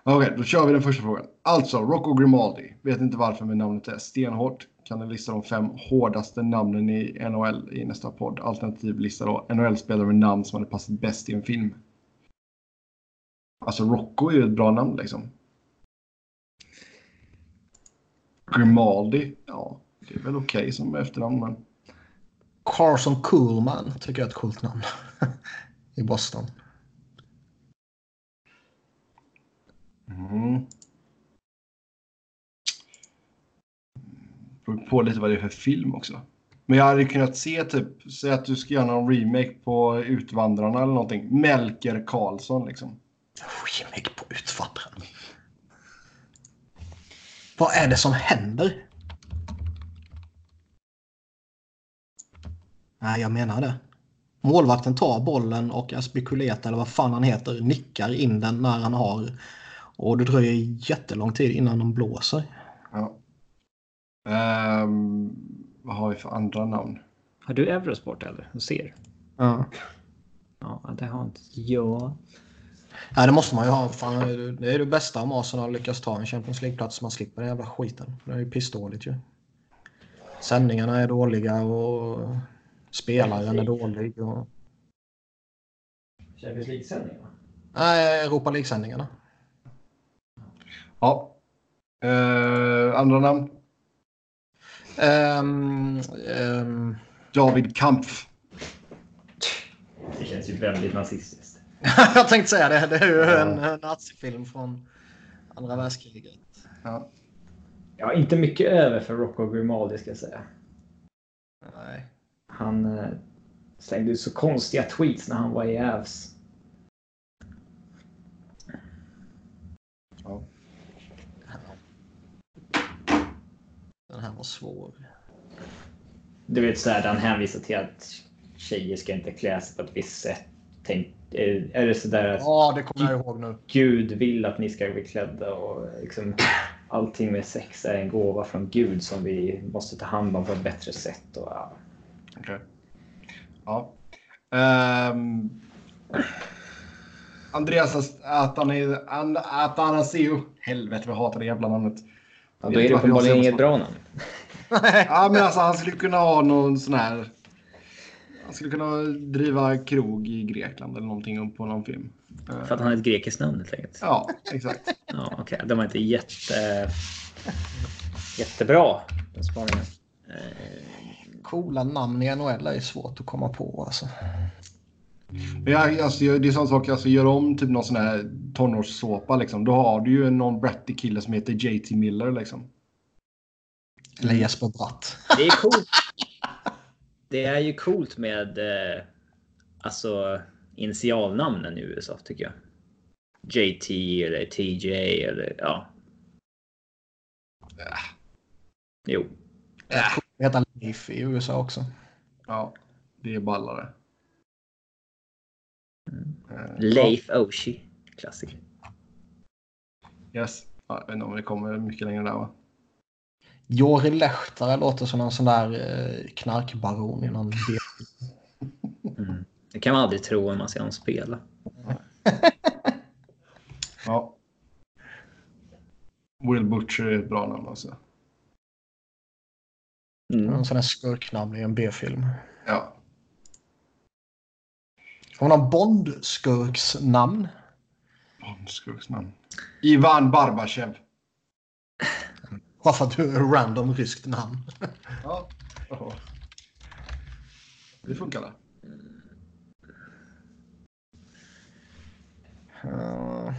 Okej, då kör vi den första frågan. Alltså, Rocco Grimaldi. Vet inte varför men namnet är stenhårt. Kan du lista de fem hårdaste namnen i NHL i nästa podd? Alternativ lista då. NHL-spelare med namn som hade passat bäst i en film. Alltså, Rocco är ju ett bra namn liksom. Grimaldi, ja, det är väl okej som efternamn men... Carson Coolman tycker jag är ett coolt namn. I Boston. Mm. Beror på lite vad det är för film också. Men jag hade kunnat se typ, säg att du ska göra någon remake på Utvandrarna eller någonting. Melker Karlsson liksom. Remake på Utvandrarna. Vad är det som händer? Nej, jag menar det. Målvakten tar bollen och Aspikuleta, eller vad fan han heter, nickar in den när han har. Och det dröjer jättelång tid innan de blåser. Ja. Ehm, vad har vi för andra namn? Har du Eurosport eller? Du ser. Ja. Ja, det har inte jag. Nej, det måste man ju ha. Fan, det är det bästa om Arsenal lyckas ta en Champions League-plats så man slipper den jävla skiten. Det är ju pissdåligt ju. Sändningarna är dåliga och spelaren är dålig. Och... Champions League-sändningarna? Nej, Europa League-sändningarna. Ja. Ehm, andra namn? Ehm, ehm, David Kampf. Det känns ju väldigt nazistiskt. jag tänkte säga det. Det är ju en, en nazifilm från andra världskriget. Ja. Ja, inte mycket över för Rocco Grimaldi ska jag säga. Nej. Han eh, slängde ut så konstiga tweets när han var i Avs. Ja. Den här var svår. Du vet såhär, han hänvisar till att tjejer ska inte klä sig på ett visst sätt. Tänk, är, är det sådär att Ja, det kommer jag ihåg nu. Gud vill att ni ska bli klädda och liksom allting med sex är en gåva från Gud som vi måste ta hand om på ett bättre sätt. Och, ja. Okej. Ja. Ehm, Andreas Atanasio. Helvete jag hatar det jävla namnet. Ja, då är det uppenbarligen inget bra namn. Ja, men alltså han skulle kunna ha någon sån här... Han skulle kunna driva krog i Grekland eller någonting på någon film. Eh, För att han har ett grekiskt namn helt enkelt. Ja, exakt. Ja, okej. Det var inte jätte, jättebra, den spaningen. Eh, Coola namn i NHL är svårt att komma på alltså. Men jag, alltså, det är sån sak, alltså gör om typ någon sån här tonårssåpa liksom. Då har du ju någon bratty kille som heter JT Miller liksom. Eller Jesper Bratt. Det är coolt. Det är ju coolt med eh, alltså initialnamnen i USA tycker jag. JT eller TJ eller ja. Jo. Det heter Leif i USA också. Ja, det är ballare. Eh, Leif Oshie. Klassiker. Yes. Ja, jag vet inte om det kommer mycket längre där va? Jori Lehtare låter som någon sån där eh, knarkbaron i någon B. Mm. Det kan man aldrig tro om man ser honom spela. Ja. Will Butcher är ett bra namn alltså. Mm. Någon sån där skurknamn i en B-film. Ja. Har man någon Bond-skurksnamn? Bondskurksnamn. Ivan Barbachev. Bara för att du är random ryskt namn. Ja. Det funkar det. Uh,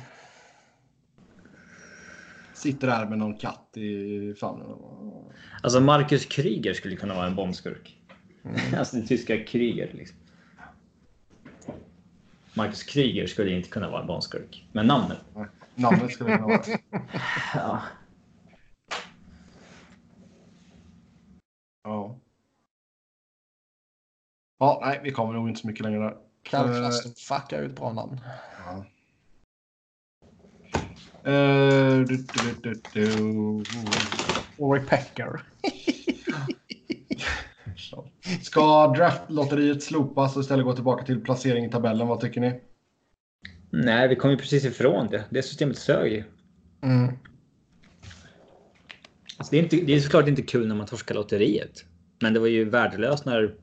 Sitter där med någon katt i famnen. Alltså Marcus Kryger skulle kunna vara en bombskurk. alltså den tyska Kryger liksom. Marcus Kryger skulle inte kunna vara en bombskurk. Men namnet. Nej, Namnet skulle kunna vara. Ja. Ja. Ja, nej, vi kommer nog inte så mycket längre där. Kalle Eh, är ju ett bra namn. Ja. Eh, du, du, du, du. Ori Pecker. Ska draftlotteriet slopas och istället gå tillbaka till placering i tabellen? Vad tycker ni? Nej, vi kom ju precis ifrån det. Det systemet sög ju. Mm. Alltså, det, är inte, det är såklart inte kul när man torskar lotteriet. Men det var ju värdelöst när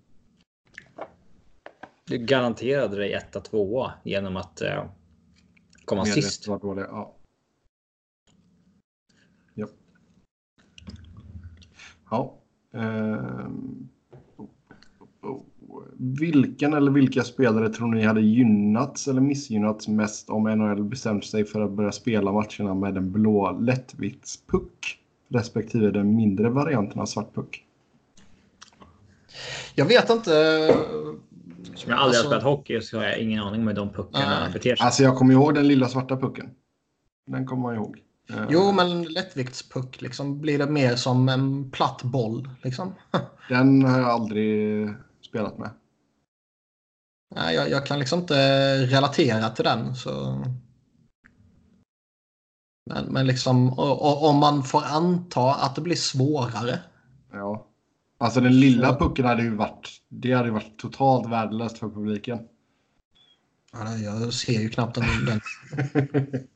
du garanterade dig etta, tvåa genom att eh, komma Medvetet sist. var dåliga, Ja. Ja. Ja. Ehm. Vilken eller vilka spelare tror ni hade gynnats eller missgynnats mest om NHL bestämt sig för att börja spela matcherna med en blå lättvittspuck respektive den mindre varianten av svartpuck? Jag vet inte. Som jag aldrig Alltså- har spelat hockey så har jag ingen aning om hur de puckarna Nej. beter sig. Alltså jag kommer ihåg den lilla svarta pucken. Den kommer man ihåg. Eh, Jo, men lättviktspuck liksom blir det mer som en platt boll. Liksom. Den har jag aldrig spelat med. Nej, jag, jag kan liksom inte relatera till den. Så... Men, men liksom, om man får anta att det blir svårare. Ja. Alltså den lilla Så- pucken hade ju varit, det hade ju varit totalt värdelöst för publiken. Ja, jag ser ju knappt den. den.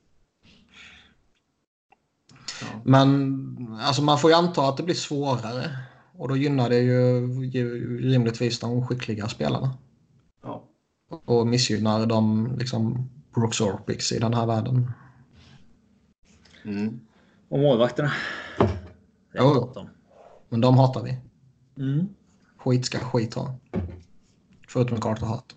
Ja. Men alltså, man får ju anta att det blir svårare. Och då gynnar det ju, rimligtvis de skickliga spelarna. Ja. Och missgynnar de liksom Brooks Orpix i den här världen. Mm. Och målvakterna. Jo. Men de hatar vi. Mm. Skit ska skit ha. Förutom Carter Hart.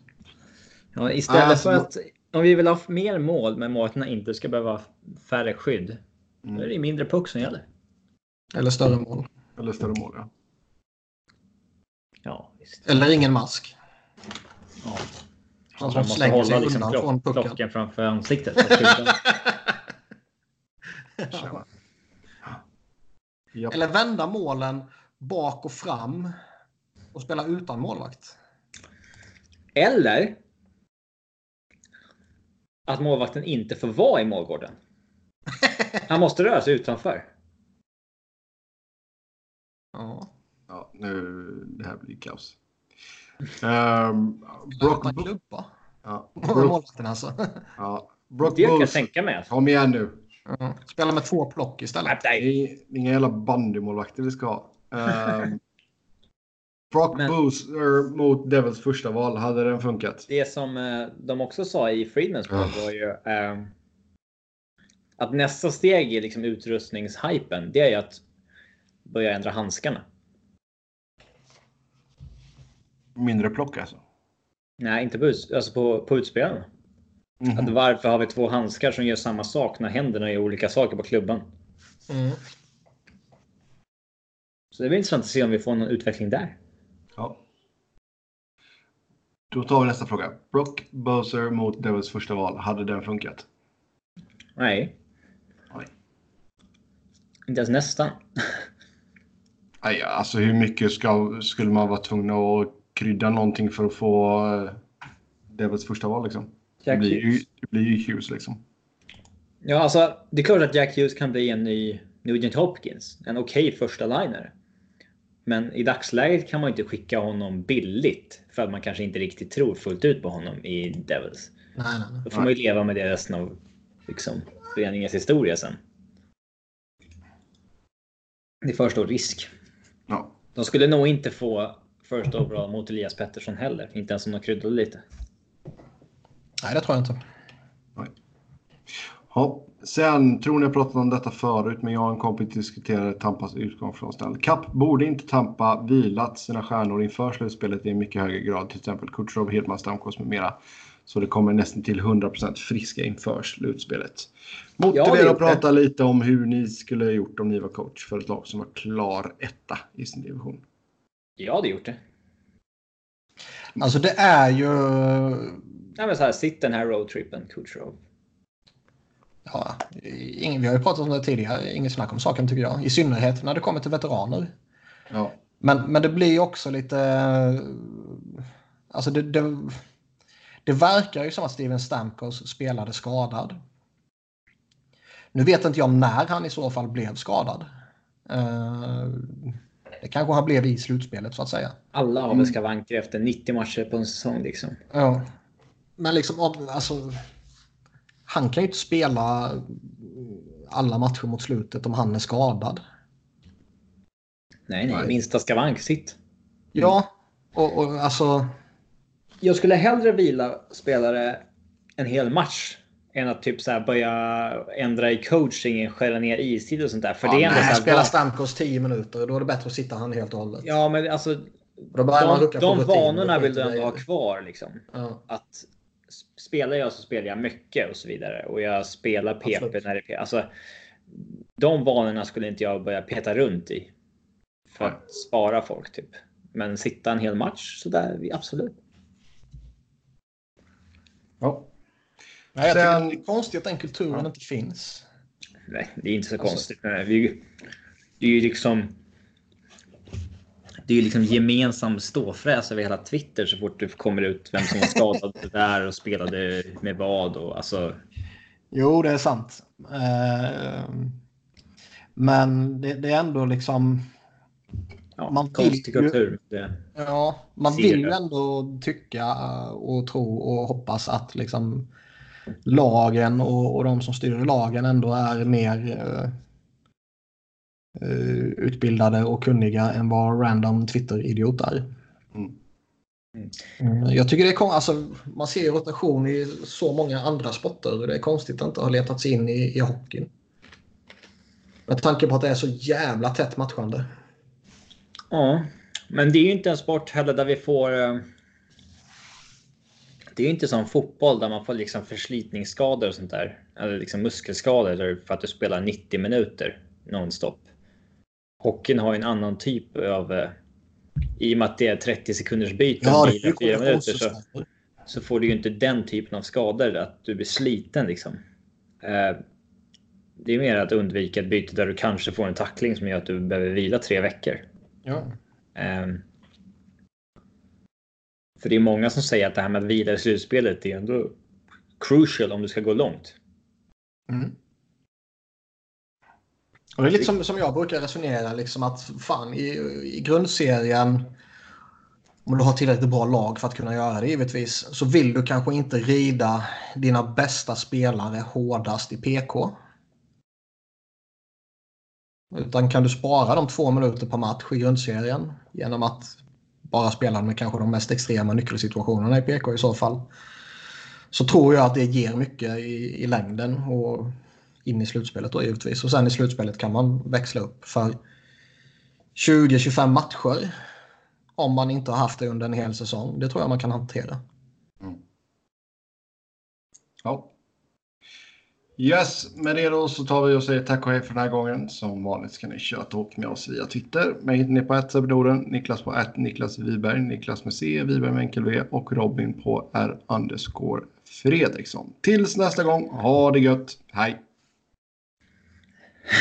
Ja, istället Alltså- för att om vi vill ha mer mål men målvakterna inte ska behöva färre skydd. Då är det mindre puck som gäller. Eller större mål. Eller större mål, ja. Ja, visst. Eller ingen mask. Ja. Han som måste slänger hålla sig liksom undan från pucken. klockan framför ansiktet. Japp. Eller vända målen bak och fram. Och spela utan målvakt. Eller att målvakten inte får vara i målgården. Han måste röra sig utanför. Ja. Ja, nu, det här blir kaos. Um, Brock, klubba. ja, Brock, Målvakten alltså. ja, Brock Det kan jag tänka mig. alltså. Kom igen nu. Ja. Spela med två plock istället. Nej, är inga jävla bandymålvakter vi ska ha. Um, Brock Men- Boozer mot Devils första val. Hade den funkat? Det som eh, de också sa i Friedmans podd var ju eh, att nästa steg i liksom utrustningshypen, det är ju att börja ändra handskarna. Mindre plock alltså. Nej, inte på, alltså på, på utspelarna. Mhm. Att varför har vi två handskar som gör samma sak när händerna gör olika saker på klubban? Mm. Så det blir intressant att se om vi får någon utveckling där. Ja. Då tar vi nästa fråga. Brock Bowser mot Devils första val. Hade den funkat? Nej, Nej. inte ens nästan. Nej, alltså hur mycket ska, skulle man vara tvungen att krydda någonting för att få eh, Devils första val liksom? Det Jack blir, ju, Hughes. det blir ju Hughes liksom. Ja, alltså det är klart att Jack Hughes kan bli en ny Nugent Hopkins. En okej första liner. Men i dagsläget kan man inte skicka honom billigt för att man kanske inte riktigt tror fullt ut på honom i Devils. Nej, nej, nej. Då får man ju leva med det resten av liksom, föreningens historia sen. Det är för stor risk. Ja. De skulle nog inte få first overall mot Elias Pettersson heller. Inte ens om de kryddade lite. nej, det tror jag inte. Ja. Sen tror ni jag pratat om detta förut, men jag och en kompis diskuterade Tampas utgång från ställ. Kapp borde inte Tampa vilat sina stjärnor inför slutspelet i en mycket högre grad, till exempel Kutjerov, Hedman, Stamkos med mera. Så det kommer nästan till 100% friska inför slutspelet. Motivera och prata lite om hur ni skulle ha gjort om ni var coach för ett lag som var klar etta i sin division. Jag hade gjort det. Alltså det är ju... Ja, men så här, sitt den här roadtrippen, Kutjerov. Ja, ingen, vi har ju pratat om det tidigare. Inget snack om saken tycker jag. I synnerhet när det kommer till veteraner. Ja. Men, men det blir ju också lite... Alltså det, det, det verkar ju som att Steven Stamkos spelade skadad. Nu vet inte jag när han i så fall blev skadad. Eh, det kanske han blev i slutspelet så att säga. Alla har Mm. väl skavanker efter 90 matcher på en säsong liksom. Ja. Men liksom, om- alltså, han kan ju inte spela alla matcher mot slutet om han är skadad. Nej, nej, Nej. minsta skavank, sitt. Ja, och, och alltså... Jag skulle hellre vila spelare en hel match än att typ så här börja ändra i coachingen, skära ner istid och sånt där. För ja, det är ändå nej, så här, spela Stamkos 10 minuter, då är det bättre att sitta han helt och hållet. Ja, men alltså. De, de vanorna vill du ändå ha kvar liksom. Ja. Att spelar jag så spelar jag mycket och så vidare. Och jag spelar PP Absolut. när det är PP. Alltså, de vanorna skulle inte jag börja peta runt i. För Nej. att spara folk typ. Men sitta en hel match så där, absolut. ja. Nej, jag tycker Sen- det är konstigt att den kulturen Ja. inte finns. nej, det är inte så alltså, konstigt. Vi, det är ju liksom. Det är ju liksom gemensam ståfräs över hela Twitter så fort det kommer ut vem som var skadad där och spelade med vad och alltså. Jo, det är sant. Eh, men det, det är ändå liksom. Ja, man konstig kultur. Det. Ja, man vill ju ändå tycka och tro och hoppas att liksom lagen och, och de som styr lagen ändå är mer uh, utbildade och kunniga än vad random Twitter-idioter är. Mm. Mm. Jag tycker det är alltså, Man ser rotation i så många andra sporter. Det är konstigt att inte ha letat sig in i, i hockeyn. Med tanke på att det är så jävla tätt matchande. Ja, men det är ju inte en sport heller där vi får... Det är ju inte som fotboll där man får liksom förslitningsskador och sånt där. Eller liksom muskelskador för att du spelar 90 minuter nonstop. Hockeyn har ju en annan typ av... Eh, I och med att det är 30 sekunders byten ja, i 4 minuter så, så får du ju inte den typen av skador att du blir sliten liksom. Eh, det är mer att undvika ett byte där du kanske får en tackling som gör att du behöver vila tre veckor. Ja. För det är många som säger att det här med att vila i slutspelet är ändå crucial om du ska gå långt. Mm. Och det är lite som, som jag brukar resonera, liksom att fan i, i grundserien, om du har tillräckligt bra lag för att kunna göra det givetvis, så vill du kanske inte rida dina bästa spelare hårdast i PK. Utan kan du spara de två minuter per match i grundserien genom att bara spela med kanske de mest extrema nyckelsituationerna i PK i så fall. Så tror jag att det ger mycket i, i längden och in i slutspelet då givetvis. Och sen i slutspelet kan man växla upp för 20-25 matcher. Om man inte har haft det under en hel säsong. Det tror jag man kan hantera. Mm. Ja, Yes, med det då så tar vi och säger tack och hej för den här gången. Som vanligt ska ni köra talk med oss via Twitter. Mig hittar ni på att Niklas på att Niklas Wiberg, Niklas med C, Wiberg med enkel V och Robin på R underscore Fredriksson. Tills nästa gång, ha det gött, hej!